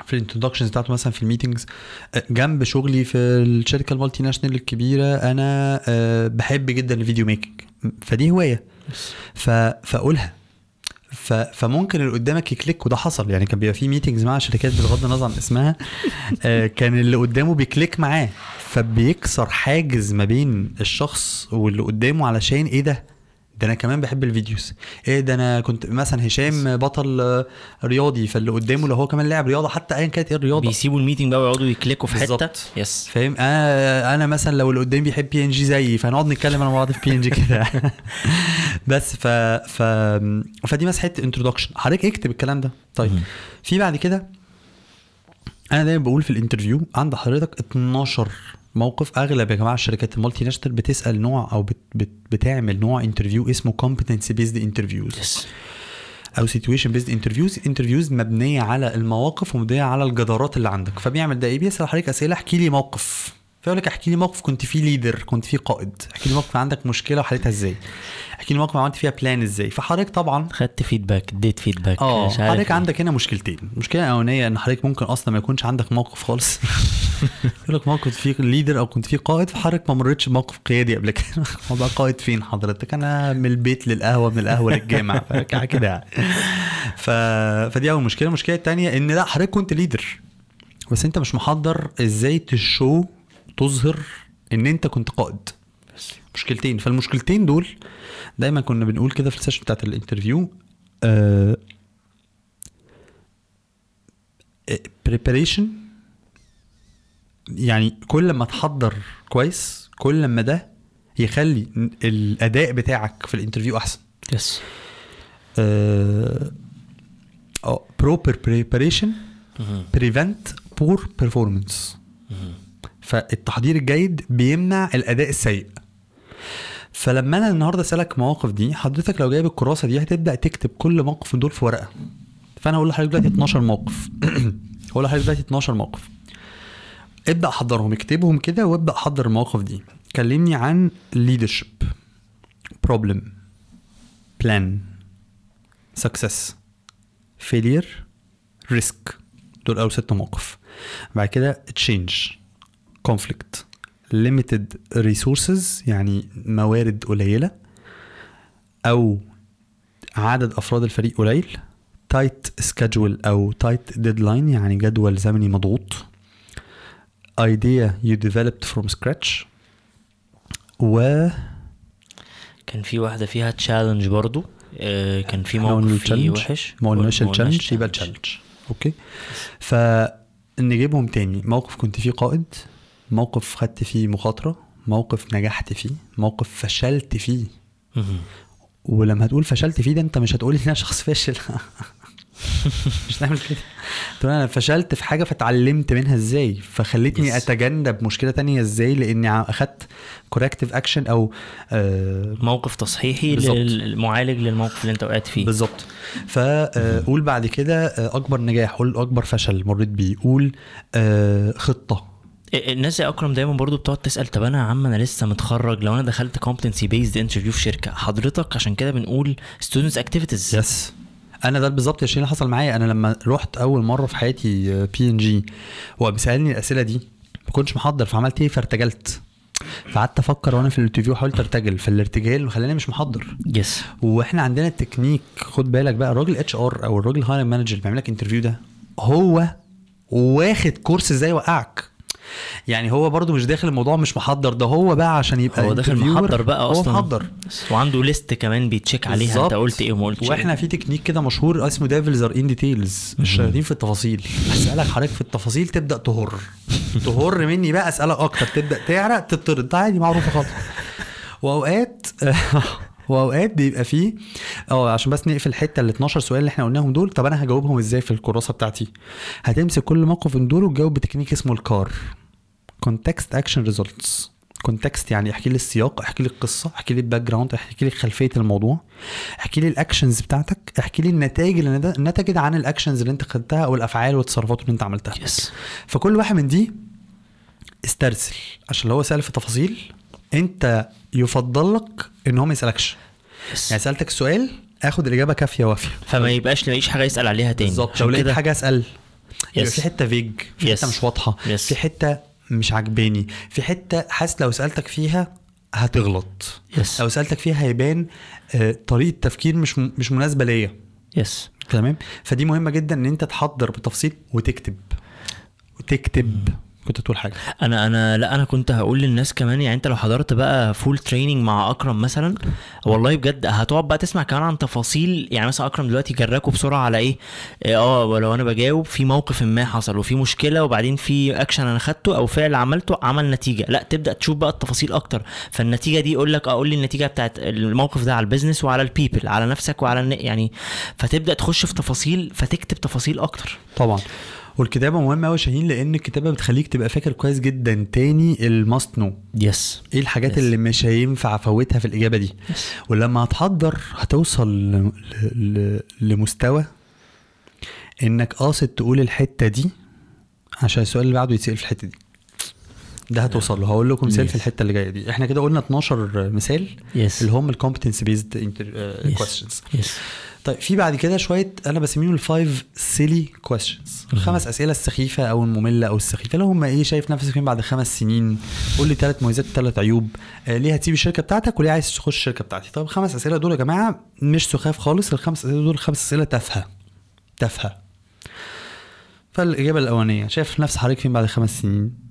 في ال introductions بتاعته مثلا في ال meetings جنب شغلي في الشركة ال multinational الكبيرة أنا آه، بحب جدا ال video making فدي هواية. ف... فاقولها ف... فممكن اللي قدامك ي click وده حصل. يعني كان بيبقى في meetings مع شركات بغض النظر عن اسمها. آه، كان اللي قدامه بي click معاه. فبيكسر حاجز ما بين الشخص واللي قدامه علشان إيه ده؟ ده أنا كمان بحب ال videos. إيه ده أنا كنت مثلا هشام بطل آه، رياضي فاللي قدامه لو هو كمان لاعب رياضة حتى ايا كانت إيه الرياضة. بيسيبوا ال meeting بقى ويقعدوا ي click وا في حتة؟ بالظبط. yes فاهم؟ أنا أنا مثلا لو اللي قدامي بيحب بي ان جي زيي فهنقعد نتكلم أنا بعض في بي ان جي كده. بس ف ف فدي بس حتة introduction حضرتك اكتب الكلام ده. طيب. مهم. في بعد كده أنا دايما بقول في ال interview عند حضرتك 12 موقف أغلب يا جماعة الشركات ال multinational بتسأل نوع أو بت بت بتعمل نوع interview اسمه competency based interviews أو situation based interviews interviews مبنية على المواقف ومبنية على الجدارات اللي عندك. فبيعمل ده إيه؟ بيسأل حضرتك أسئلة احكي لي موقف. فيقول لك احكي لي موقف كنت فيه leader كنت فيه قائد. احكي لي موقف عندك مشكلة وحلتها إزاي. احكي لي موقف عملت فيها plan إزاي. فحضرتك طبعا خدت feedback اديت feedback آه حضرتك إيه. عندك هنا مشكلتين. المشكلة الاولانيه إن حضرتك ممكن أصلا ما يكونش عندك موقف خالص. يقول لك موقف فيه leader أو كنت فيه قائد فحضرتك ما مرتش بموقف قيادي قبل كده. موضوع قائد فين حضرتك؟ أنا من البيت للقهوة من القهوة للجامع كده يعني. ف... فدي أول مشكلة. المشكلة الثانية إن لا حضرتك كنت leader بس أنت مش محضر إزاي to show تظهر إن أنت كنت قائد. مشكلتين. فالمشكلتين دول دايما كنا بنقول كده في ال session بتاعت ال interview آه preparation يعني كل ما تحضر كويس كل ما ده يخلي الأداء بتاعك في ال interview أحسن. yes آه proper preparation. prevent poor performance. فالتحضير الجيد بيمنع الأداء السيء. فلما أنا النهارده أسألك مواقف دي حضرتك لو جايب الكراسة دي هتبدأ تكتب كل موقف من دول في ورقة. فأنا هقول لحضرتك دلوقتي 12 موقف. هقول لحضرتك دلوقتي 12 موقف. ابدأ حضرهم اكتبهم كده وابدأ حضر المواقف دي. كلمني عن leadership problem plan success failure risk. دول أول ست مواقف. بعد كده change. Conflict limited resources يعني موارد قليلة أو عدد أفراد الفريق قليل tight schedule أو tight deadline يعني جدول زمني مضغوط idea you developed from scratch و كان في واحدة فيها challenge برضو آه، كان في موقف فيه. وحش ما قلناش ال challenge يبقى. التشالنج أوكي فنجيبهم تاني موقف كنت فيه قائد موقف خدت فيه مخاطرة موقف نجحت فيه موقف فشلت فيه. ولما هتقول فشلت فيه ده انت مش هتقول إن أنا شخص فاشل مش هتعمل كده تقول أنا فشلت في حاجة فتعلمت منها إزاي فخلتني Yes. أتجنب مشكلة تانية إزاي لإني أخدت corrective action أو آه موقف تصحيحي. للمعالج للموقف اللي أنت وقعت فيه بالظبط فقول بعد كده آه، أكبر نجاح قول أكبر فشل مريت بيه قول آه خطة الناس يا أكرم دايما برضو بتقعد تسأل طب أنا يا عم أنا لسه متخرج لو أنا دخلت competency based interview في شركة حضرتك عشان كده بنقول students activities yes أنا ده بالظبط الشيء اللي حصل معايا. أنا لما رحت أول مرة في حياتي بي ان جي وقام سالني الأسئلة دي ما كنتش محضر فعملت إيه؟ فارتجلت. فقعدت أفكر وأنا في ال interview حاولت أرتجل. فالارتجال خلاني مش محضر. yes وإحنا عندنا التكنيك خد بالك بقى الراجل HR أو الراجل hiring manager اللي بيعمل لك interview ده هو واخد كورس إزاي يوقعك؟ يعني هو برضو مش داخل الموضوع مش محضر ده هو بقى عشان يبقى هو داخل محضر بقى هو أصلا. محضر. وعنده list كمان بي check عليها أنت. قلت إيه وما قلتش إيه. وإحنا في تكنيك كده مشهور اسمه devils are in details الشياطين في التفاصيل. أسألك حضرتك في التفاصيل تبدأ تهر. تهر مني بقى أسألك أكتر تبدأ تعرق تطرد. ده عادي معروفة خالص. وأوقات واوقات بيبقى فيه آه عشان بس نقفل الحتة ال 12 سؤال اللي إحنا قلناهم دول طب أنا هجاوبهم إزاي في الكراسة بتاعتي؟ هتمسك كل موقف من دول وتجاوب بتكنيك اسمه ال CAR context action results context يعني احكي لي السياق احكي لي القصة احكي لي ال background احكي لي خلفية الموضوع. احكي لي ال actions بتاعتك احكي لي النتائج اللي نت- نتجت عن ال actions اللي انت خدتها أو الأفعال والتصرفات اللي انت عملتها. yes فكل واحد من دي استرسل عشان لو هو سأل في تفاصيل انت يفضل لك ان هو ما يسألكش. yes يعني سألتك السؤال آخد الإجابة كافية وافية. فما يبقاش لاقيش حاجة يسأل عليها تاني. بالظبط. لو لقيت حاجة أسأل. Yes. في حتة vague في Yes. حتة مش واضحة. Yes. في حتة مش عجباني. في حتة حاسس لو سألتك فيها هتغلط. yes لو سألتك فيها هيبان آه، طريقة تفكير مش م- مش مناسبة ليا. yes تمام؟ فدي مهمة جدا إن أنت تحضر بالتفصيل وتكتب. وتكتب. كنت تقول حاجة؟ أنا أنا لا أنا كنت هقول للناس كمان يعني أنت لو حضرت بقى full training مع أكرم مثلا والله بجد هتقعد بقى تسمع كمان عن تفاصيل يعني مثلا أكرم دلوقتي جراكوا بسرعة على إيه؟ آه ولو أنا بجاوب في موقف ما حصل وفي مشكلة وبعدين في اكشن أنا خدته أو فعل عملته عمل نتيجة. لا تبدأ تشوف بقى التفاصيل أكتر. فالنتيجة دي يقول لك آه قول لي النتيجة بتاعت الموقف ده على ال business وعلى ال people على نفسك وعلى يعني فتبدأ تخش في تفاصيل فتكتب تفاصيل أكتر. طبعا. والكتابة مهمة قوي شاهين لأن الكتابة بتخليك تبقى فاكر كويس جدا تاني ال must know yes إيه الحاجات Yes. اللي مش هينفع أفوتها في الإجابة دي؟ ولما هتحضر هتوصل ل... ل... لمستوى إنك قاصد تقول الحتة دي عشان السؤال اللي بعده يتسأل في الحتة دي. ده هتوصل له. هقول لكم مثال Yes. في الحتة اللي جاية دي. إحنا كده قلنا 12 مثال yes اللي هم ال competency based questions yes طيب في بعد كده شوية أنا بسميهم ال five silly questions الخمس أسئلة السخيفة أو المملة أو السخيفة اللي هم إيه شايف نفسك فين بعد خمس سنين؟ قول لي ثلاث مميزات ثلاث عيوب. آه ليه هتسيب الشركة بتاعتك وليه عايز تخش الشركة بتاعتي؟ طب الخمس أسئلة دول يا جماعة مش سخاف خالص الخمس أسئلة دول خمس أسئلة تافهة. تافهة. فالإجابة الأولانية شايف نفس حضرتك فين بعد خمس سنين؟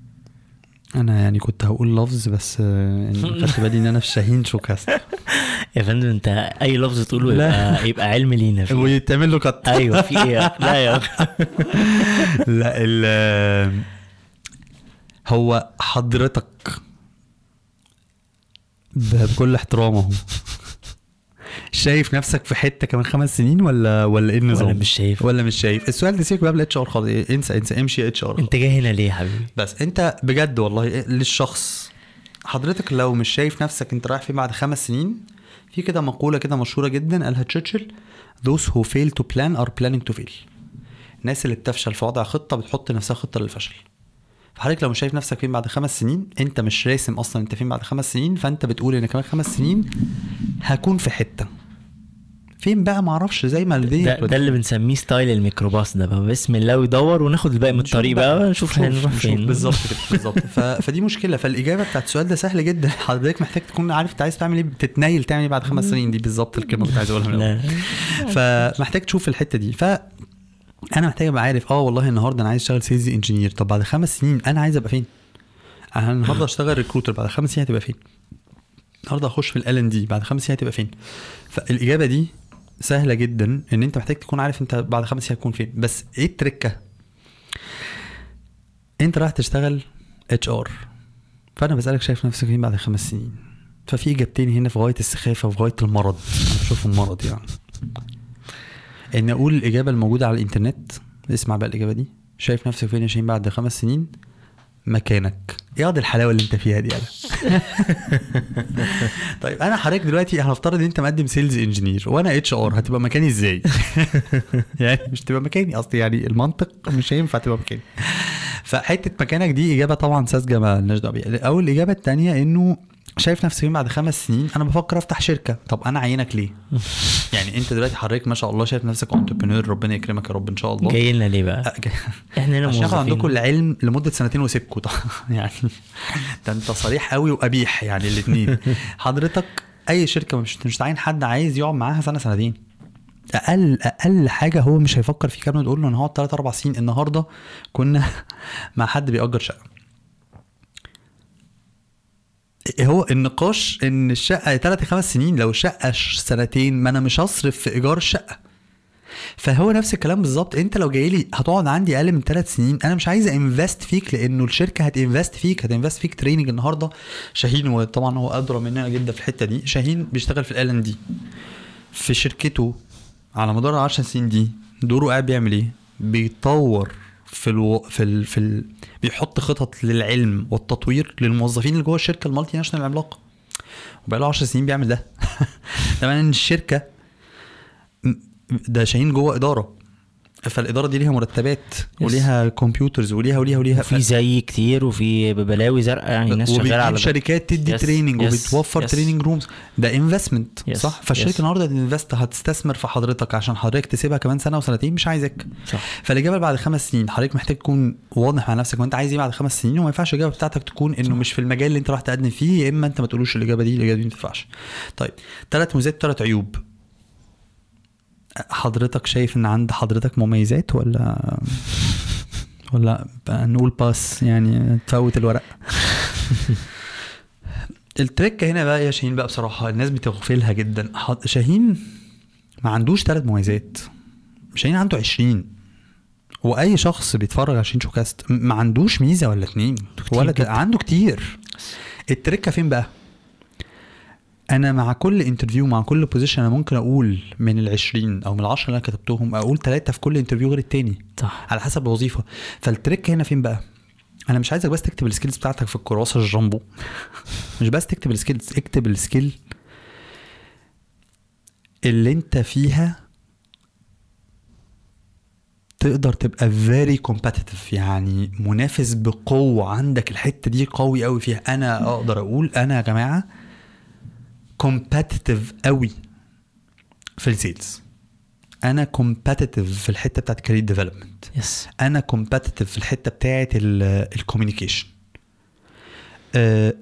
أنا يعني كنت هقول لفظ بس آه، يعني خدت بالي إن أنا في شاهين شوكاست يا فندم أنت أي لفظ تقوله لا. يبقى يبقى علم لينا فيه. ويتعمل له كت أيوه في إيه؟ لا يا لا ال هو حضرتك بكل احترام اهو شايف نفسك في حتة كمان خمس سنين ولا ولا إيه النظام؟ ولا مش شايف. ولا مش شايف. السؤال ده سيبك بقى بال HR خالص. إيه، انسى انسى. امشي HR انت جاي هنا ليه يا حبيبي؟ بس أنت بجد والله للشخص حضرتك لو مش شايف نفسك أنت رايح فين بعد خمس سنين في كده مقولة كده مشهورة جدا قالها تشرشل those who fail to plan are planning to fail. الناس اللي بتفشل في وضع خطة بتحط نفسها خطة للفشل. فحضرتك لو مش شايف نفسك فين بعد خمس سنين انت مش راسم أصلا انت فين بعد خمس سنين فانت بتقول ان كمان خمس سنين هكون في حتة. فين بقى؟ معرفش زي ما الدنيا ده, ده اللي بنسميه style الميكروباص ده. بقى بسم الله ويدور وناخد الباقي من الطريق بقى. هنروح نشوف. فين. بالظبط كده بالظبط. فدي مشكلة. فالإجابة بتاعت السؤال ده سهل جدا. حضرتك محتاج تكون عارف أنت عايز تعمل إيه بتتنيل تعمل إيه بعد خمس سنين. دي بالظبط الكلمة اللي كنت عايز أقولها. فمحتاج تشوف الحتة دي. ف أنا محتاج أبقى عارف آه والله النهارده أنا عايز أشتغل sales engineer طب بعد خمس سنين أنا عايز أبقى فين؟ أنا النهارده اشتغل recruiter بعد خمس سنين هتبقى فين؟ النهارده اخش في L&D بعد خمس سنين هتبقى فين؟ فالإجابة دي سهلة جدا إن أنت محتاج تكون عارف أنت بعد خمس سنين هتكون فين بس إيه ال trick؟ أنت رايح تشتغل HR فأنا بسألك شايف نفسك فين بعد خمس سنين ففي إجابتين هنا في غاية السخافة وفي غاية المرض أنا بشوفهم مرض يعني إن أقول الإجابة الموجودة على الإنترنت اسمع بقى الإجابة دي. شايف نفسك فين يا شاهين بعد خمس سنين؟ مكانك. إيه قضي الحلاوة اللي أنت فيها دي أنا طيب أنا حضرتك دلوقتي هنفترض إن أنت مقدم sales engineer وأنا HR هتبقى مكاني إزاي؟ يعني مش تبقى مكاني اصلي يعني المنطق مش هينفع تبقى مكاني. فحتة مكانك دي إجابة طبعا ساذجة ما لناش دعوة بيها. أو الاجابه الثانية إنه شايف نفسك فين بعد خمس سنين أنا بفكر أفتح شركة. طب أنا عينك ليه؟ يعني أنت دلوقتي حضرتك ما شاء الله شايف نفسك انتربرينور ربنا يكرمك يا رب إن شاء الله. جاي لنا ليه بقى؟ إحنا هنا عشان عندكم العلم لمدة سنتين وسيبكم يعني ده أنت صريح قوي وقبيح يعني الاثنين حضرتك أي شركة مش مش تعين حد عايز يقعد معاها سنة سنتين. أقل أقل حاجة هو مش هيفكر فيه كامل تقول له أنا هقعد 3 4 سنين. النهارده كنا مع حد بيأجر شقة. هو النقاش إن الشقة 3 5 سنين لو شقة سنتين ما أنا مش هصرف في إيجار الشقة. فهو نفس الكلام بالظبط. أنت لو جاي لي هتقعد عندي أقل من ثلاث سنين أنا مش عايز انفست فيك لأنه الشركة هتنفست فيك هتنفست فيك تريننج النهارده. شاهين وطبعا هو أدرى مننا جدا في الحتة دي. شاهين بيشتغل في L&D في شركته على مدار 10 سنين دي دوره قاعد بيعمل إيه؟ بيطور في ألو... في ال... في ال... بيحط خطط للعلم والتطوير للموظفين اللي جوه الشركة ال multinational العملاقة. وبقى له 10 سنين بيعمل ده. طبعا الشركة ده شاهين جوه إدارة. فالإدارة دي ليها مرتبات وليها كمبيوترز وليها وليها وليها في زي كتير وفي ببلاوي زرقاء يعني ناس شغالة على. شركات تدي Yes, training yes, وبتوفر yes. training rooms ده investment صح؟ فالشركة. النهارده invest هتستثمر في حضرتك عشان حضرتك تسيبها كمان سنة وسنتين مش عايزك. صح. فالإجابة بعد خمس سنين حضرتك محتاج تكون واضح مع نفسك. وانت عايز إيه بعد خمس سنين؟ وما ينفعش الإجابة بتاعتك تكون إنه مش في المجال اللي انت راح تقدم فيه يا إما أنت ما تقولوش الإجابة دي الإجابة دي ما تنفعش طيب ثلاث ميزات وثلاث عيوب. حضرتك شايف إن عند حضرتك مميزات ولا ولا نقول pass يعني تفوت الورق؟ ال trick هنا بقى يا شاهين بقى بصراحة الناس بتغفلها جدا. شاهين ما عندوش ثلاث مميزات. شاهين عنده 20 وأي شخص بيتفرج على شاهين شوكاست م- ما عندوش ميزة ولا اتنين. ولا. عنده كتير. ال trick فين بقى؟ أنا مع كل interview مع كل position أنا ممكن أقول من ال 20 أو من ال 10 اللي أنا كتبتهم أقول ثلاثة في كل interview غير التاني صح. على حسب الوظيفة. فال trick هنا فين بقى؟ أنا مش عايزك بس تكتب ال skills بتاعتك في الكراسة الجامبو. مش بس تكتب ال skills اكتب ال skill اللي أنت فيها تقدر تبقى very competitive يعني منافس بقوة. عندك الحتة دي قوي قوي فيها. أنا أقدر أقول أنا يا جماعة competitive قوي في ال sales. أنا competitive في الحتة بتاعت career development. yes أنا competitive في الحتة بتاعه ال communication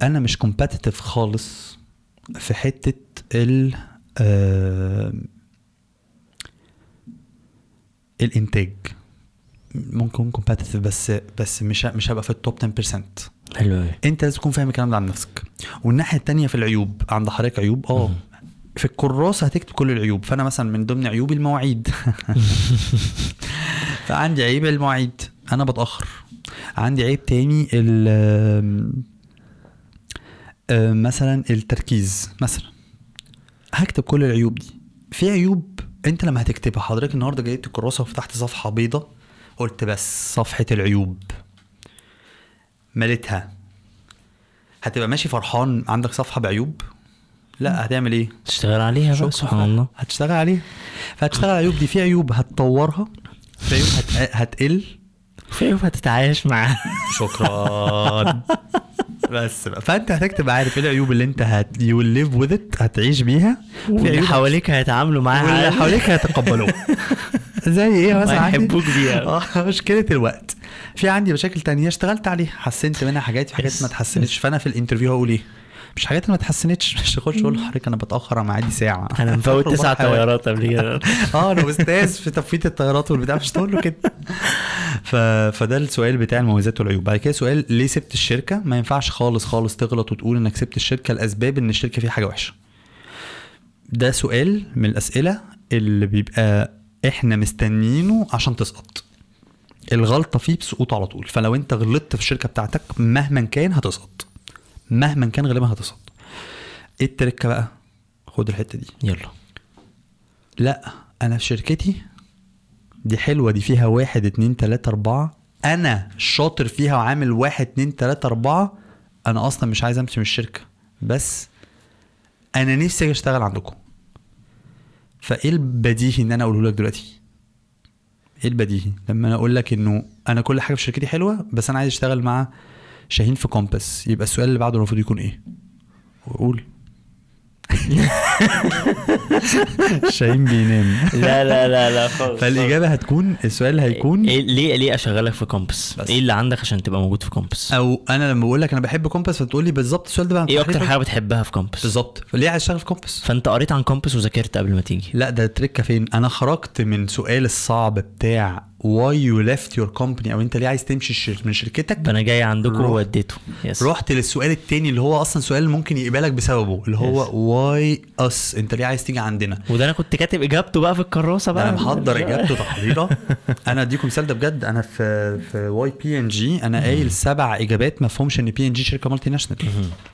أنا مش competitive خالص في حتة ال آه، الإنتاج. ممكن competitive بس بس مش مش هبقى في ال top 10% حلو أنت لازم تكون فاهم الكلام ده عن نفسك. والناحية التانية في العيوب عند حضرتك عيوب؟ آه. في الكراسة هتكتب كل العيوب. فأنا مثلا من ضمن عيوبي المواعيد. فعندي عيب المواعيد. أنا بتأخر. عندي عيب تاني ال مثلا التركيز مثلا. هكتب كل العيوب دي. في عيوب أنت لما هتكتبها حضرتك النهارده جايبت الكراسة وفتحت صفحة بيضة قلت بس صفحة العيوب. مليتها هتبقى ماشي فرحان عندك صفحة بعيوب؟ لا هتعمل إيه؟ تشتغل عليها بقى. سبحان الله. هتشتغل عليها. فهتشتغل على العيوب دي في عيوب هتطورها في عيوب هت... هتقل. في عيوب هتتعايش معاها. شكرا. بس بقى. فأنت هتكتب عارف إيه العيوب اللي أنت هت you live with هتعيش بيها. واللي عيوب حواليك هيتعاملوا معاها واللي. حواليك هيتقبلوه زي إيه مثلا؟ وهيحبوك بيها. آه مشكلة الوقت. في عندي مشاكل تانية اشتغلت عليها حسنت منها حاجات في حاجات. ما اتحسنتش. فأنا في ال interview هقول إيه؟ مش حاجات ما اتحسنتش مش هخش أقول لحضرتك أنا بتأخر على ميعادي ساعة. أنا مفوت تسع. طيارات قبل كده. آه أنا أستاذ في تفويت الطيارات والبتاع مش تقول له كده. ف... فده السؤال بتاع المميزات والعيوب. بعد كده سؤال ليه سبت الشركة؟ ما ينفعش خالص خالص تغلط وتقول إنك سبت الشركة لأسباب إن الشركة فيها حاجة وحشة. ده سؤال من الأسئلة اللي بيبقى إحنا مستنيينه عشان تسقط. الغلطة فيه بسقوط على طول. فلو انت غلطت في الشركة بتاعتك مهما كان هتسقط. مهما كان غالبا هتسقط. إيه التركه بقى؟ خد الحتة دي. يلا. لا أنا في شركتي دي حلوة دي فيها واحد اتنين تلاتة أربعة. أنا شاطر فيها وعامل واحد اتنين تلاتة أربعة. أنا أصلا مش عايز أمشي من الشركة. بس أنا نفسي أشتغل عندكم. فإيه البديهي إن أنا أقوله لك دلوقتي؟ إيه البديهي؟ لما أنا أقول لك إنه أنا كل حاجة في شركتي حلوة بس أنا عايز أشتغل مع شاهين في كومباس. يبقى السؤال اللي بعده المفروض يكون إيه؟ وقول شاهين بينام. لا لا لا لا خالص فالإجابة هتكون السؤال هيكون إيه ليه ليه أشغلك في كومبس؟ بس. إيه اللي عندك عشان تبقى موجود في كومبس؟ أو أنا لما بقول لك أنا بحب كومباس فتقول لي بالظبط السؤال ده بقى. إيه أكتر حاجة بتحبها في كومبس؟ بالظبط. فليه عايز أشتغل في كومباس فأنت قريت عن كومبس وذاكرت قبل ما تيجي. لا ده التركه فين؟ أنا خرجت من سؤال الصعب بتاع واي يو ليفت يور كومباني أو انت ليه عايز تمشي من شركتك؟ فأنا جاي عندكم روح. ووديته. yes رحت للسؤال التاني اللي هو أصلا سؤال ممكن يقبلك بسببه اللي هو why us انت ليه عايز تيجي عندنا؟ وده أنا كنت كاتب إجابته بقى في الكراسة بقى. أنا محضر إجابته تحضيرة. أنا اديكم مثال ده بجد. أنا في في واي بي إن جي أنا قايل سبع إجابات ما فهمش إن P&G شركة multinational.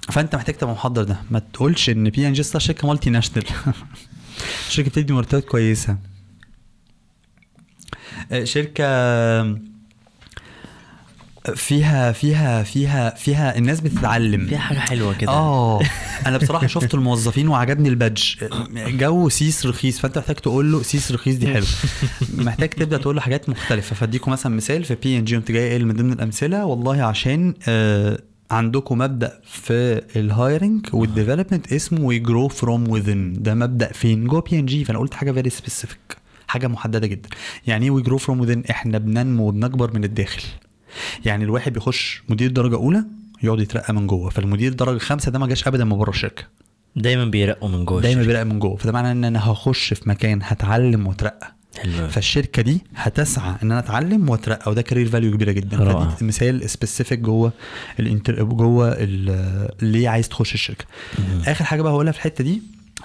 فأنت محتاج تبقى محضر ده. ما تقولش إن P&G شركة multinational. شركة بتدي مرتبات كويسة. شركة فيها فيها فيها فيها الناس بتتعلم. فيها حاجة حلوة كده. آه أنا بصراحة شفت الموظفين وعجبني ال badge. جو سيس رخيص فأنت محتاج تقول له سيس رخيص دي حلو محتاج تبدأ تقول له حاجات مختلفة. فأديكم مثلا مثال في بي ان جي قمت جاي قايل من ضمن الأمثلة. والله عشان آه عندكم مبدأ في ال hiring وال development اسمه we grow from within ده مبدأ فين؟ جوه بي ان جي فأنا قلت حاجة very specific حاجة محددة جدا. يعني إيه we grow from إحنا بننمو وبنكبر من الداخل. يعني الواحد بيخش مدير درجة أولى يقعد يترقى من جوه فالمدير درجة خمسه ده ما جاش ابدا من بره الشركة. دايما بيرقوا من جوه دايما. بيرقى من جوه فده معناه إن أنا هخش في مكان هتعلم وأترقى. حلو فالشركة دي هتسعى إن أنا أتعلم وأترقى وده career value كبيرة جدا. فدي مثال specific جوه ال enter جوه ليه عايز تخش الشركة. آخر حاجة بقى هقولها في الحتة دي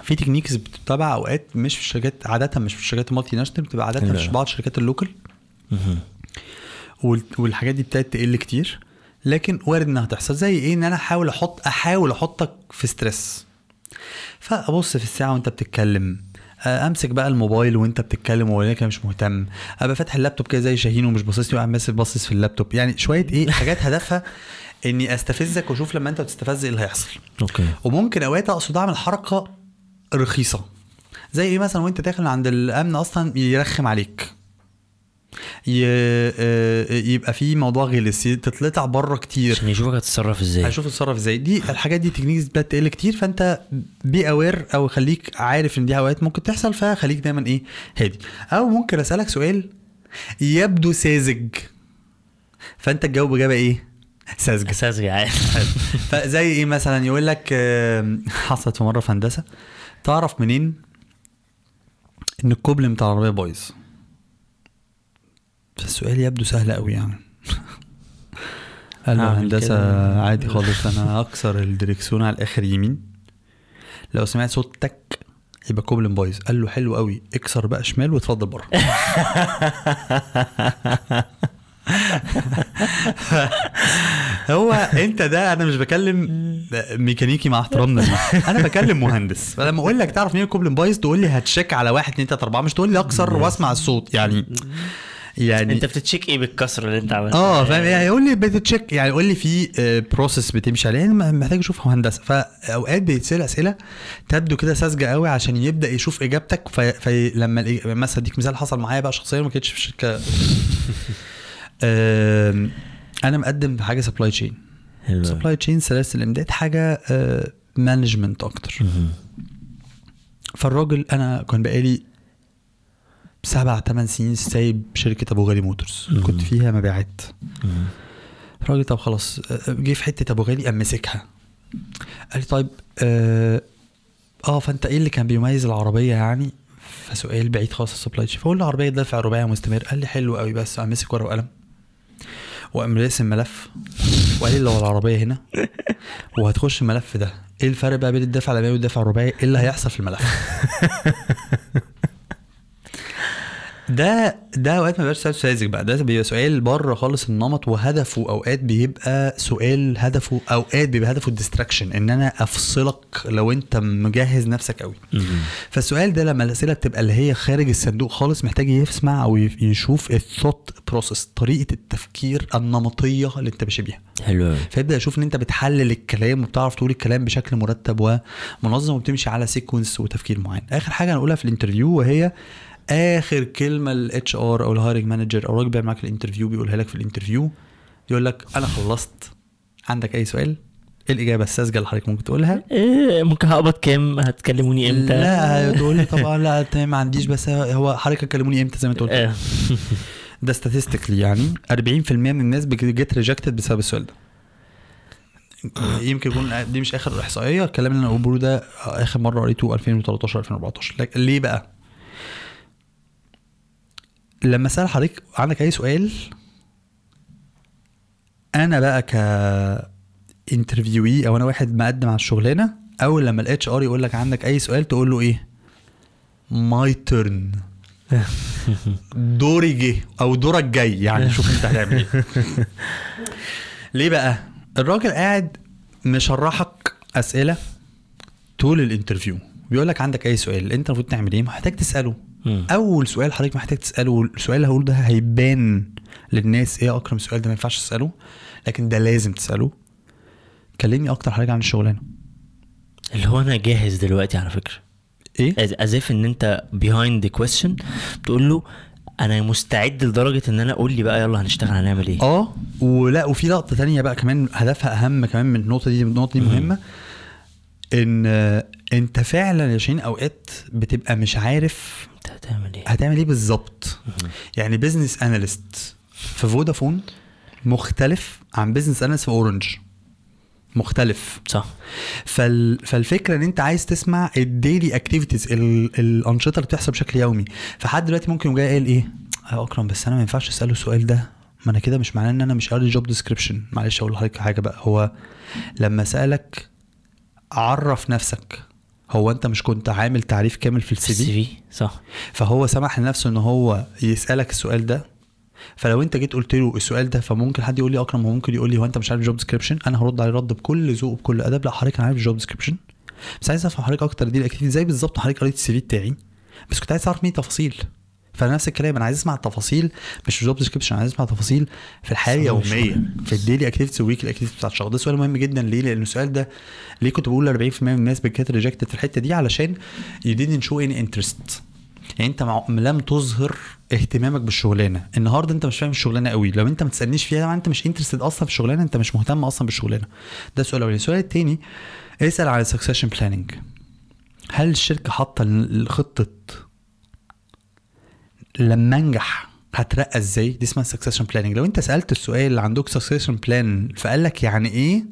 في techniques بتتبع أوقات مش في الشركات عادة مش في الشركات ال multinational بتبقى عادة. مش في بعض الشركات. وال- والحاجات دي ابتدت تقل كتير. لكن وارد إنها تحصل. زي إيه؟ إن أنا أحاول أحط أحاول أحطك في stress فأبص في الساعة وأنت بتتكلم. أمسك بقى الموبايل وأنت بتتكلم ولكن مش مهتم. أبقى فاتح اللابتوب كده زي شاهين ومش باصص لي وقاعد ماسك باصص في اللابتوب. يعني شوية إيه؟ حاجات هدفها إني أستفزك وأشوف لما أنت بتستفز إيه اللي هيحصل. okay. وممكن أوقات أقصد أعمل حركة رخيصة. زي إيه مثلا وأنت داخل عند الأمن أصلا يرخم عليك. آه، يبقى في موضوع غلس تتلطع بره كتير. عشان يشوفك هتتصرف إزاي. هشوف اتصرف إزاي. دي الحاجات دي techniques بدات تقل كتير فأنت be aware أو خليك عارف إن دي اوقات ممكن تحصل فخليك دايما إيه هادي. أو ممكن أسألك سؤال يبدو ساذج. فأنت تجاوب إجابة إيه؟ ساذجة. أساس عادي. فزي إيه مثلا؟ يقول لك آم، حصلت في مرة في هندسة. تعرف منين إن الكوبل بتاع العربية بايظ؟ فالسؤال يبدو سهل قوي يعني. قال له هندسة كده. عادي خالص أنا هكسر الدريكسيون على الآخر يمين. لو سمعت صوت تك يبقى كوبل بايظ. قال له حلو قوي اكسر بقى شمال واتفضل بره. هو انت ده أنا مش بكلم ميكانيكي مع احترامنا. أنا بكلم مهندس. فلما أقول لك تعرف مين الكوبلين بايظ تقول لي ه check على واحد اتنين تلاتة أربعة مش تقول لي أكسر وأسمع الصوت. يعني يعني انت بت check إيه بالكسر اللي انت عملته؟ آه فاهم؟ يعني يقول لي بت check يعني يقول لي في process بتمشي عليها أنا محتاج أشوف هندسة. فأوقات بيتسأل أسئلة تبدو كده ساذجة قوي عشان يبدأ يشوف إجابتك. فلما مثلا أديك مثال حصل معايا بقى شخصيا ما كانتش في شركه أنا مقدم في حاجة supply chain supply chain سلاسل الامداد حاجة management أكتر. مهم. فالراجل أنا كان بقالي سبع ثمان سنين سايب شركة أبو غالي Motors. كنت فيها مبيعات. الراجل طب خلاص آه، جه في حتة أبو غالي قام مسكها. قال لي طيب آه, آه فأنت إيه اللي كان بيميز العربية يعني؟ فسؤال بعيد خالص ال supply chain فقول له عربية دافع رباعي مستمر. قال لي حلو قوي بس. قام مسك ورقة وقلم. وقام راسم ملف وقال لي لو العربية هنا وهتخش الملف ده إيه الفرق بقى بين الدفع الأمامي والدفع الرباعي؟ إيه اللي هيحصل في الملف؟ ده ده أوقات ما بيبقاش سؤال ساذج بقى ده بيبقى سؤال بره خالص النمط وهدفه أوقات بيبقى سؤال هدفه أوقات بيبقى هدفه ال distraction إن أنا أفصلك لو أنت مجهز نفسك قوي. فالسؤال ده لما الأسئلة بتبقى اللي هي خارج الصندوق خالص محتاج يسمع أو يشوف ال thought process طريقة التفكير النمطية اللي أنت ماشي بيها. حلو فيبدأ يشوف إن أنت بتحلل الكلام وبتعرف تقول الكلام بشكل مرتب ومنظم وبتمشي على sequence وتفكير معين. آخر حاجة هنقولها في ال interview وهي آخر كلمة ال HR أو ال hiring manager أو الراجل بيعمل معاك ال interview بيقولها لك في ال interview يقول لك أنا خلصت. عندك أي سؤال؟ إيه الإجابة الساذجة اللي حضرتك ممكن تقولها؟ إيه ممكن هقبض كام؟ هتكلموني إمتى؟ لا تقول لي طبعا. لا تمام ما عنديش بس هو حضرتك كلموني إمتى زي ما أنت قلت. آه. ده statistically يعني 40% من الناس بتجيت ريجكتد بسبب السؤال ده. يمكن يكون دي مش آخر إحصائية. الكلام اللي أنا بقوله ده آخر مرة قريته 2013 2014 لكن ليه بقى؟ لما سأل حضرتك عندك أي سؤال أنا بقى ك interviewee أو أنا واحد مقدم على الشغلانة أول لما ال HR يقول لك عندك أي سؤال تقول له إيه؟ my turn دوري جه أو دورك جاي يعني شوف أنت هتعمل إيه. ليه بقى؟ الراجل قاعد مشرحك أسئلة طول ال interview بيقول لك عندك أي سؤال أنت المفروض تعمل إيه؟ محتاج تسأله. مم. أول سؤال حضرتك محتاج تسأله السؤال اللي هقوله ده هيبان للناس إيه أكرم السؤال ده ما ينفعش تسأله لكن ده لازم تسأله. كلمني أكتر حاجة عن الشغلانة. اللي هو أنا جاهز دلوقتي على فكرة. إيه؟ ازاف إن أنت behind the question بتقول له أنا مستعد لدرجة إن أنا أقول لي بقى يلا هنشتغل هنعمل إيه؟ آه ولا وفي لقطة تانية بقى كمان هدفها أهم كمان من النقطة دي النقطة دي. مهمة. إن آه، أنت فعلا يا شيرين أوقات بتبقى مش عارف هتعمل إيه؟ هتعمل إيه بالظبط. يعني business analyst في فودافون مختلف عن business analyst في اورنج مختلف. صح. فال... فالفكرة إن أنت عايز تسمع ال daily activities الأنشطة اللي بتحصل بشكل يومي. فحد دلوقتي ممكن جاي قايل إيه؟ يا أكرم بس أنا ما ينفعش أسأله السؤال ده. ما أنا كده مش معناه إن أنا مش قاري job description معلش أقول لحضرتك حاجة بقى. هو لما سألك عرف نفسك. هو انت مش كنت عامل تعريف كامل في السي السي في في صح. فهو سمح لنفسه ان هو يسألك السؤال ده. فلو انت جيت قلت له السؤال ده فممكن حد يقول لي اكرم هو ممكن يقول لي هو انت مش عارف job description أنا هرد عليه رد بكل ذوق وبكل ادب. لا حضرتك أنا عارف ال job description بس عايز افهم حضرتك أكتر دي ال activity زي بالظبط حضرتك قريت ال CV بتاعي. بس كنت عايز اعرف مين تفاصيل؟ فنفس الكلام أنا عايز أسمع التفاصيل مش job description عايز أسمع تفاصيل في الحياة اليوميه. في ال daily activities وال week activities بتاعت الشغل. ده سؤال مهم جدا. ليه؟ لأن السؤال ده ليه كنت بقول 40% من الناس بت get rejected في الحتة دي؟ علشان you didn't show any interest. يعني أنت. لم تظهر اهتمامك بالشغلانة. النهارده أنت مش فاهم الشغلانة قوي. لو أنت ما تسألنيش فيها أنت مش interested أصلا في الشغلانة أنت مش مهتم أصلا بالشغلانة. ده السؤال الاولاني السؤال الثاني اسأل عن ال succession planning هل الشركة حاطة الخطه لما انجح هترقى إزاي؟ دي اسمها succession planning لو انت سألت السؤال اللي عندك succession plan فقال لك يعني إيه؟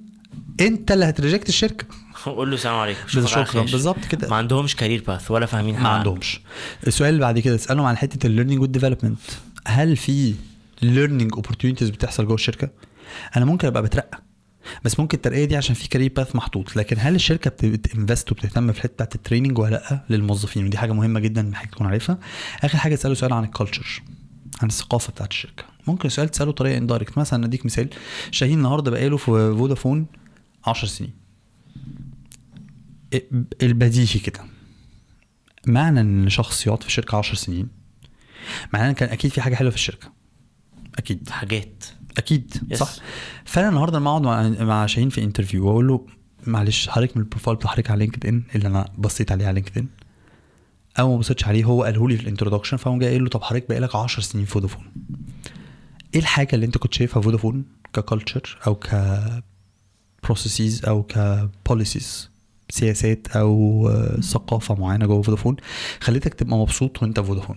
انت اللي هت reject الشركة. قول له سلام عليكم. شكرا. بالظبط كده. ما عندهمش career path ولا فاهمين ما حاجة. عندهمش. السؤال اللي بعد كده اسألهم عن حتة ال learning وال development هل في learning opportunities بتحصل جوه الشركة؟ أنا ممكن أبقى بترقى. بس ممكن الترقية دي عشان في career path محطوط. لكن هل الشركة بت- بت invest وبتهتم في الحتة بتاعت ال training ولا لأ للموظفين؟ ودي حاجة مهمة جدا محتاج تكون عارفها. آخر حاجة أسأله سؤال عن ال culture عن الثقافة بتاعت الشركة. ممكن سؤال تسأله بطريقة indirect مثلا أديك مثال شاهين النهارده بقاله في فودافون 10 سنين. البديهي كده. معنى إن شخص يقعد في شركه 10 سنين؟ معناه إن كان أكيد في حاجة حلوة في الشركة. أكيد. حاجات. أكيد Yes. صح؟ فأنا النهارده لما أقعد مع مع شاهين في interview وأقول له معلش حضرتك من ال profile بتاع حضرتك على LinkedIn اللي أنا بصيت عليه على LinkedIn أو ما بصيتش عليه هو قاله لي في ال introduction فقام جاي قايل له طب حضرتك بقالك 10 سنين في فودافون. إيه الحاجة اللي أنت كنت شايفها فودافون ك culture أو ك processes أو ك policies سياسات أو ثقافة معينة جوه فودافون خليتك تبقى مبسوط وأنت فودافون؟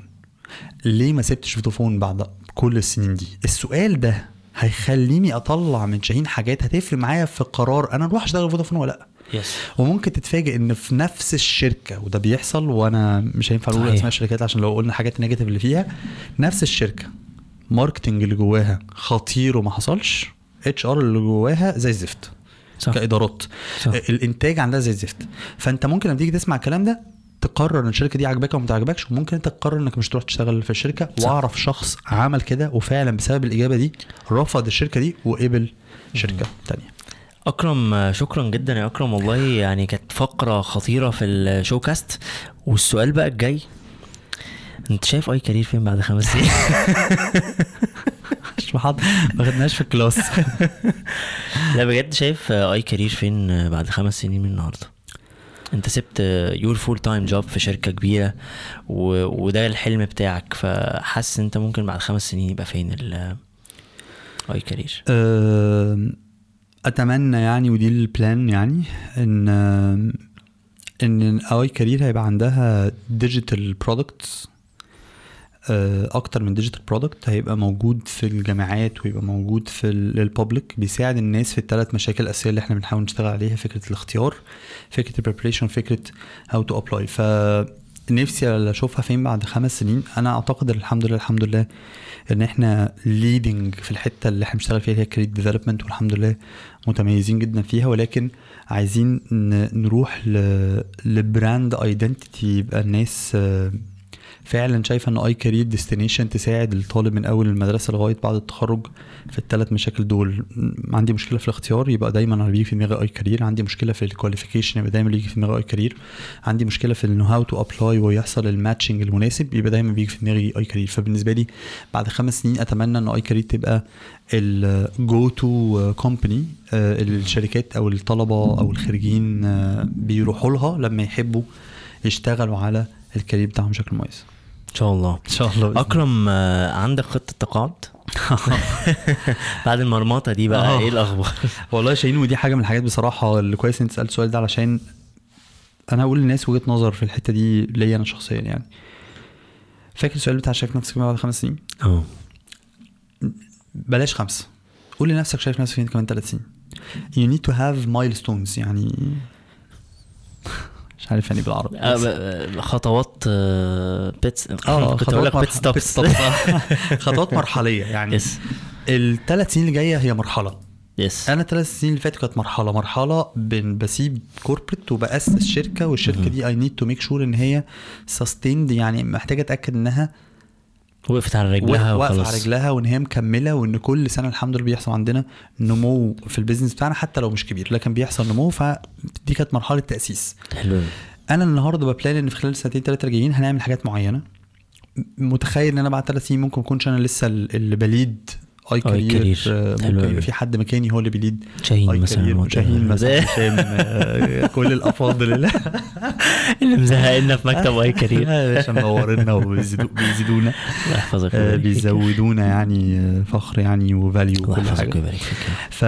ليه ما سبتش فودافون بعد كل السنين دي؟ السؤال ده هيخليني أطلع من شاهين حاجات هتفرق معايا في قرار أنا أروح أشتغل في فودافون ولا لأ. yes وممكن تتفاجئ إن في نفس الشركة وده بيحصل وأنا مش هينفع أقول. أسماء الشركات عشان لو قلنا حاجات negative اللي فيها نفس الشركة marketing اللي جواها خطير وما حصلش HR اللي جواها زي الزفت صح. كإدارات. صح. الإنتاج عندها زي الزفت فأنت ممكن لما تيجي تسمع الكلام ده تقرر إن الشركة دي عاجباك أو ما تعجبكش وممكن أنت تقرر إنك مش تروح تشتغل في الشركة صح. وأعرف شخص عمل كده وفعلا بسبب الإجابة دي رفض الشركة دي وقبل شركة تانية. أكرم شكرا جدا يا أكرم. والله يعني كانت فقرة خطيرة في ال show cast والسؤال بقى الجاي أنت شايف iCareer فين بعد خمس سنين؟ مش محضر. ما خدناش في ال class. لا بجد شايف iCareer فين بعد خمس سنين من النهارده؟ انت سبت your full time job في شركة كبيرة و... وده الحلم بتاعك فحاسس انت ممكن بعد خمس سنين يبقى فين ال iCareer؟ أتمنى يعني ودي ال plan يعني ان إن iCareer هيبقى عندها digital products أكتر من digital product هيبقى موجود في الجامعات ويبقى موجود في ال public بيساعد الناس في الثلاث مشاكل الأساسية اللي إحنا بنحاول نشتغل عليها فكرة الاختيار فكرة ال preparation فكرة how to apply فنفسي أشوفها فين بعد خمس سنين؟ أنا أعتقد الحمد لله الحمد لله إن إحنا leading في الحتة اللي إحنا بنشتغل فيها هي career development والحمد لله متميزين جدا فيها. ولكن عايزين نروح ل brand identity يبقى الناس آه، فعلا شايفه إن iCareer destination تساعد الطالب من أول المدرسة لغاية بعد التخرج في الثلاث مشاكل دول. عندي مشكلة في الاختيار يبقى دايما أنا بيجي في دماغي iCareer عندي مشكلة في ال qualification يبقى دايما بيجي في دماغي iCareer عندي مشكلة في إنه how to apply ويحصل ال matching المناسب يبقى دايما بيجي في دماغي iCareer فبالنسبة لي بعد خمس سنين أتمنى إن iCareer تبقى ال go to company الشركات أو الطلبة أو الخريجين آه، بيروحوا لها لما يحبوا يشتغلوا على ال career بتاعهم بشكل مميز. إن شاء الله. إن شاء الله أكرم آه، عندك خطة تقاعد؟ بعد المرمطة دي بقى آه. إيه الأخبار؟ والله شاهين ودي حاجة من الحاجات بصراحة اللي كويس أنت سألت السؤال ده علشان أنا هقول للناس وجهة نظر في الحتة دي ليا أنا شخصيا يعني. فاكر السؤال بتاع شايف نفسك بعد خمس سنين؟ آه بلاش خمسه قول لنفسك شايف نفسك فين كمان ثلاث سنين. You need to have milestones يعني. مش عارف يعني بالعربي. آه، آه، خطوات آه، pit آه كنت أقول لك pit stops. خطوات مرحلية يعني. yes الثلاث سنين اللي جاية هي مرحلة. yes أنا الثلاث سنين اللي فاتوا كانت مرحلة. مرحلة بن بسيب corporate وبأسس شركه والشركة دي I need to make sure إن هي sustained يعني محتاجة أتأكد إنها وقفت على رجلها واقفه على رجلها وإن هي مكملة وإن كل سنة الحمد لله بيحصل عندنا نمو في ال business بتاعنا حتى لو مش كبير لكن بيحصل نمو فدي كانت مرحلة تأسيس. حلو. أنا النهارده ب plan إن في خلال السنتين ثلاثة الجايين هنعمل حاجات معينة. متخيل إن أنا بعد ثلاث سنين ممكن أكونش أنا لسه اللي ب lead آي كارير. آه، ممكن. يبقى في حد مكاني هو اللي بي lead شاهين مثلا. شاهين مثلا هشام آه، كل الأفاضل اللي اللي مزهقنا في مكتب آي كارير يا باشا منورنا وبيزيدو- بيزيدونا الله يحفظك آه، ويبارك فيك. بيزودونا يعني آه، فخر يعني و value وكل حاجة ف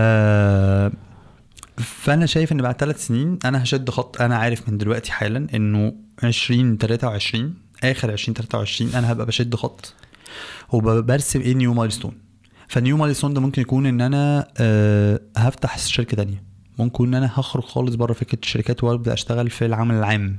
فأنا شايف إن بعد ثلاث سنين أنا هشد خط أنا عارف من دلوقتي حالا إنه 2023 آخر 2023 أنا هبقى بشد خط وبرسم إيه new milestone فال new milestone ده ممكن يكون ان أنا آه هفتح شركة تانية. ممكن ان أنا هخرج خالص بره فكرة الشركات وابدأ اشتغل في العمل العام.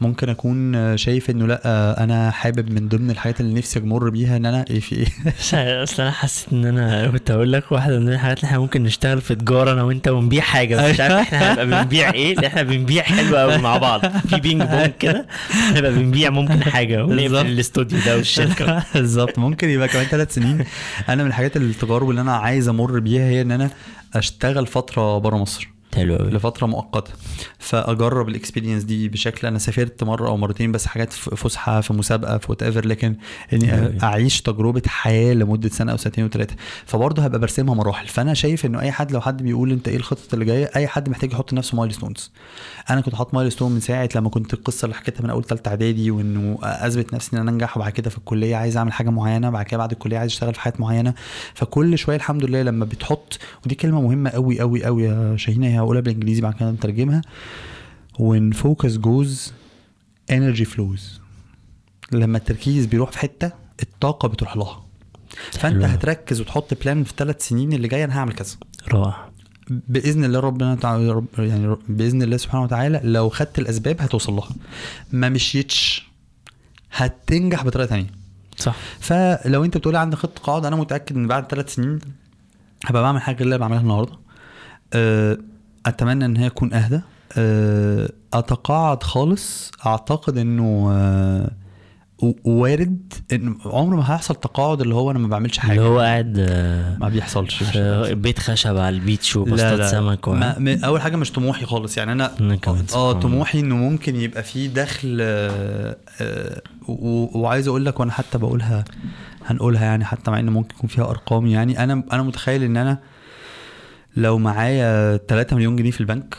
ممكن أكون شايف إنه لأ أنا حابب من ضمن الحاجات اللي نفسي أمر بيها إن أنا إيه في إيه؟ أصل أنا حسيت إن أنا كنت أقول لك واحدة من الحاجات اللي إحنا ممكن نشتغل في تجارة أنا وأنت ونبيع حاجة بس مش عارف إحنا هنبقى بنبيع إيه؟ اللي إحنا بنبيع حلو قوي مع بعض في ping pong كده هنبقى بنبيع ممكن حاجة. ونقفل الاستوديو ده والشركة. بالظبط. ممكن يبقى كمان ثلاث سنين. أنا من الحاجات التجارب اللي أنا عايز أمر بيها هي إن أنا أشتغل فترة بره مصر. حلو قوي لفترة مؤقتة. فأجرب ال experience دي بشكل أنا سافرت مرة أو مرتين بس حاجات في فسحة في مسابقة في whatever لكن إني أيوة. أعيش تجربة حياة لمدة سنة أو سنتين وثلاثه فبرضه هبقى برسمها مراحل. فأنا شايف إنه أي حد لو حد بيقول أنت إيه الخطط اللي جاية أي حد محتاج يحط لنفسه milestones أنا كنت حاطط milestone من ساعة لما كنت القصة اللي حكيتها من أول ثالثه إعدادي وإنه أثبت نفسي إن أنا أنجح وبعد كده في الكلية عايز أعمل حاجة معينة بعد كده بعد الكلية عايز أشتغل في حاجات معينة. فكل شوية الحمد لله لما بتحط ودي كلمة مهمة قوي قوي قوي يا شاهين هي هقولها بالإنجليزي بعد كده نترجمها. When focus goes energy flows. لما التركيز بيروح في حتة الطاقة بتروح لها. فأنت حلو. هتركز وتحط بلان في ثلاث سنين اللي جاية أنا هعمل كذا. رائع بإذن الله ربنا تعالى يعني بإذن الله سبحانه وتعالى لو خدت الأسباب هتوصل لها. ما مشيتش هتنجح بطريقة تانية. صح. فلو أنت بتقولي عندك خطة قاعد أنا متأكد إن بعد ثلاث سنين هبقى بعمل حاجة غير اللي بعملها النهارده. أه، أتمنى إن هي تكون أهدى. أه، أتقاعد خالص. أعتقد إنه و- وارد إن عمره ما هيحصل تقاعد اللي هو أنا ما بعملش حاجة. اللي هو قاعد آه، ما بيحصلش. في بيت خشب على البيتش وبسطات سمك و... ما ما أول حاجة مش طموحي خالص. يعني أنا آه. طموحي إنه ممكن يبقى فيه دخل آه، آه، وعايز أقول لك وأنا حتى بقولها هنقولها يعني حتى مع ان ممكن يكون فيها أرقام. يعني أنا أنا متخيل إن أنا لو معايا 3 مليون جنيه في البنك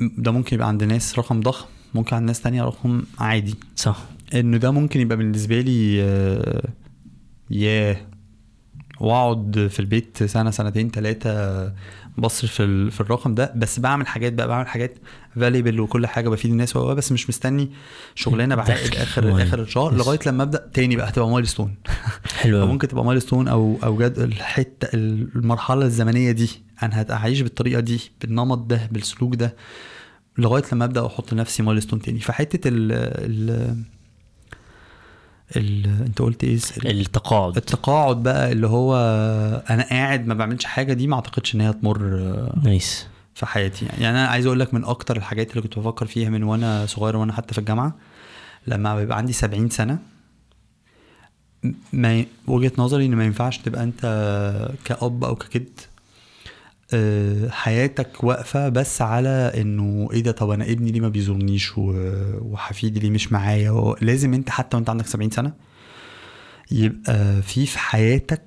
ده ممكن يبقى عند ناس رقم ضخم ممكن عند ناس تانية رقم عادي. صح. انه ده ممكن يبقى بالنسبة لي آه، ياه. وأقعد في البيت سنة سنتين ثلاثة بصرف في, ال- في الرقم ده. بس بعمل حاجات بقى بعمل حاجات valuable وكل حاجة بفيد الناس بس مش مستني شغلانة بعد دخل. آخر معين. آخر الشهر. لغاية لما أبدأ تاني بقى هتبقى milestone حلو ممكن تبقى milestone أو أو جد الحتة المرحلة الزمنية دي. أنا هعيش بالطريقة دي بالنمط ده بالسلوك ده لغاية لما أبدأ أحط لنفسي milestone تاني. فحتة ال ال ال أنت قلت إيه؟ التقاعد. التقاعد بقى اللي هو أنا قاعد ما بعملش حاجة دي ما أعتقدش إن هي تمر نايس. في حياتي. يعني. أنا عايز أقول لك من أكتر الحاجات اللي كنت بفكر فيها من وأنا صغير وأنا حتى في الجامعة لما بيبقى عندي 70 سنة ما وجهة نظري إن ما ينفعش تبقى أنت كأب أو آه، حياتك واقفة بس على إنه إيه ده طب أنا ابني ليه ما بيزورنيش؟ وحفيدي ليه مش معايا؟ لازم أنت حتى وأنت عندك 70 سنة يبقى في في حياتك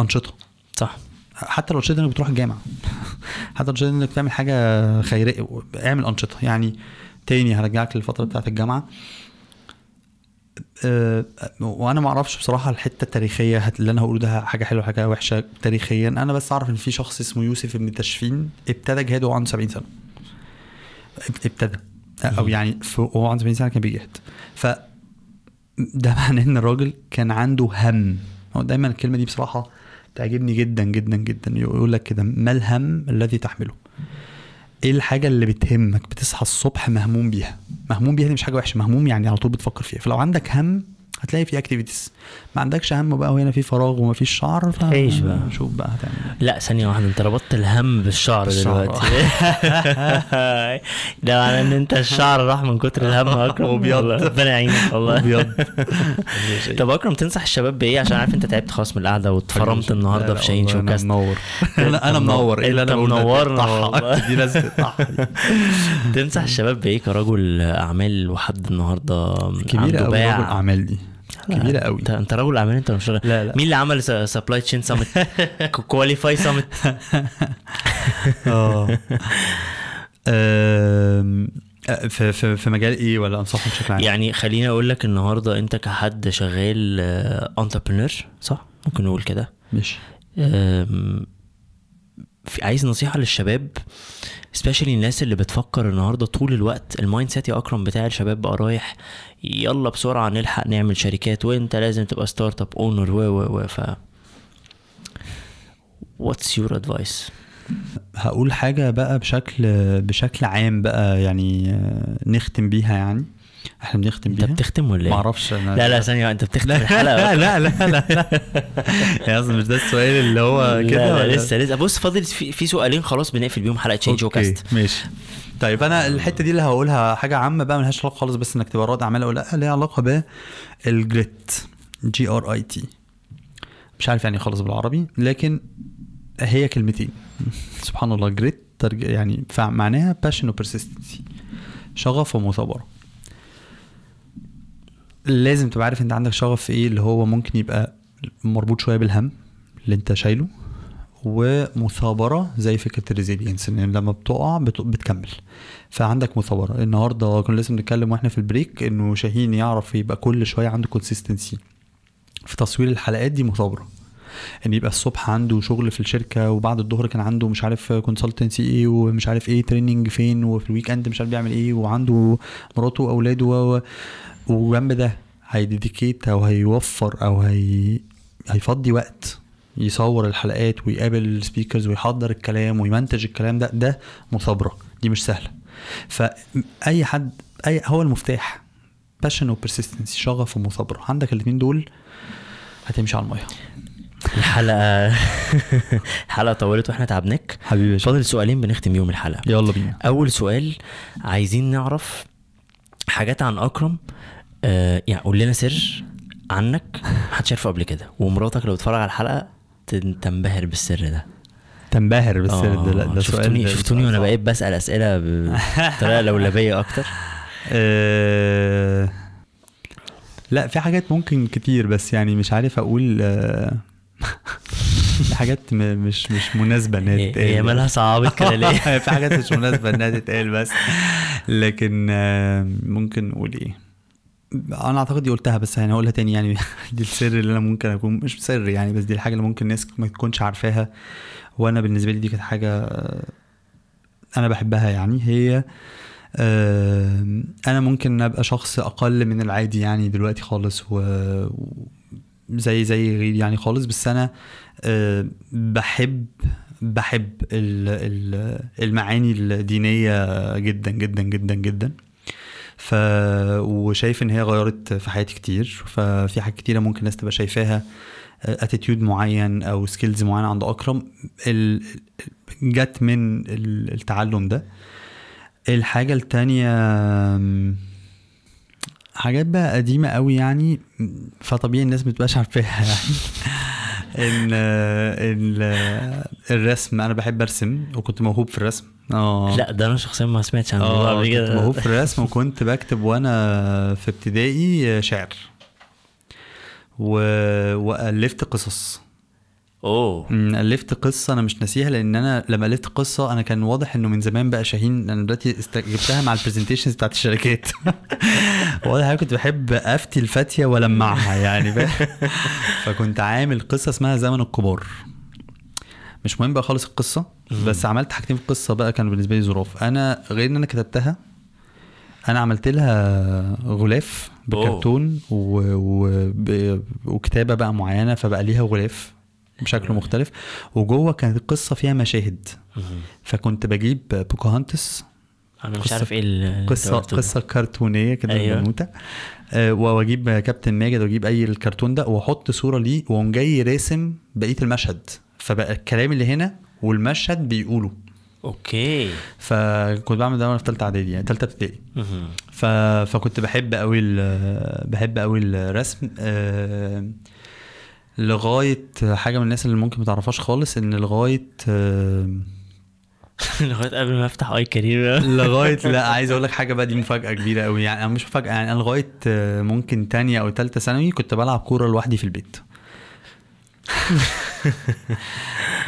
أنشطة. صح. حتى لو الانشطه انك بتروح الجامعة. حتى الانشطه إنك بتعمل حاجة خيرية اعمل أنشطة. يعني تاني هرجعك للفترة بتاعت الجامعة. أه وأنا ما أعرفش بصراحة الحتة التاريخية اللي أنا هقوله ده حاجة حلوة حاجة وحشة تاريخيا. أنا بس اعرف ان في شخص اسمه يوسف ابن تشفين ابتدى جهاده وهو عنده 70 سنة. اب- ابتدى. أو يعني وهو عنده 70 سنة كان بيجاهد ف ده معناه إن الراجل كان عنده هم. هو دايما الكلمة دي بصراحة تعجبني جدا جدا جدا. يقول لك كده ما الهم الذي تحمله؟ إيه الحاجة اللي بتهمك؟ بتصحى الصبح مهموم بيها. مهموم بيها دي مش حاجة وحشة مهموم يعني على طول بتفكر فيها. فلو عندك هم هتلاقي في activities ما عندكش هم بقى وهنا في فراغ وما فيش شعر عيش بقى. شوف بقى هتعمل إيه. لا ثانية واحدة انت ربطت الهم بالشعر بالشعر. دلوقتي ده معناه إن أنت الشعر راح من كتر الهم أكرم وبيض. والله ربنا يعينك والله ابيض طب أكرم تنصح الشباب بإيه عشان عارف أنت تعبت خلاص من القعدة واتفرمت النهارده في شاهين شوكاست منور أنا منور إيه اللي أنا؟ منورنا. دي ناس. تنصح الشباب بإيه كرجل أعمال وحد النهارده عنده قوي رجل أعمال دي كبيرة قوي. انت انت رجل أعمال انت مش لا، لا. مين اللي عمل supply chain summit qualify summit آه. في في في مجال إيه؟ ولا انصحهم بشكل عام؟ يعني خليني أقول لك النهارده أنت كحد شغال entrepreneur صح؟ ممكن نقول كده. ماشي. عايز نصيحة للشباب. specially الناس اللي بتفكر النهارده طول الوقت ال mindset يا أكرم بتاع الشباب بقى رايح يلا بسرعة نلحق نعمل شركات وإنت لازم تبقى startup owner و و و ف what's your advice هقول حاجة بقى بشكل بشكل عام بقى يعني آه، نختم بيها يعني. إحنا بنختم انت بيها؟ بتختم ولا إيه؟ معرفش أنا. لا لا ثانية انت بتختم. لا الحلقة لا لا لا لا لا. يا أصلا مش ده السؤال اللي هو لا, كده لا؟ لسه لسه. بص فاضل في, في سؤالين خلاص بنقفل بيهم حلقة شاهين show okay، cast ماشي. طيب أنا الحتة دي اللي هقولها حاجة عامة بقى ملهاش علاقة خالص بس إنك تبقى رائد أعمال أو لأ ليها علاقة بال grit G R I T مش عارف يعني خالص بالعربي لكن هي كلمتين. سبحان الله grit. يعني معناها passion و persistency شغف ومثابرة. لازم تبقى عارف انت عندك شغف في إيه اللي هو ممكن يبقى مربوط شوية بالهم اللي انت شايله ومثابرة زي فكرة ال resilience إن لما بتقع بت- بتكمل. فعندك مثابرة. النهارده كنا لسه بنتكلم وإحنا في ال break إنه شاهين يعرف يبقى كل شوية عنده consistency في تصوير الحلقات دي مثابرة. إن يبقى الصبح عنده شغل في الشركة وبعد الظهر كان عنده مش عارف consultancy إيه ومش عارف إيه training فين وفي ال weekend مش عارف بيعمل إيه وعنده مراته وأولاده و... وجنب ده هي dedicate أو هيوفر أو هي هيفضي وقت يصور الحلقات ويقابل ال speakers ويحضر الكلام ويمنتج الكلام ده ده مثابرة. دي مش سهلة. فاي حد أي هو المفتاح. passion و persistency شغف ومثابره عندك الاثنين دول هتمشي على المية. الحلقة الحلقة طولت وإحنا تعبناك. حبيبي فاضل سؤالين بنختم بيهم الحلقة. يلا بينا. أول سؤال عايزين نعرف حاجات عن أكرم آه يعني قول لنا سر عنك محدش عارفه قبل كده ومراتك لو تتفرج على الحلقة تن- تنبهر بالسر ده. تنبهر بالسر ده؟ لا آه، ده شفتوني سؤال شفتوني وأنا. بقيت بسأل أسئلة بطريقة لولبية أكتر. آه، لا في حاجات ممكن كتير بس يعني مش عارف أقول آه، حاجات مش مش مناسبة إنها تتقال هي مالها صعبت كده ليه؟ في حاجات مش مناسبة إنها تتقال بس. لكن آه، ممكن نقول إيه؟ أنا أعتقد دي قلتها بس يعني هقولها تاني يعني. دي السر اللي أنا ممكن أكون مش سر يعني بس دي الحاجة اللي ممكن الناس ما تكونش عارفاها. وأنا بالنسبة لي دي كانت حاجة آه، أنا بحبها يعني. هي آه، أنا ممكن أبقى شخص أقل من العادي يعني دلوقتي خالص و زي زي غيري يعني خالص. بس أنا آه، بحب بحب ال- ال- المعاني الدينية جدا جدا جدا جدا. ف وشايف إن هي غيرت في حياتي كتير. ففي حاجات كتيرة ممكن الناس تبقى شايفاها attitude معين أو skills معينه عند أكرم. ال- جت من ال- التعلم ده. الحاجة التانية حاجات بقى قديمة قوي يعني فطبيعي الناس ما بتبقاش عارفاها. يعني إن الرسم أنا بحب أرسم وكنت موهوب في الرسم. آه. لا ده أنا شخصيا ما سمعتش عن الموضوع آه قبل كنت كده. موهوب في الرسم وكنت بكتب وأنا في ابتدائي شعر و... وألفت قصص. أوه. ألفت قصة أنا مش ناسيها لأن أنا لما ألفت قصة أنا كان واضح إنه من زمان بقى شاهين. أنا دلوقتي است- جبتها مع ال presentations بتاعت الشركات. واضح أنا كنت بحب أفتي الفتية وألمعها يعني فاهم؟ فكنت عامل قصة اسمها زمن الكبار. مش مهم بقى خالص القصة بس عملت حاجتين في القصة بقى كانوا بالنسبة لي ظراف أنا غير إن أنا كتبتها أنا عملت لها غلاف بكرتون و... و... ب... وكتابة بقى معينة فبقى ليها غلاف. بشكل مختلف. وجوه كانت القصة فيها مشاهد. فكنت بجيب بوكاهانتس أنا مش عارف إيه قصه. قصة كرتونية كده أيوة. بنوته آه، وأجيب كابتن ماجد وأجيب أي الكرتون ده وأحط صورة ليه وأقوم جاي راسم بقية المشهد. فبقى الكلام اللي هنا والمشهد بيقولوا. Okay. فكنت بعمل ده وأنا في ثالثه إعدادي يعني ثالثه ابتدائي. ف... فكنت بحب قوي ال... بحب قوي الرسم. آه... لغاية حاجة من الناس اللي ممكن ما تعرفهاش خالص إن لغاية. لغاية قبل ما أفتح iCareer لغاية لا عايز أقول لك حاجة بقى دي مفاجأة كبيرة قوي يعني أنا مش مفاجأة يعني أنا لغاية ممكن تانية أو تالتة ثانوي كنت بلعب كورة لوحدي في البيت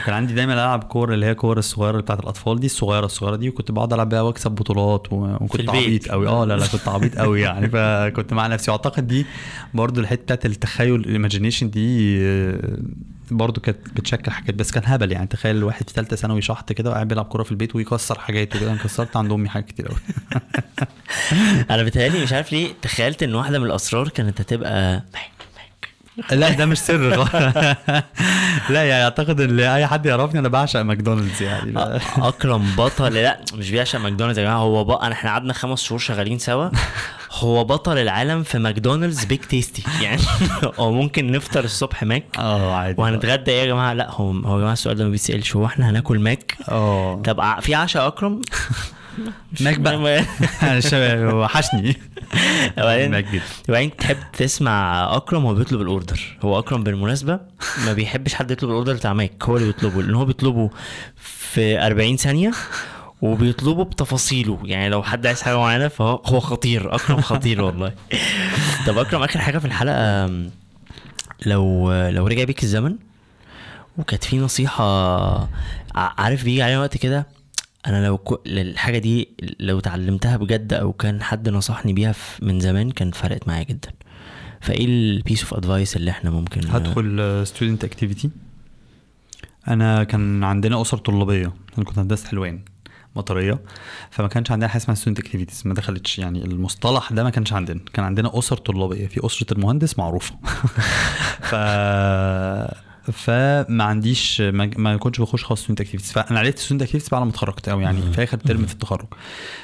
كان عندي دايما ألعب كوره اللي هي كوره الصغيرة بتاعت الأطفال دي الصغيرة الصغيرة دي وكنت بقعد ألعب بيها وأكسب بطولات وكنت. عبيط قوي آه لا لا كنت عبيط قوي يعني. فكنت مع نفسي. وأعتقد دي برضو الحتة بتاعت التخيل ال imagination دي آه، برضو كانت بتشكل حاجات بس كان هبل يعني. تخيل الواحد في ثالثه ثانوي شحط كده وقاعد بيلعب كورة في البيت ويكسر حاجات وكده أنا كسرت عند أمي حاجات كتير قوي أنا بيتهيألي مش عارف ليه تخيلت إن واحدة من الأسرار كانت هتبقى لا ده مش سر لا يعني أعتقد إن أي حد يعرفني أنا بعشق ماكدونالدز يعني. اكرم بطل لا مش بيعشق ماكدونالدز يا جماعة. هو بقى إحنا قعدنا خمس شهور شغالين سوا. هو بطل العالم في ماكدونالدز Big Tasty يعني هو ممكن نفطر الصبح ماك آه عادي. وهنتغدى. إيه يا جماعة؟ لا هو هو يا جماعة السؤال ده ما بيتسالش هو إحنا هناكل ماك؟ آه. طب في عشاء اكرم ماك بقى الشباب وحشني. وبعدين وبعدين تحب تسمع أكرم وهو بيطلب الأوردر. هو أكرم بالمناسبة ما بيحبش حد يطلب الأوردر بتاع ماك هو اللي بيطلبه لأن هو بيطلبه في 40 ثانية وبيطلبه بتفاصيله. يعني لو حد عايز حاجة معينة فهو هو خطير أكرم خطير والله. طب أكرم آخر حاجة في الحلقة لو لو رجع بيك الزمن وكانت في نصيحة عارف بيجي علينا وقت كده أنا لو. الحاجة دي لو اتعلمتها بجد أو كان حد نصحني بيها من زمان كان فرقت معايا جدا. فإيه ال piece of advice اللي إحنا ممكن هدخل student activity أنا كان عندنا أسر طلابية. أنا كنت هندسة حلوان مطرية. فما كانش عندنا حاجة اسمها student activities ما دخلتش يعني. المصطلح ده ما كانش عندنا. كان عندنا أسر طلابية. في أسرة المهندس معروفة. ف فما عنديش ما, ما كنتش بخش خالص student activities فأنا عرفت student activities بعد ما اتخرجت أو يعني في آخر ترم في التخرج.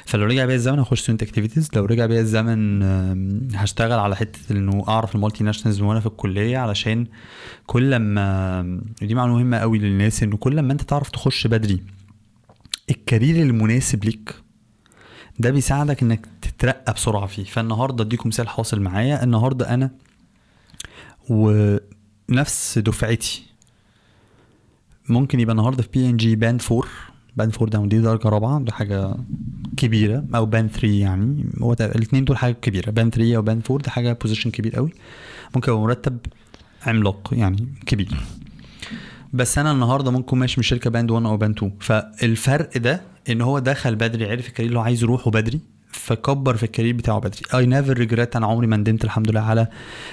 فلو رجع بيا الزمن هخش student activities لو رجع بيا الزمن هشتغل على حتة إنه أعرف ال multinationals وأنا في الكلية علشان كل ما دي معلومة مهمة قوي للناس إنه كل ما أنت تعرف تخش بدري ال career المناسب ليك ده بيساعدك إنك تترقى بسرعة فيه. فالنهاردة أديكم مثال حاصل معايا. النهارده أنا ونفس دفعتي. ممكن يبقى النهارده في P&G band 4 band 4 ده دي درجة رابعة ده حاجة كبيرة. أو band 3 يعني. هو الاثنين دول حاجة كبيرة. band 3 أو band 4 ده حاجة position كبير قوي. ممكن يبقى مرتب عملاق يعني كبير. بس أنا النهارده ممكن ماشي من شركة band 1 أو band 2 فالفرق ده إن هو دخل بدري عرف ال career اللي هو عايز يروحه بدري. فكبر في ال career بتاعه بدري. I never regret أنا عمري ما ندمت الحمد لله على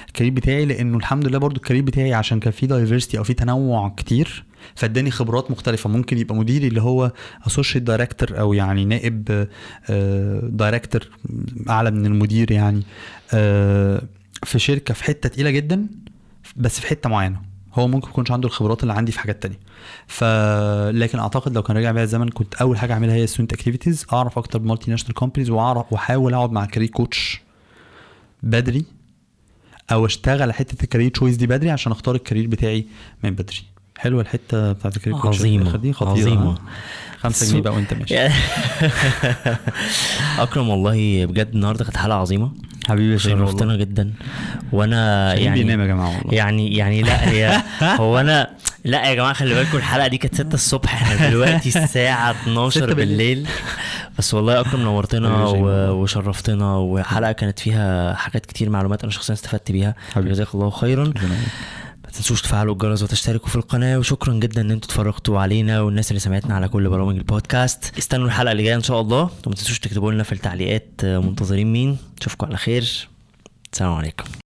ال career بتاعي لأنه الحمد لله برضو ال career بتاعي عشان كان فيه diversity أو فيه تنوع كتير فاداني خبرات مختلفة. ممكن يبقى مديري اللي هو associate director أو يعني نائب director أعلى من المدير يعني آه، في شركة في حتة تقيلة جدا بس في حتة معينة. هو ممكن ما يكونش عنده الخبرات اللي عندي في حاجات تانية. ف لكن أعتقد لو كان رجع بيا الزمن كنت أول حاجة أعملها هي student activities أعرف أكتر multinational companies واعرف وأحاول أقعد مع career coach بدري أو أشتغل حتة ال career choice دي بدري عشان أختار ال career بتاعي من بدري. حلوة الحتة بتاعت ال career coach الآخر دي؟ خطيرة. ها؟ خمسة جنيه بقى وأنت ماشي. أكرم والله بجد النهارده كانت حلقة عظيمة. حبيبي شرفتنا جدا. وأنا يعني بينام يا جماعة والله. يعني يعني لا هي هو أنا لا يا جماعة خلي بالكم الحلقة دي كانت 6 الصبح إحنا دلوقتي الساعة 12 ستة بالليل. بس والله أكرم نورتنا وشرفتنا وحلقة كانت فيها حاجات كتير معلومات أنا شخصيا استفدت بيها. جزاك الله خيرا. ما تنسوش تفعلوا الجرس وتشتركوا في القناة وشكرا جدا إن أنتوا اتفرجتوا علينا والناس اللي سمعتنا على كل برامج البودكاست. استنوا الحلقة اللي جاية إن شاء الله وما تنسوش تكتبوا لنا في التعليقات منتظرين مين. أشوفكم على خير. السلام عليكم.